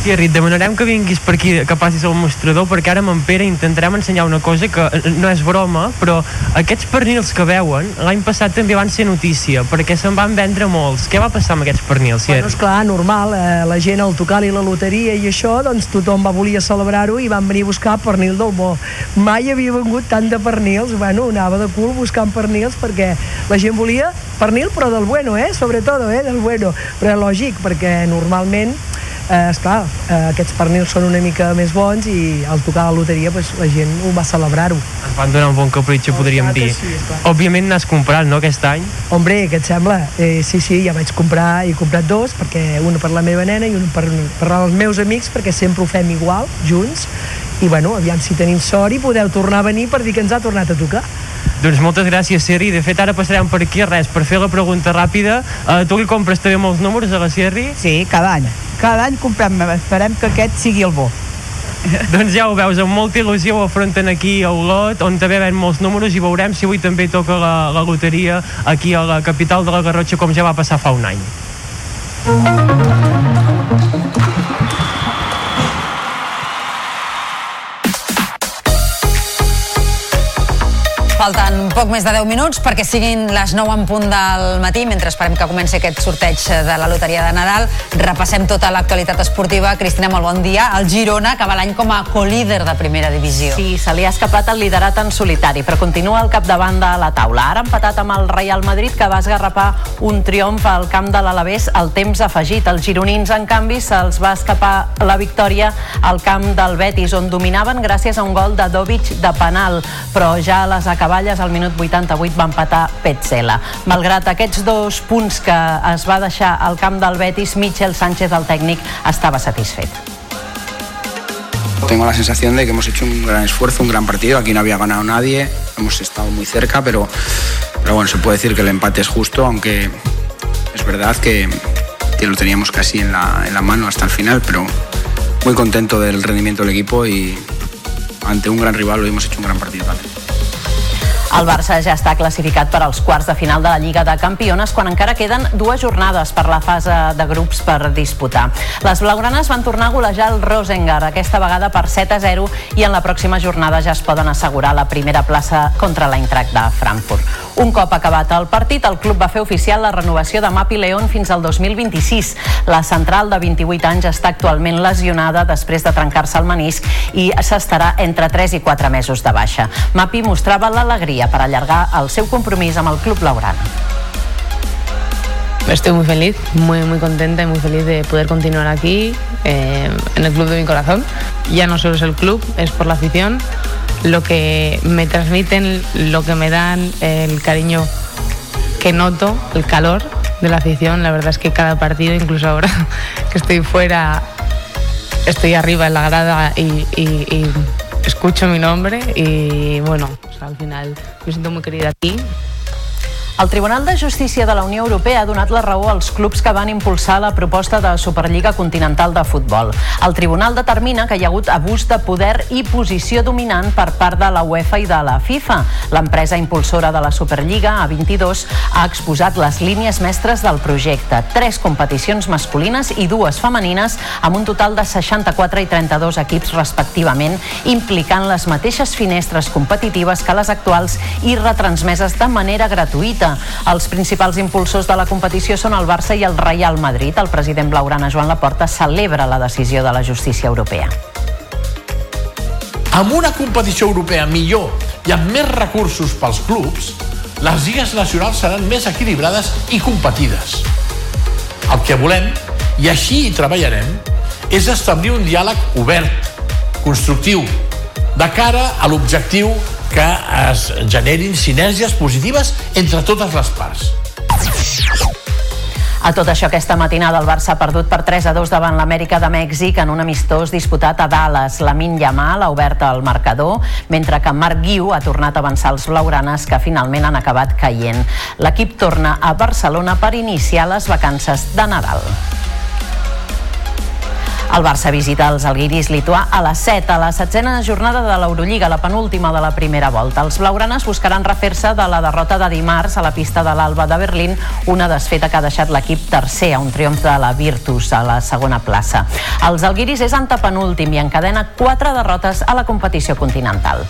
Thierry, et demanarem que vinguis per aquí, que passis al mostrador, perquè ara amb en Pere intentarem ensenyar una cosa que no és broma, però aquests pernils que veuen, l'any passat també van ser notícia, perquè se'n van vendre molts. Què va passar amb aquests pernils? Bueno, esclar, normal, eh, la gent al tocar-li la loteria i això, doncs tothom va volia celebrar-ho i van venir a buscar pernil del bo. Mai havia vengut tant de pernils, bueno, anava de cul buscant pernils perquè la gent volia pernil però del bueno, eh, sobretot, eh, del bueno. Però lògic, perquè normalment eh, esclar, eh, aquests pernils són una mica més bons i al tocar la loteria pues, la gent ho va celebrar-ho. Ens van donar un bon capritxo, podríem dir. Sí, esclar. Òbviament n'has comprat, no, aquest any? Hombre, què et sembla? Eh, sí, sí, ja vaig comprar, he comprat dos, perquè una per la meva nena i una per, per els meus amics, perquè sempre ho fem igual, junts, i bueno, aviam si tenim sort i podeu tornar a venir per dir que ens ha tornat a tocar. Doncs moltes gràcies, Serri. De fet, ara passarem per aquí res, per fer la pregunta ràpida. Uh, tu li compres també molts números a la Serri? Sí, cada any. Cada any comprem, esperem que aquest sigui el bo. doncs ja ho veus, amb molta il·lusió ho afronten aquí a Olot, on també ven molts números i veurem si avui també toca la, la loteria aquí a la capital de la Garrotxa com ja va passar fa un any. Falten poc més de 10 minuts perquè siguin les 9 en punt del matí, mentre esperem que comenci aquest sorteig de la loteria de Nadal. Repassem tota l'actualitat esportiva. Cristina, molt bon dia. El Girona acaba l'any com a colíder de primera divisió. Sí, se li ha escapat el liderat en solitari, però continua al capdavant de la taula. Ara empatat amb el Real Madrid, que va esgarrapar un triomf al camp de l'Alavés al temps afegit. Els gironins, en canvi, se'ls va escapar la victòria al camp del Betis, on dominaven gràcies a un gol de Dovic de penal, però ja les acaballes al minut 88 va empatar Petzela. Malgrat aquests dos punts que es va deixar al camp del Betis, Michel Sánchez, el tècnic, estava satisfet. Tengo la sensación de que hemos hecho un gran esfuerzo, un gran partido. Aquí no había ganado nadie, hemos estado muy cerca, pero, pero bueno, se puede decir que el empate es justo, aunque es verdad que, que lo teníamos casi en la, en la mano hasta el final, pero muy contento del rendimiento del equipo y ante un gran rival hoy hemos hecho un gran partido también. El Barça ja està classificat per als quarts de final de la Lliga de Campiones quan encara queden dues jornades per la fase de grups per disputar. Les blaugranes van tornar a golejar el Rosengar, aquesta vegada per 7 a 0 i en la pròxima jornada ja es poden assegurar la primera plaça contra l'Eintracht de Frankfurt. Un cop acabat el partit, el club va fer oficial la renovació de Mapi León fins al 2026. La central de 28 anys està actualment lesionada després de trencar-se el menisc i s'estarà entre 3 i 4 mesos de baixa. Mapi mostrava l'alegria per allargar el seu compromís club blaugrana. Estoy muy feliz, muy, muy contenta y muy feliz de poder continuar aquí, eh, en el club de mi corazón. Ya no solo es el club, es por la afición, lo que me transmiten, lo que me dan, el cariño que noto, el calor de la afición. La verdad es que cada partido, incluso ahora que estoy fuera, estoy arriba en la grada y escucho mi nombre y bueno, al final me siento muy querida aquí. El Tribunal de Justícia de la Unió Europea ha donat la raó als clubs que van impulsar la proposta de Superliga Continental de Futbol. El tribunal determina que hi ha hagut abús de poder i posició dominant per part de la UEFA i de la FIFA. L'empresa impulsora de la Superliga, A22, ha exposat les línies mestres del projecte. Tres competicions masculines i dues femenines, amb un total de 64 i 32 equips respectivament, implicant les mateixes finestres competitives que les actuals i retransmeses de manera gratuïta. Els principals impulsors de la competició són el Barça i el Real Madrid. El president blaugrana Joan Laporta celebra la decisió de la justícia europea. Amb una competició europea millor i amb més recursos pels clubs, les lligues nacionals seran més equilibrades i competides. El que volem, i així hi treballarem, és establir un diàleg obert, constructiu, de cara a l'objectiu que es generin sinergies positives entre totes les parts. A tot això, aquesta matinada el Barça ha perdut per 3 a 2 davant l'Amèrica de Mèxic en un amistós disputat a Dallas. La Min Yamal ha obert el marcador, mentre que Marc Guiu ha tornat a avançar els blaugranes que finalment han acabat caient. L'equip torna a Barcelona per iniciar les vacances de Nadal. El Barça visita els Alguiris lituà a les 7, a la setzena jornada de l'Eurolliga, la penúltima de la primera volta. Els blaugranes buscaran refer-se de la derrota de dimarts a la pista de l'Alba de Berlín, una desfeta que ha deixat l'equip tercer a un triomf de la Virtus a la segona plaça. Els Alguiris és antepenúltim i encadena quatre derrotes a la competició continental.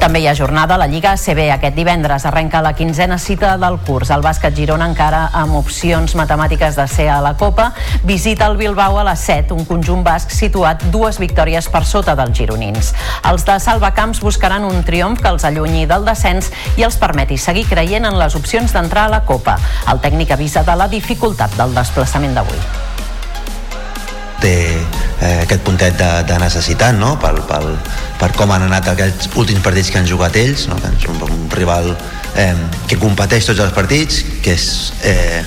També hi ha jornada a la Lliga ACB. Aquest divendres arrenca la quinzena cita del curs. El bàsquet Girona encara amb opcions matemàtiques de ser a la Copa. Visita el Bilbao a les 7, un conjunt basc situat dues victòries per sota dels gironins. Els de Salvacamps buscaran un triomf que els allunyi del descens i els permeti seguir creient en les opcions d'entrar a la Copa. El tècnic avisa de la dificultat del desplaçament d'avui té eh, aquest puntet de, de necessitat no? per, per, per com han anat aquests últims partits que han jugat ells no? és un, un rival eh, que competeix tots els partits que és, eh,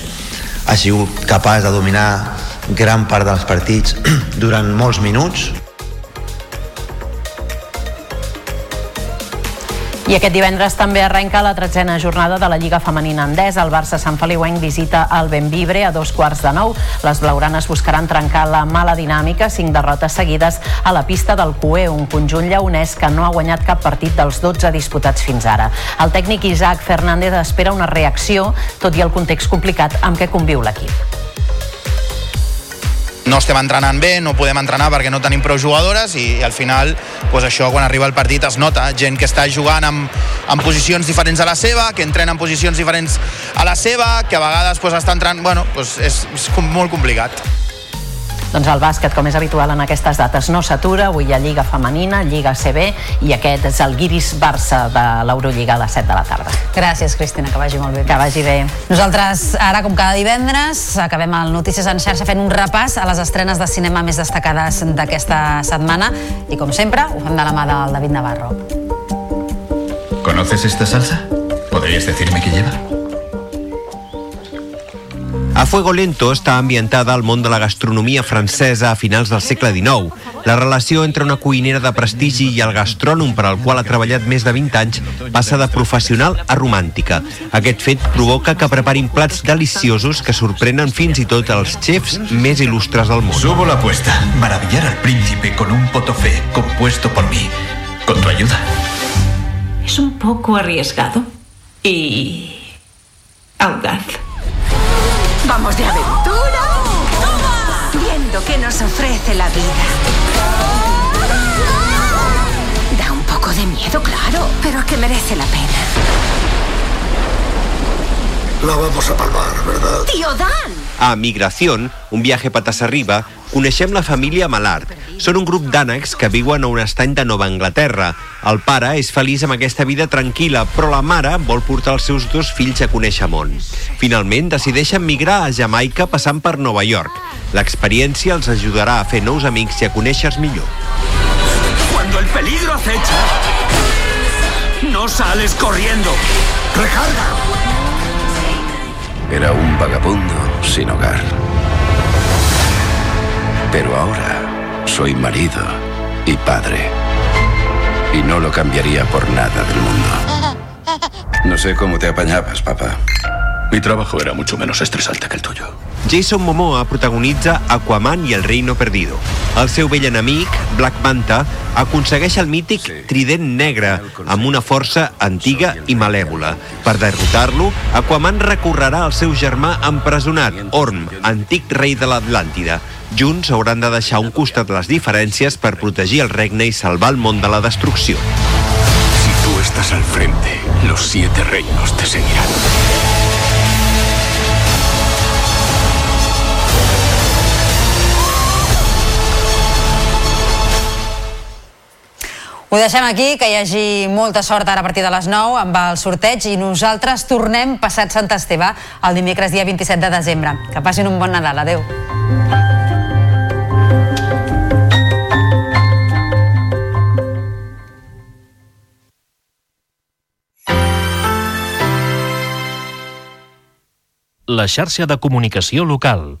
ha sigut capaç de dominar gran part dels partits durant molts minuts I aquest divendres també arrenca la tretzena jornada de la Lliga Femenina Endesa. El Barça Sant Feliuenc visita el Benvibre a dos quarts de nou. Les blaugranes buscaran trencar la mala dinàmica, cinc derrotes seguides a la pista del Cué, un conjunt lleonès que no ha guanyat cap partit dels 12 disputats fins ara. El tècnic Isaac Fernández espera una reacció, tot i el context complicat amb què conviu l'equip no estem entrenant bé, no podem entrenar perquè no tenim prou jugadores i, i al final pues això quan arriba el partit es nota, gent que està jugant en, en posicions diferents a la seva, que entrena en posicions diferents a la seva, que a vegades pues, està entrant, bueno, pues és, és molt complicat. Doncs el bàsquet, com és habitual en aquestes dates, no s'atura. Avui hi ha Lliga Femenina, Lliga CB i aquest és el Guiris Barça de l'Eurolliga a les 7 de la tarda. Gràcies, Cristina, que vagi molt bé. Que vagi bé. Nosaltres, ara, com cada divendres, acabem el Notícies en xarxa fent un repàs a les estrenes de cinema més destacades d'aquesta setmana i, com sempre, ho fem de la mà del David Navarro. ¿Conoces esta salsa? ¿Podrías decirme qué lleva? A Fuego Lento està ambientada al món de la gastronomia francesa a finals del segle XIX. La relació entre una cuinera de prestigi i el gastrònom per al qual ha treballat més de 20 anys passa de professional a romàntica. Aquest fet provoca que preparin plats deliciosos que sorprenen fins i tot els xefs més il·lustres del món. Subo la apuesta. Maravillar al príncipe con un potofé compuesto por mí. Con tu ayuda. Es un poco arriesgado y audaz. Vamos de aventura. Viendo qué nos ofrece la vida. Da un poco de miedo, claro, pero que merece la pena. La vamos a palmar, ¿verdad? ¡Tío Dan! A Migración, un viatge patas arriba, coneixem la família Malart. Són un grup d'ànecs que viuen a un estany de Nova Anglaterra. El pare és feliç amb aquesta vida tranquil·la, però la mare vol portar els seus dos fills a conèixer món. Finalment, decideixen migrar a Jamaica passant per Nova York. L'experiència els ajudarà a fer nous amics i a conèixer-se millor. Cuando el peligro acecha, no sales corriendo. ¡Recarga! Era un vagabundo sin hogar. Pero ahora soy marido y padre. Y no lo cambiaría por nada del mundo. No sé cómo te apañabas, papá. Mi trabajo era mucho menos estresante que el tuyo. Jason Momoa protagonitza Aquaman i el Reino Perdido. El seu vell enemic, Black Manta, aconsegueix el mític trident negre amb una força antiga i malèvola. Per derrotar-lo, Aquaman recorrerà al seu germà empresonat, Orm, antic rei de l'Atlàntida. Junts hauran de deixar un costat les diferències per protegir el regne i salvar el món de la destrucció. Si tú estás al frente, Los siete reinos te seguirán. Ho deixem aquí, que hi hagi molta sort ara a partir de les 9 amb el sorteig i nosaltres tornem passat Sant Esteve el dimecres dia 27 de desembre. Que passin un bon Nadal. Adéu. La xarxa de comunicació local.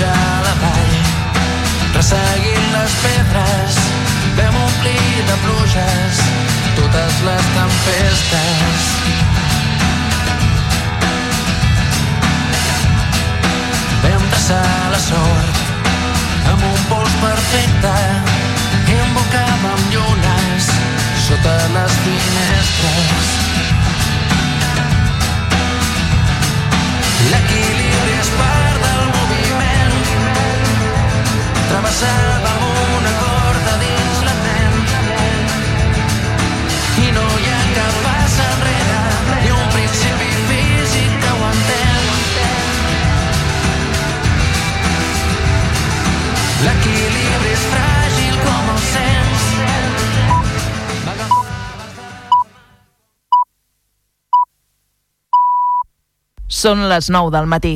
Vam deixar la vall, resseguint les pedres, vam omplir de pluges totes les tempestes. Vam traçar la sort amb un pols perfecte i embocàvem llunes sota les finestres. L'equilibri Travessàvem una corda dins la ment. I no hi ha cap pas enrere, ni un principi físic que ho entén. L'equilibri és fràgil com el sens. Són les 9 del matí.